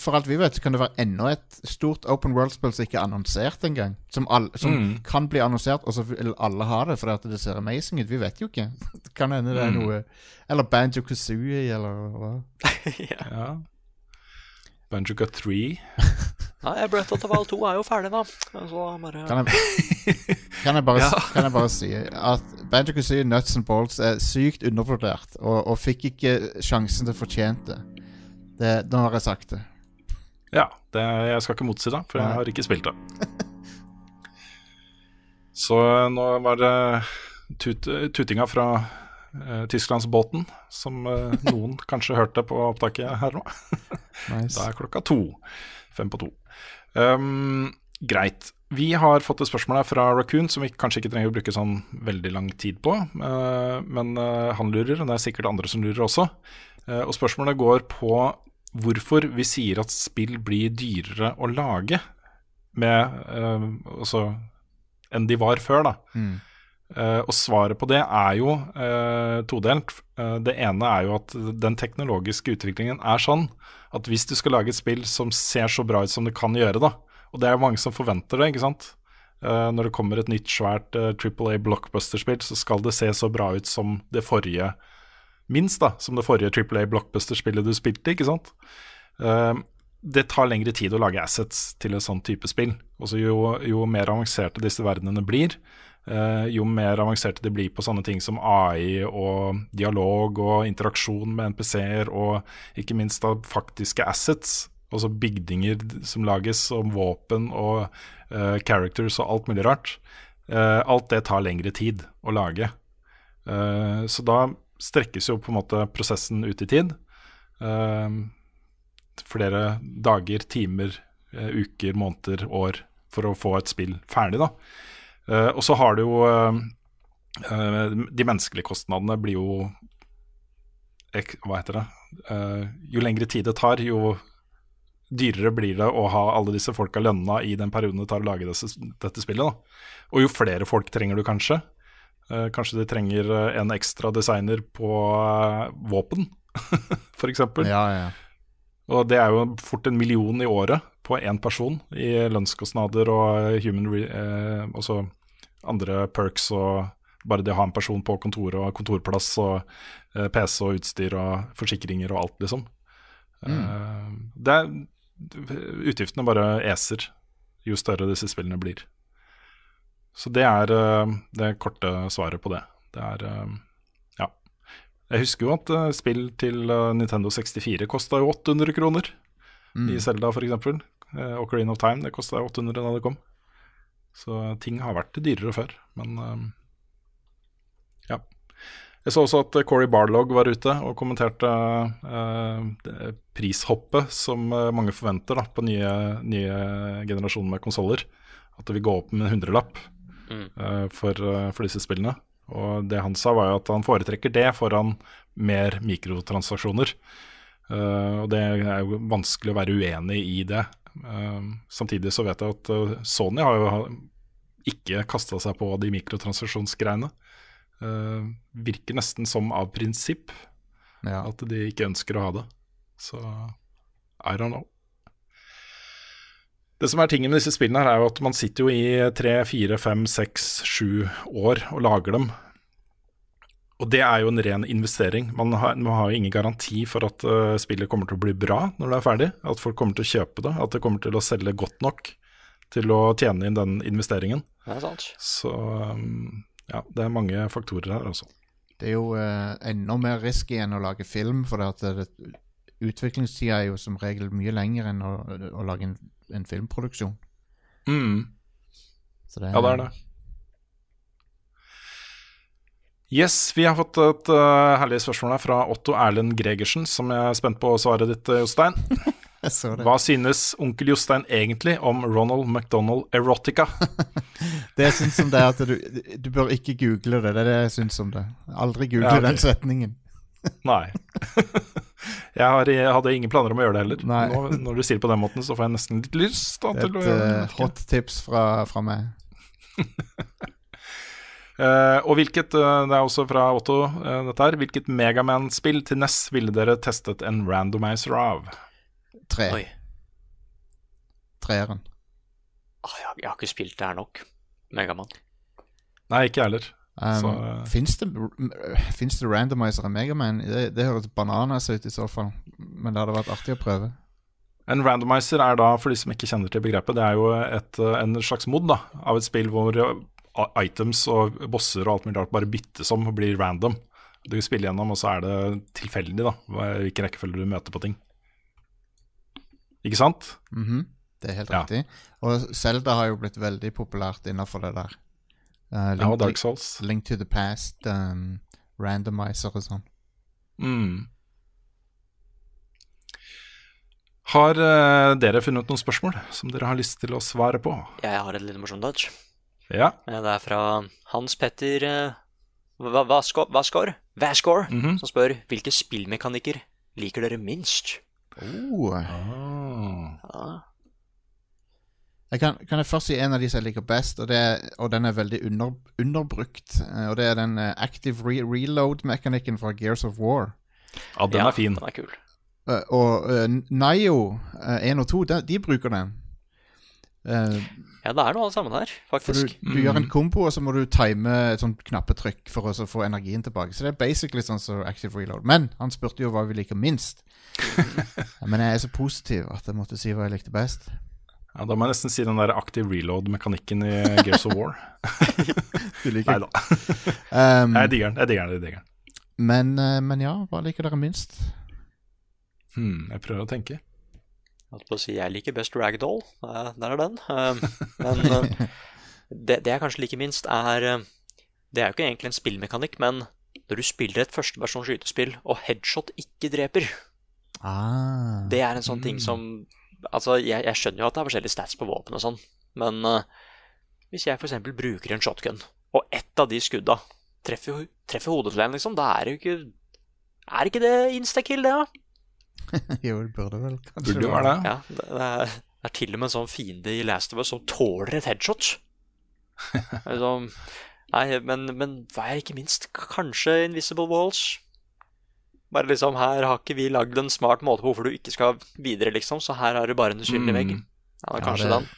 for alt vi vet, så kan det være enda et stort open world-spill som ikke er annonsert engang. Som, all, som Mm. kan bli annonsert, og så vil alle ha det fordi at det ser amazing ut. Vi vet jo ikke. [LAUGHS] Det kan hende det er Mm. noe Eller Banjo Kazooie, eller hva. [LAUGHS] ja. ja. Banjo 3 Nei, Brett of the 2 er jo ferdig, da. Altså, bare Kan jeg, kan jeg, bare, Ja. kan jeg bare si at Banjo Kazooie Nuts and Bolts er sykt undervurdert, og, og fikk ikke sjansen til det fortjente. Det, nå har jeg sagt det. Ja, det, jeg skal ikke motsi det, for jeg har ikke spilt det. [LAUGHS] Så nå var det tut, tutinga fra uh, Tysklandsbåten, som uh, [LAUGHS] noen kanskje hørte på opptaket her nå. [LAUGHS] Nice. Da er klokka to. Fem på to. Um, greit. Vi har fått et spørsmål her fra Raccoon som vi kanskje ikke trenger å bruke sånn veldig lang tid på. eh, men eh, han lurer, og det er sikkert andre som lurer også. Eh, og spørsmålet går på hvorfor vi sier at spill blir dyrere å lage med, eh, altså, enn de var før. da. Mm. Eh, og svaret på det er jo eh, todelt. Eh, det ene er jo at den teknologiske utviklingen er sånn at hvis du skal lage et spill som ser så bra ut som det kan gjøre, da, og det er jo mange som forventer det, ikke sant. Eh, når det kommer et nytt svært eh, Triple A blockbuster-spill, så skal det se så bra ut som det forrige Minst, da, som det forrige Triple A blockbuster-spillet du spilte, ikke sant. Uh, det tar lengre tid å lage assets til en sånn type spill. Også jo, jo mer avanserte disse verdenene blir, uh, jo mer avanserte de blir på sånne ting som AI og dialog og interaksjon med NPC-er, og ikke minst da faktiske assets, altså bygninger som lages, og våpen og uh, characters og alt mulig rart. Uh, alt det tar lengre tid å lage. Så da strekkes jo på en måte prosessen ut i tid. Uh, flere dager, timer, uh, uker, måneder, år for å få et spill ferdig. da. Uh, og så har du jo eh, De menneskelige kostnadene blir jo ek, Hva heter det? Jo lengre tid det tar, jo dyrere blir det å ha alle disse folka lønna i den perioden det tar å lage disse, dette spillet. da. Og jo flere folk trenger du kanskje. Eh, kanskje de trenger eh, en ekstra designer på eh, våpen, [LAUGHS] f.eks. Ja, ja. Og det er jo fort en million i året på én person i lønnskostnader og human eh, også andre perks og bare det å ha en person på kontoret og kontorplass og eh, PC og utstyr og forsikringer og alt, liksom. Eh, det er, utgiftene bare eser jo større disse spillene blir. Så det er eh, det korte svaret på det. Det er eh, ja. Jeg husker jo at eh, spill til Nintendo 64 kosta jo 800 kroner. I Zelda f.eks. Ocarina of Time det kosta 800 da det kom. Så ting har vært dyrere før, men ja. Jeg så også at Corey Barlog var ute og kommenterte eh, prishoppet som mange forventer da, på nye, nye generasjoner med konsoller. At det vil gå opp med en hundrelapp eh, for, eh, for disse spillene. Og det han sa, var jo at han foretrekker det foran mer mikrotransaksjoner. Eh, og det er jo vanskelig å være uenig i det. Samtidig så vet jeg at Sony har jo ikke kasta seg på de mikrotransaksjonsgreiene. Eh, virker nesten som av prinsipp ja. at de ikke ønsker å ha det. Så I don't know. Det som er tingen med disse spillene, her er jo at man sitter jo i tre, fire, fem, seks, sju år og lager dem. Og det er jo en ren investering. Man har, man har jo ingen garanti for at uh, spillet kommer til å bli bra når det er ferdig. At folk kommer til å kjøpe det. At det kommer til å selge godt nok til å tjene inn den investeringen. Det er sant. Så um, ja, det er mange faktorer her, altså. Det er jo uh, enda mer risky enn å lage film, for at det, utviklingstida er jo som regel mye lenger enn å, å lage en, en filmproduksjon. Mm. Så det Ja, det er det. Yes, vi har fått et uh, herlig spørsmål her fra Otto Erlend Gregersen, som jeg er spent på svaret ditt, uh, Jostein. [LAUGHS] Jeg så det. Hva synes onkel Jostein egentlig om Ronald McDonald Erotica? [LAUGHS] Det jeg syns om det, er at du, du bør ikke google det. Det er det jeg syns om det. Aldri google Ja, okay. den setningen. Nei. [LAUGHS] jeg, har, jeg hadde ingen planer om å gjøre det heller. Nei. Nå, når du sier det på den måten, så får jeg nesten litt lyst da, Det til å et gjøre det. hot tips fra, fra meg. uh, [LAUGHS] og hvilket, eh, det er også fra Otto, dette her. Hvilket Megaman-spill til NES ville dere testet en randomizer av? Tre. Oi. Treeren. Ah, jeg, har- jeg har ikke spilt det her nok. Megaman. Nei, ikke jeg heller. Um, Så, Fins det, finnes det randomizer i Megaman? Det, det høres bananas ut i så fall. Men det hadde vært artig å prøve. En randomizer er da, for de som ikke kjenner til begrepet, det er jo et, eh, en slags mod da, av et spill hvor eh, items og bosser og alt mulig rart bare byttes om og blir random. Du spiller gjennom, og så er det tilfeldig da, hvilken rekkefølge du møter på ting. Ikke sant? Mhm, Det er helt Ja. riktig. Og Zelda har jo blitt veldig populært innafor det der. Uh, Ja, og Dark Souls. Link to the Past, um, randomizer og sånn. Mm. Har uh, dere funnet noen spørsmål som dere har lyst til å svare på? Jeg har et litt morsomt dodge. Ja. Eh, Det er fra Hans Petter Hva- Vaskor, Vaskor, Vaskor Mhm. som spør hvilke spillmekanikker liker dere minst? Oh. Ah. Ja. Jeg kan, kan jeg først si en av de som jeg liker best, og, det, er- og den er veldig under, underbrukt. eh, Og det er den eh, active re reload-mekanikken fra Gears of War. ja, den Ja, er fin. Den er kul. Uh, og uh, Nio 1 og 2, de, de bruker den. Uh, Ja, det er noe av det samme her, for du, du mm. gjør en kombo, og så må du time et sånt knappetrykk for å få energien tilbake. Så det er basically sånn som active reload. Men han spurte jo hva vi liker minst. Men jeg er så positiv at jeg måtte si hva jeg likte best. Ja, Da må jeg nesten si den der active reload-mekanikken i Gears of War. [LAUGHS] Du liker Nei da. [LAUGHS] Um, Jeg digger den. jeg digger den, jeg digger den. men, eh, men ja, hva liker dere minst? Hmm, jeg prøver å tenke. Jeg liker best Ragdoll. Der er den. Eh, Men eh, [LAUGHS] det, det jeg kanskje liker minst, er eh, Det er jo ikke egentlig en spillmekanikk, men når du spiller et førsteversjons skytespill, og headshot ikke dreper, Ah. det er en sånn ting som Altså, jeg, jeg skjønner jo at det er forskjellige stats på våpen og sånn, men uh, hvis jeg f.eks. bruker en shotgun, og ett av de skudda treffer, treffer hodet til en, liksom, da er det jo ikke Er ikke det instakill, det, da? [LAUGHS] jo, det burde vel kanskje Burde være det. Ja, det det er, det er til og med en sånn fiende i Last of Us som tåler et headshot. [LAUGHS] altså, nei, men, men hva er ikke minst? Kanskje Invisible Walls? Bare liksom, Her har ikke vi lagd en smart måte på hvorfor du ikke skal videre, liksom, så her har du bare en usynlig Mm. vegg. Ja, da er Ja, kanskje det- den.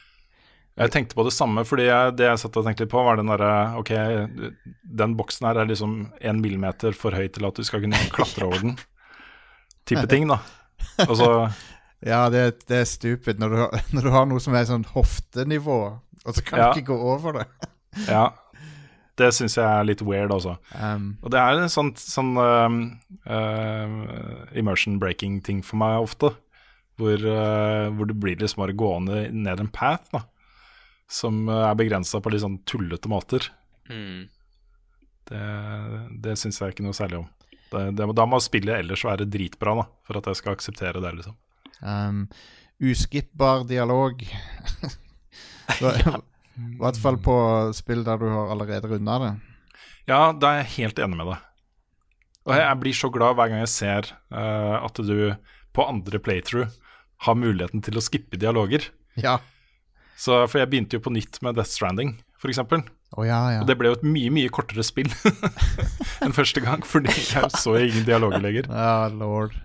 Jeg tenkte på det samme, fordi jeg, det jeg satt og tenkte litt på, var den derre Ok, den boksen her er liksom én millimeter for høy til at du skal kunne klatre over den. Type ting, da. Og så [LAUGHS] Ja, det, det er stupid når du, [LAUGHS] når du har noe som er sånn hoftenivå, og så kan Ja. du ikke gå over det. Ja. Det syns jeg er litt weird, altså. Um, Og det er en sånn, sånn um, uh, immersion breaking-ting for meg ofte. Hvor, uh, hvor det blir liksom bare gående ned en path, da. Som uh, er begrensa på litt sånn tullete måter. Mm. Det, det syns jeg ikke noe særlig om. Det, det, da må spillet ellers være dritbra, da, for at jeg skal akseptere det, liksom. um, uskippbar dialog. [LAUGHS] Så, I hvert fall på spill der du har allerede runda det. Ja, da er jeg helt enig med deg. Og jeg, blir så glad hver gang jeg ser uh, at du på andre playthrough har muligheten til å skippe dialoger. Ja. Så, for jeg begynte jo på nytt med Death Stranding, f.eks. Å ja, ja. Og det ble jo et mye, mye kortere spill [LAUGHS] enn første gang, fordi jeg [LAUGHS] så ingen dialoger lenger. Ja, lord.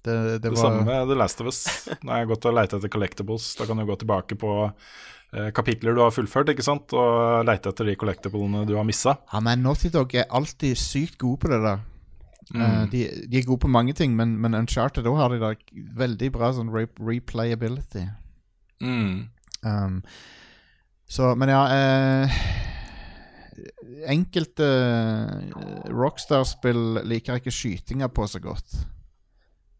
Det, det Det var samme med The Last of Us. Nå har jeg gått og leita etter collectibles. Da kan du gå tilbake på kapitler du har fullført, ikke sant, og leite etter de collectiblene du har missa. Ja, men Naughty Dog er alltid sykt gode på det der. Mm. Eh, de, de er gode på mange ting, men, men Uncharted da har de da veldig bra sånn re replayability. Mm. Um, så, men ja eh, Enkelte eh, Rockstar-spill liker ikke skytinga på så godt.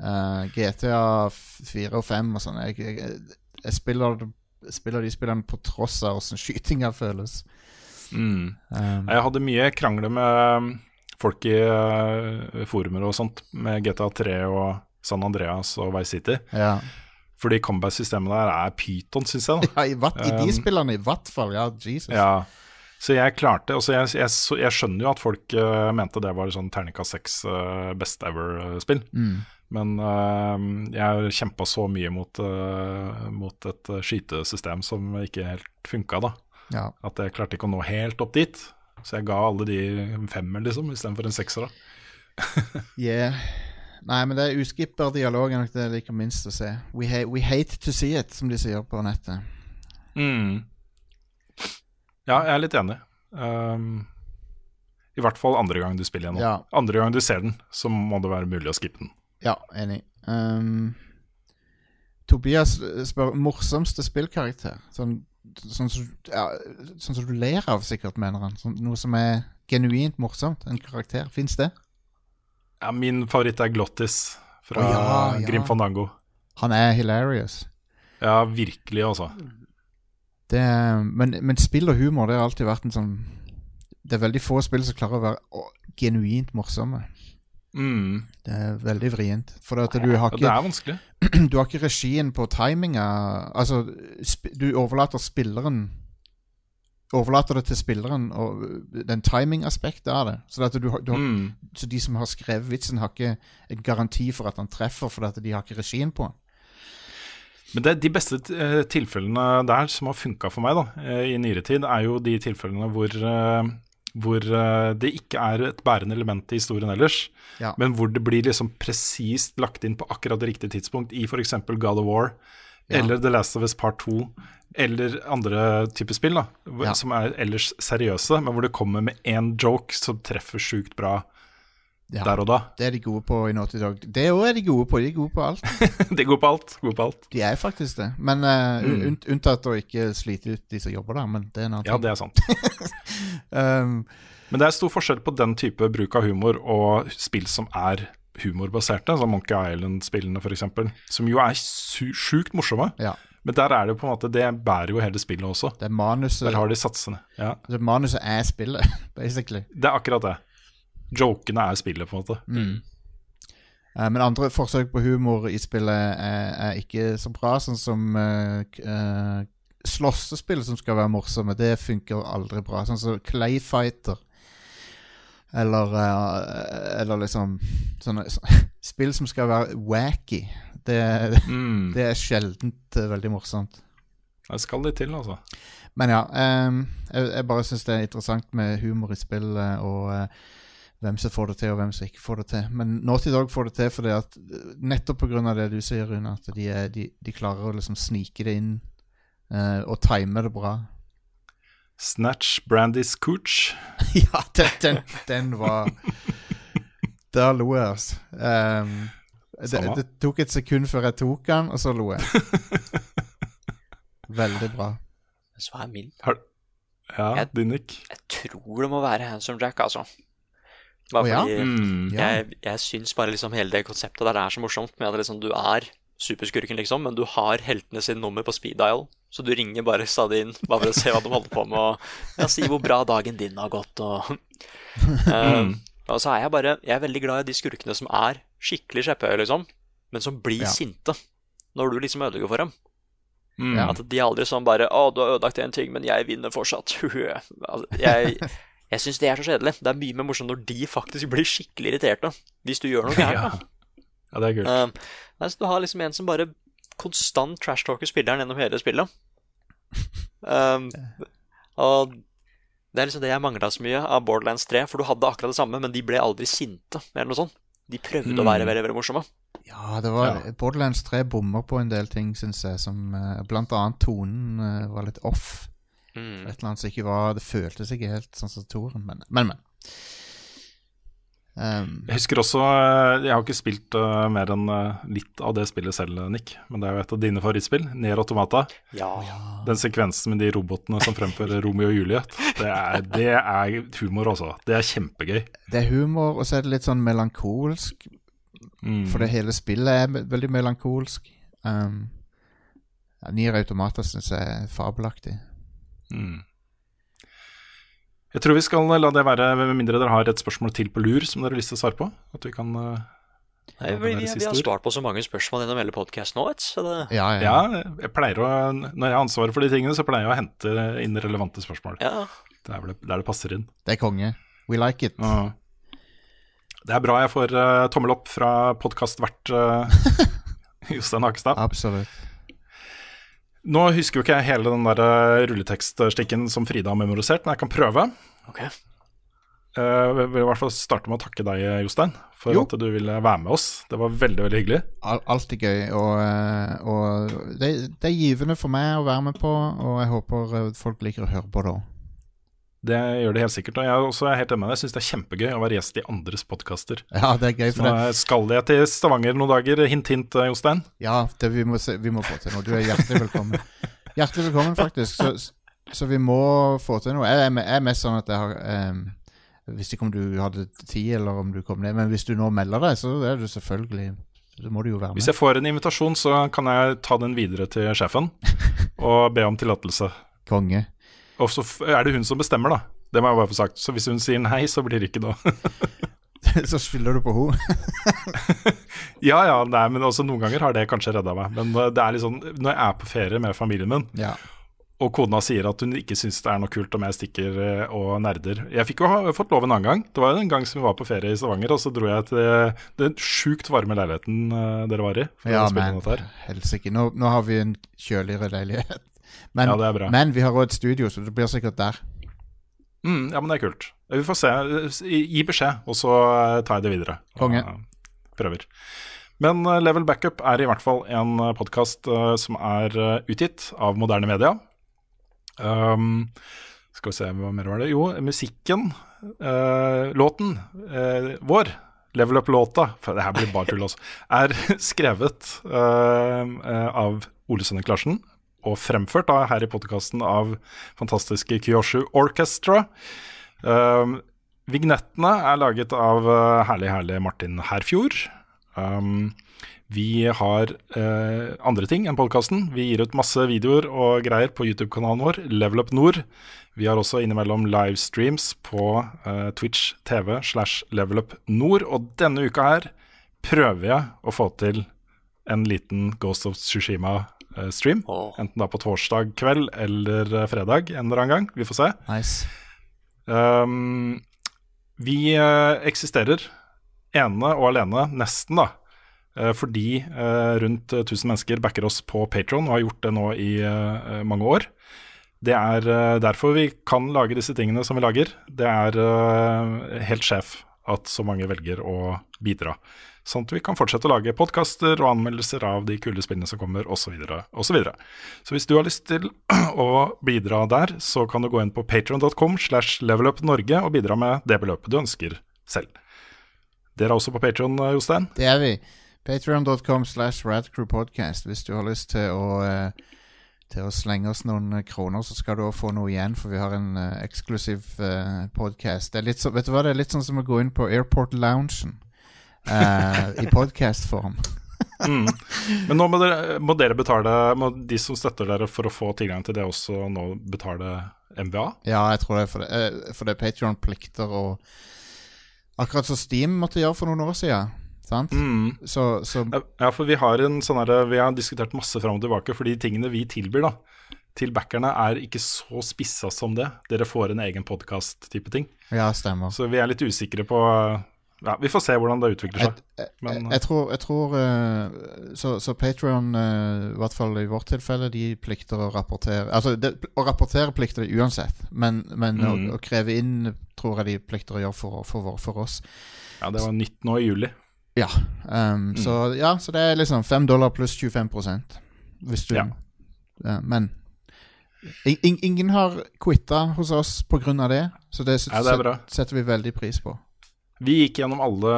Eh, GTA 4 og 5 og sånn. Jeg, jeg, jeg spiller, spiller de spillene på tross av åssen skytinga føles. Mm. Um, Jeg hadde mye krangler med folk i uh, forumer og sånt, med GTA 3 og San Andreas og Vice City. ja. Fordi combat-systemet der er pyton, syns jeg. da [LAUGHS] ja, i, vatt, i de Um, spillene i hvert fall. Ja, Jesus. Ja, så jeg klarte altså jeg, jeg, jeg skjønner jo at folk uh, mente det var sånn terningkast seks uh, best ever-spill. Mm. Men uh, jeg kjempa så mye mot, uh, mot et skytesystem som ikke helt funka, da. Ja. At jeg klarte ikke å nå helt opp dit. Så jeg ga alle de en femmer, liksom, istedenfor en sekser. da. [LAUGHS] Yeah. Nei, men det er uskipper dialog er nok det jeg liker minst å se. We, ha we hate to see it, som de sier på nettet. Mm. Ja, jeg er litt enig. Um, I hvert fall andre gang du spiller gjennom. Ja. Andre gang du ser den, så må det være mulig å skippe den. Ja, enig. Um, Tobias eh, spør morsomste spillkarakter. Sånn, sånn, som, ja, sånn som du ler av, sikkert, mener han. Sånn, noe som er genuint morsomt. En karakter. Fins det? Ja, min favoritt er Glottis fra oh, ja, ja. Grim Fandango. Han er hilarious. Ja, virkelig, altså. Det, men, men spill og humor det har alltid vært en sånn Det er veldig få spill som klarer å være å, genuint morsomme. Mm. Det er veldig vrient. For at du har Ja, det er vanskelig. [CLEARS THROAT] Du har ikke regien på timinga. Altså, du overlater spilleren Overlater det til spilleren og den timingaspektet av det. Så, du, du har, Mm. så de som har skrevet vitsen, har ikke en garanti for at han treffer, for at de har ikke regien på. Men det, de beste eh, tilfellene der som har funka for meg da, eh, i nyere tid, er jo de tilfellene hvor, eh, hvor eh, det ikke er et bærende element i historien ellers, Ja. men hvor det blir liksom presist lagt inn på akkurat det riktige tidspunkt i f.eks. God of War Ja. eller The Last of Us Part 2 eller andre typer spill da, Ja. som er ellers seriøse, men hvor det kommer med én joke som treffer sjukt bra Ja. der og da. Det er de gode på i Naughty Dog. Det òg er de gode på. De er gode på alt. [LAUGHS] De går på alt. Gode på alt. De er faktisk det. Men eh, Mm. un unntatt å ikke slite ut de som jobber der. Men det er en annen Ja, ting. det er sant. [LAUGHS] Um, Men det er stor forskjell på den type bruk av humor og spill som er humorbaserte, som Monkey Island-spillene f.eks., som jo er sjukt morsomme. ja. Men der er det på en måte Det bærer jo hele spillet også. Det er manuset Der har de satsene. Ja, Det Manuset er spillet, [LAUGHS] basically. Det er akkurat det. Jokene er spillet, på en måte. Mm. Eh, men andre forsøk på humor i spillet er, er ikke så bra, sånn som uh, uh, slåssespill som skal være morsomme. Det funker aldri bra. Sånn som Clayfighter. Eller, eller liksom sånne, så, [LAUGHS] Spill som skal være wacky. Det, Mm. det er sjeldent veldig morsomt. Det skal litt til, altså. Men ja, Um, jeg, jeg bare syns det er interessant med humor i spill, eh, og eh, hvem som får det til, og hvem som ikke får det til. Men Naughty Dog får det til fordi at eh, nettopp av det du sier, Rune, at de, er, de, de klarer å liksom snike det inn uh, og time det bra. Snatch Brandys Cooch. [LAUGHS] ja, den, den, den var Der lo jeg, altså. Um, det, det tok et sekund før jeg tok den, og så lo jeg. [LAUGHS] Veldig bra. Så er mild ja, Jeg- din Nick. Jeg tror det må være Handsome Jack, altså. Bare oh, ja? fordi Mm. Ja. jeg, jeg syns bare liksom hele det konseptet der er så morsomt med at liksom du er superskurken, liksom, men du har heltene sin nummer på speed dial. Så du ringer bare stadig inn bare for å se hva de holder på med, og ja, si hvor bra dagen din har gått, og [LAUGHS] Eh, Og så er jeg bare Jeg er veldig glad i de skurkene som er skikkelig skjeppehøye, liksom, men som blir Ja. sinte når du liksom ødelegger for dem. Mm. At de aldri sånn bare 'Å, du har ødelagt en ting, men jeg vinner fortsatt'. [LAUGHS] altså, jeg jeg syns det er så kjedelig. Det er mye mer morsomt når de faktisk blir skikkelig irriterte. Hvis du gjør noe Ja. gærent. ja, det er kult. Um, altså, du har liksom en som bare konstant trashtalker spilleren gjennom hele spillet. Um, og det er liksom det jeg mangla så mye av Borderlands 3, for du hadde akkurat det samme, men de ble aldri sinte, eller noe sånt. De prøvde å være Mm. veldig veldig morsomme. Ja, det var Borderlands 3 bommer på en del ting, syns jeg, som uh, blant annet tonen uh, var litt off. Mm. Et eller annet som ikke var Det føltes ikke helt sånn som toren, men, men. men. Um, Jeg husker også eh, Jeg har ikke spilt uh, mer enn uh, litt av det spillet selv, Nick. Men det er jo et av dine favorittspill. Nier Automata. Ja. Den sekvensen med de robotene som fremfører [LAUGHS] Romeo og Juliet. Det er, det er humor, altså. Det er kjempegøy. det er humor, og så er det litt sånn melankolsk. Mm. For det hele spillet er veldig melankolsk. Um, ja, Nier Automata syns jeg er fabelaktig. Mm. Jeg tror vi skal la det være, med mindre dere har et spørsmål til på lur som dere har lyst til å svare på. At vi kan eh, Nei, vi, vi, vi har svart på så mange spørsmål gjennom hele podkasten nå, vet du. Ja, ja. Ja, jeg pleier å Når jeg har ansvaret for de tingene, så pleier jeg å hente inn relevante spørsmål. ja. Det er vel der det passer inn. Det er konge. We like it. Ja. Det er bra jeg får uh, tommel opp fra podkastvert uh, [LAUGHS] Jostein Hakestad. Absolutt. Nå husker jo ikke jeg hele den der eh, rulletekststikken som Frida har memorisert, men jeg kan prøve. Ok. Eh, Jeg vil i hvert fall starte med å takke deg, Jostein, for Jo. at du ville være med oss. Det var veldig, veldig hyggelig. Al alltid gøy. Og, eh, og det, det er givende for meg å være med på, og jeg håper eh, folk liker å høre på det òg. Det gjør det helt sikkert. Og jeg er også helt enig med deg. Jeg syns det er kjempegøy å være gjest i andres podkaster. Ja, det er gøy. For nå skal jeg til Stavanger noen dager. Hint, hint, eh, Jostein. Ja, det vi, må se, vi må få til noe. Du er hjertelig velkommen. Hjertelig velkommen, faktisk. Så, så vi må få til noe. Jeg jeg er mest sånn at jeg har em, Visste ikke om du hadde tid, eller om du kom ned. Men hvis du nå melder deg, så er du selvfølgelig Så må du jo være med. Hvis jeg får en invitasjon, så kan jeg ta den videre til sjefen og be om tillatelse Konge. Og så er det hun som bestemmer, da. Det må jeg bare få sagt. Så hvis hun sier nei, så blir det ikke noe. [LAUGHS] så spiller du på henne. [LAUGHS] ja ja, nei, men også noen ganger har det kanskje redda meg. Men uh, det er litt sånn, når jeg er på ferie med familien min, ja. og kona sier at hun ikke syns det er noe kult om jeg stikker uh, og nerder Jeg fikk jo ha, fått lov en annen gang. Det var jo en gang som vi var på ferie i Stavanger, og så dro jeg til uh, den sjukt varme leiligheten dere var i. Ja, men helsike. Nå, nå har vi en kjøligere leilighet. Men, Ja, er men vi har òg et studio, så det blir sikkert der. Mm, ja, men det er kult. Vi får se. Gi beskjed, og så uh, tar jeg det videre. Konge. Uh, prøver. Men uh, Level Backup er i hvert fall en podkast som er utgitt av moderne media. Um, skal vi se, hva mer var det? Jo, musikken, uh, låten uh, vår, Level Up-låta, for det her blir bare tull også, er [LAUGHS] skrevet uh, uh, av Ole Sønnek Larsen og fremført da, her i podkasten av fantastiske Kyoshu Orchestra. Um, vignettene er laget av uh, herlig, herlig Martin Herfjord. Um, vi har uh, andre ting enn podkasten. Vi gir ut masse videoer og greier på YouTube-kanalen vår, Level Up Nord. Vi har også innimellom livestreams på uh, Twitch TV slash Level Up Nord. Og denne uka her prøver jeg å få til en liten Ghost of Tsushima-stream. Enten da på torsdag kveld eller eh, fredag en eller annen gang. Vi får se. Nice. Um, vi eh, eksisterer ene og alene, nesten, da. eh, fordi eh, rundt 1000 mennesker backer oss på Patron og har gjort det nå i eh, mange år. Det er eh, derfor vi kan lage disse tingene som vi lager. Det er eh, helt sjef at så mange velger å bidra. Sånn at vi kan fortsette å lage podkaster og anmeldelser av de kule spillene som kommer, osv. Så, videre. så hvis du har lyst til [CLEARS THROAT] å bidra der, så kan du gå inn på patron.com slash levelupnorge og bidra med det beløpet du ønsker selv. Dere er også på Patron, Jostein? Det er vi. Patreon.com slash radcrewpodcast. Hvis du har lyst til å, eh, til å slenge oss noen eh, kroner, så skal du også få noe igjen, for vi har en eh, eksklusiv uh, podkast. Det er litt det er litt sånn som å gå inn på Airport Loungen eh, i podkastform. [LAUGHS] Mm. Men nå må dere, må dere betale Må de som støtter dere for å få tilgang til det, også nå betale MVA? Ja, jeg tror det for det. eh, For det er Patreon plikter og Akkurat som Steam måtte gjøre for noen år siden. Sant? Mm. Så, så Ja, for vi har en sånn herre Vi har diskutert masse fram og tilbake, for de tingene vi tilbyr da til backerne, er ikke så spissa som det. Dere får en egen podkast-type ting. Ja, stemmer. Så vi er litt usikre på Ja, vi får se hvordan det utvikler seg. Men, jeg, jeg tror, jeg tror eh, Så, så Patreon, i hvert fall i vårt tilfelle, de plikter å rapportere Altså, det, å rapportere plikter de uansett, men, men Mm. å, å kreve inn tror jeg de plikter å gjøre for, for, for oss. ja, det var nytt nå i juli. Ja. Um, Mm. så, ja, så det er liksom 5 dollar pluss 25 hvis du Ja. Men in, in, ingen har quitta hos oss av det, så det, Ja, det er setter vi veldig pris på. Vi gikk gjennom alle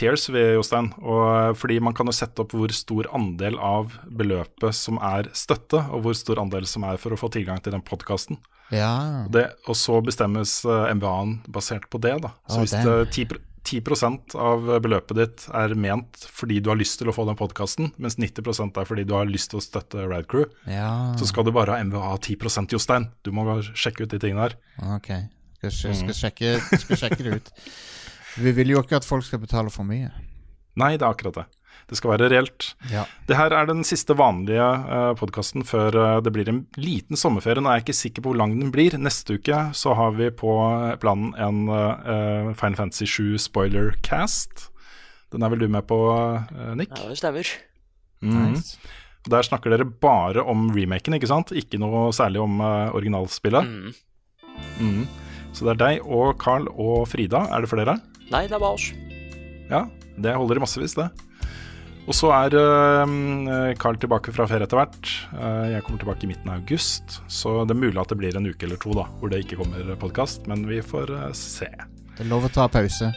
tiers, vi, Jostein. Og fordi man kan jo sette opp hvor stor andel av beløpet som er støtte, og hvor stor andel som er for å få tilgang til den podkasten. Ja. Det, og så bestemmes uh, MVA-en basert på det. da. Så oh, hvis det 10, pr- 10 av beløpet ditt er ment fordi du har lyst til å få den podkasten, mens 90% er fordi du har lyst til å støtte Radcrew, Ja. så skal du bare ha MVA 10% Jostein. Du må bare sjekke ut de tingene her. Ok. Skal, Mm. skal, sjekke, skal sjekke det ut. [LAUGHS] Vi vil jo ikke at folk skal betale for mye. Nei, det er akkurat det. Det skal være reelt. Ja. Det her er den siste vanlige uh, podkasten før uh, det blir en liten sommerferie. Nå er jeg ikke sikker på hvor lang den blir. Neste uke så har vi på planen en uh, Final Fantasy 7 spoiler-cast. Den er vel du med på, uh, Nick? Ja, det stemmer. Mm. Nice. Der snakker dere bare om remaken, ikke sant? Ikke noe særlig om uh, originalspillet. Mm. Mm. Så det er deg og Carl og Frida. Er det flere? Nei, det er bare oss. Ja, det holder i massevis, det. Og så er uh, Carl tilbake fra ferie etter hvert. Uh, jeg kommer tilbake i midten av august, så det er mulig at det blir en uke eller to da, hvor det ikke kommer podkast, men vi får uh, se. Det er lov å ta pause.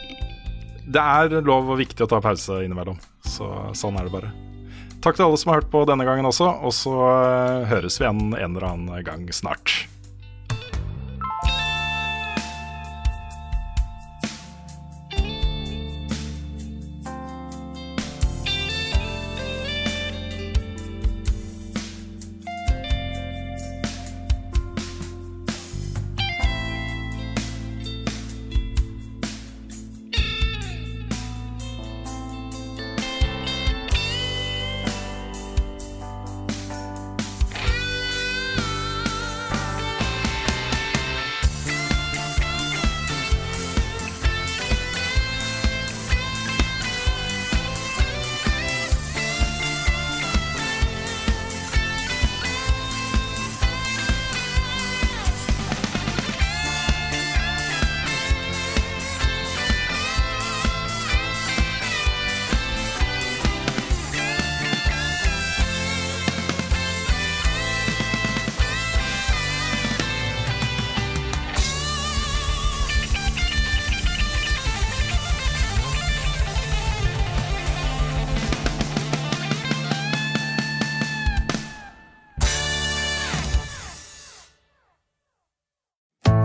Det er lov og viktig å ta pause innimellom, så sånn er det bare. Takk til alle som har hørt på denne gangen også, og så høres vi igjen en eller annen gang snart.